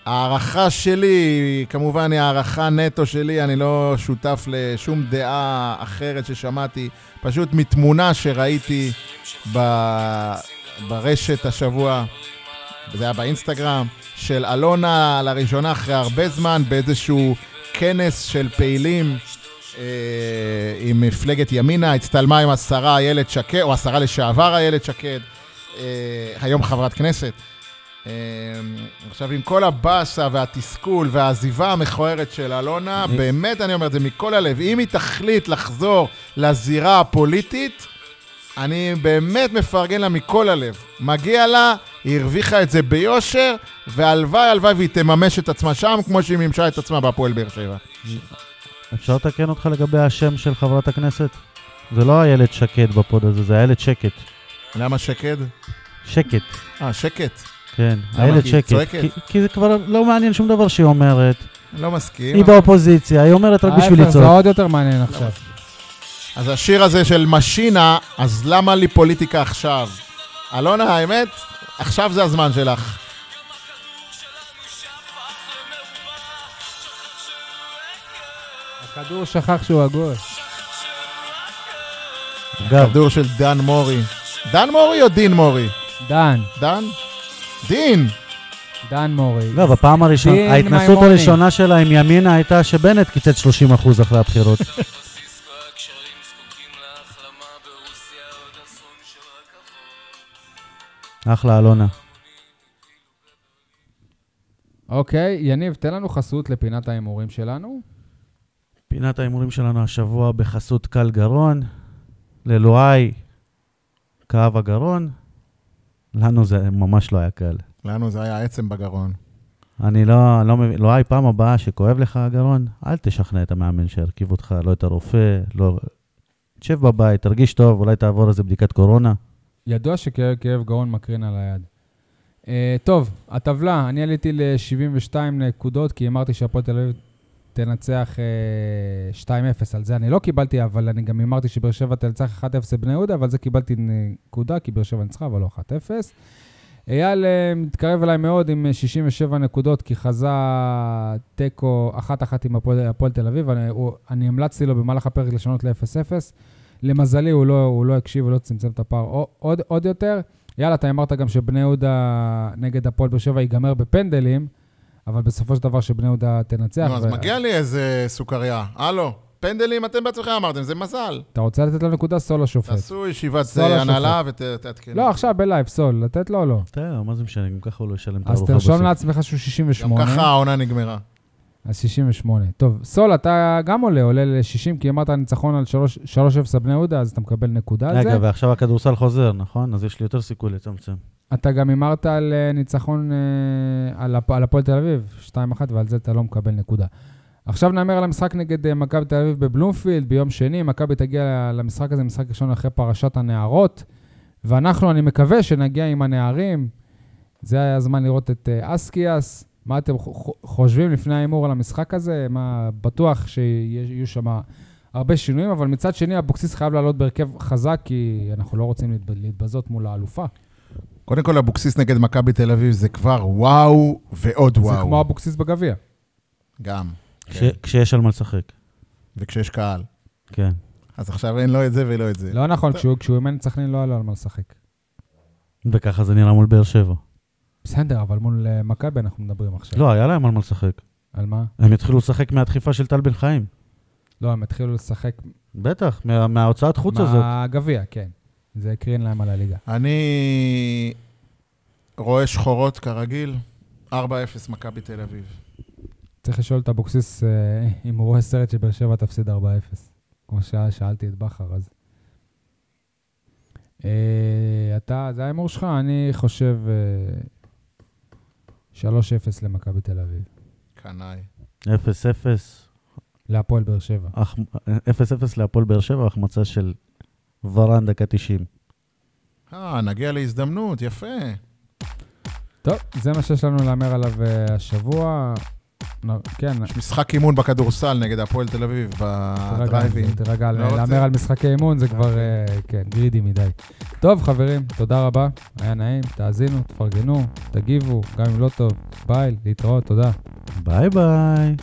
ההערכה שלי, כמובן היא הערכה נטו שלי, אני לא שותף לשום דעה אחרת ששמעתי, פשוט מתמונה שראיתי ב... ברשת השבוע, זה היה באינסטגרם, של אלונה לראשונה אחרי הרבה זמן באיזשהו כנס של פעילים עם מפלגת ימינה, הצטלמה עם השרה איילת שקד, או השרה לשעבר איילת שקד, אה, היום חברת כנסת. אה, עכשיו, עם כל הבאסה והתסכול והעזיבה המכוערת של אלונה, באמת אני אומר את זה מכל הלב, אם היא תחליט לחזור לזירה הפוליטית, אני באמת מפרגן לה מכל הלב. מגיע לה, היא הרוויחה את זה ביושר, והלוואי, הלוואי והיא תממש את עצמה שם, כמו שהיא מימשה את עצמה בהפועל באר שבע. אפשר לתקן אותך לגבי השם של חברת הכנסת? זה לא איילת שקד בפוד הזה, זה איילת שקט. למה שקד? שקט, אה, שקט. כן. איילת שקט. צועקת? כי- כי זה כבר לא מעניין שום דבר שהיא אומרת. לא מסכים. היא באופוזיציה, היא אומרת רק בשביל ההפך, זה לצעוק. עוד יותר מעניין עכשיו. אז השיר הזה של משינה, אז למה לי פוליטיקה עכשיו? אלונה, האמת, עכשיו זה הזמן שלך. הכדור שכח שהוא עגול. אגב, כדור של דן מורי. דן מורי או דין מורי? דן, דן? דין! דן מורי. אגב, הפעם הראשונה, ההתנסות. הראשונה שלה עם ימינה הייתה שבנט קיצץ 30% אחרי הבחירות. אחלה, אלונה. אוקיי, יניב, תן לנו חסות לפינת ההימורים שלנו. פינת ההימורים שלנו השבוע בחסות קל גרון, ללואי כאב הגרון. לנו זה ממש לא היה קל. לנו זה היה עצם בגרון. אני לא, לא מבין, לואי, פעם הבאה שכואב לך הגרון, אל תשכנע את המאמן שירכיב אותך, לא את הרופא, לא... תשב בבית, תרגיש טוב, אולי תעבור איזה בדיקת קורונה. ידוע שכאב גרון מקרין על היד. Uh, טוב, הטבלה, אני עליתי ל-72 נקודות, כי אמרתי שהפועל תל אביב תנצח uh, 2-0. על זה אני לא קיבלתי, אבל אני גם אמרתי שבאר שבע תנצח 1-0 לבני יהודה, ועל זה קיבלתי נקודה, כי באר שבע ניצחה, אבל לא 1-0. אייל uh, מתקרב אליי מאוד עם אה, 67 נקודות, כי חזה תיקו אחת-אחת עם הפועל תל אביב. אני, הוא, אני המלצתי לו במהלך הפרק לשנות ל-0-0. למזלי, הוא לא, הוא לא הקשיב ולא צמצם את הפער עוד, עוד יותר. יאללה, אתה אמרת גם שבני יהודה נגד הפועל באר שבע ייגמר בפנדלים, אבל בסופו של דבר שבני יהודה תנצח. נו, אז מגיע לי איזה סוכריה. הלו, פנדלים אתם בעצמכם אמרתם, זה מזל. אתה רוצה לתת לו נקודה? סול לשופט. תעשו ישיבת סול אה, השופט. הנהלה ותעדכנו. לא, עכשיו ב live, סול, לתת לו או לא? תראה, מה זה משנה, גם ככה הוא לא ישלם את אז הארוחה תרשום בסוף. לעצמך שהוא גם 68. ככה העונה נגמרה. אז 68. טוב, סול, אתה גם עולה, עולה ל-60, כי אמרת ניצחון על 3-0 בני יהודה, אז אתה מקבל נקודה על זה. רגע, ועכשיו הכדורסל חוזר, נכון? אז יש לי יותר סיכוי לצמצם. אתה גם הימרת על אה, ניצחון אה, על על הפועל תל אביב, 2-1, ועל זה אתה לא מקבל נקודה. עכשיו נאמר על המשחק נגד אה, מכבי תל אביב בבלומפילד ביום שני. מכבי תגיע למשחק הזה, משחק ראשון אחרי פרשת הנערות, ואנחנו, אני מקווה שנגיע עם הנערים. זה היה הזמן לראות את אסקיאס. מה אתם חושבים לפני ההימור על המשחק הזה? מה, בטוח שיהיו שם הרבה שינויים, אבל מצד שני, אבוקסיס חייב לעלות בהרכב חזק, כי אנחנו לא רוצים להתב- להתבזות מול האלופה. קודם כל, אבוקסיס נגד מכבי תל אביב זה כבר וואו ועוד זה וואו. כמו אבוקסיס בגביע. גם. כש- כן. כשיש על מה לשחק. וכשיש קהל. כן. אז עכשיו אין לא את זה ולא את זה. לא נכון, כשהוא כשהוא אימן את סכנין לא היה לו על מה לשחק. וככה זה נראה מול באר שבע. בסדר, אבל מול אה, מכבי אנחנו מדברים עכשיו. לא, היה להם על מה לשחק. על מה? הם התחילו לשחק מהדחיפה של טל בן חיים. לא, הם התחילו לשחק בטח, מה- מההוצאת חוץ הזאת. מהגביע, כן. זה הקרין להם על הליגה. אני רואה שחורות כרגיל, 4-0 מכבי תל אביב. צריך לשאול את אבוקסיס אה, אם הוא רואה סרט שבאר שבע תפסיד 4-0. כמו ששאלתי את בכר אז. אה, אתה, זה ההימור שלך? אני חושב אה, 3-0 למכבי תל אביב. קנאי. 0-0, להפועל באר שבע. אח- 0-0 להפועל באר שבע, החמצה של ורן דקה 90. אה, נגיע להזדמנות, יפה. טוב, זה מה שיש לנו להמר עליו אה, השבוע. כן, יש משחק אימון בכדורסל נגד הפועל תל אביב תירגע, בדרייבין. תירגע, לא? להמר על משחקי אימון זה כבר, אה, כן, גרידי מדי. טוב, חברים, תודה רבה, היה נעים, תאזינו, תפרגנו, תגיבו, גם אם לא טוב, ביי, להתראות, תודה. ביי ביי.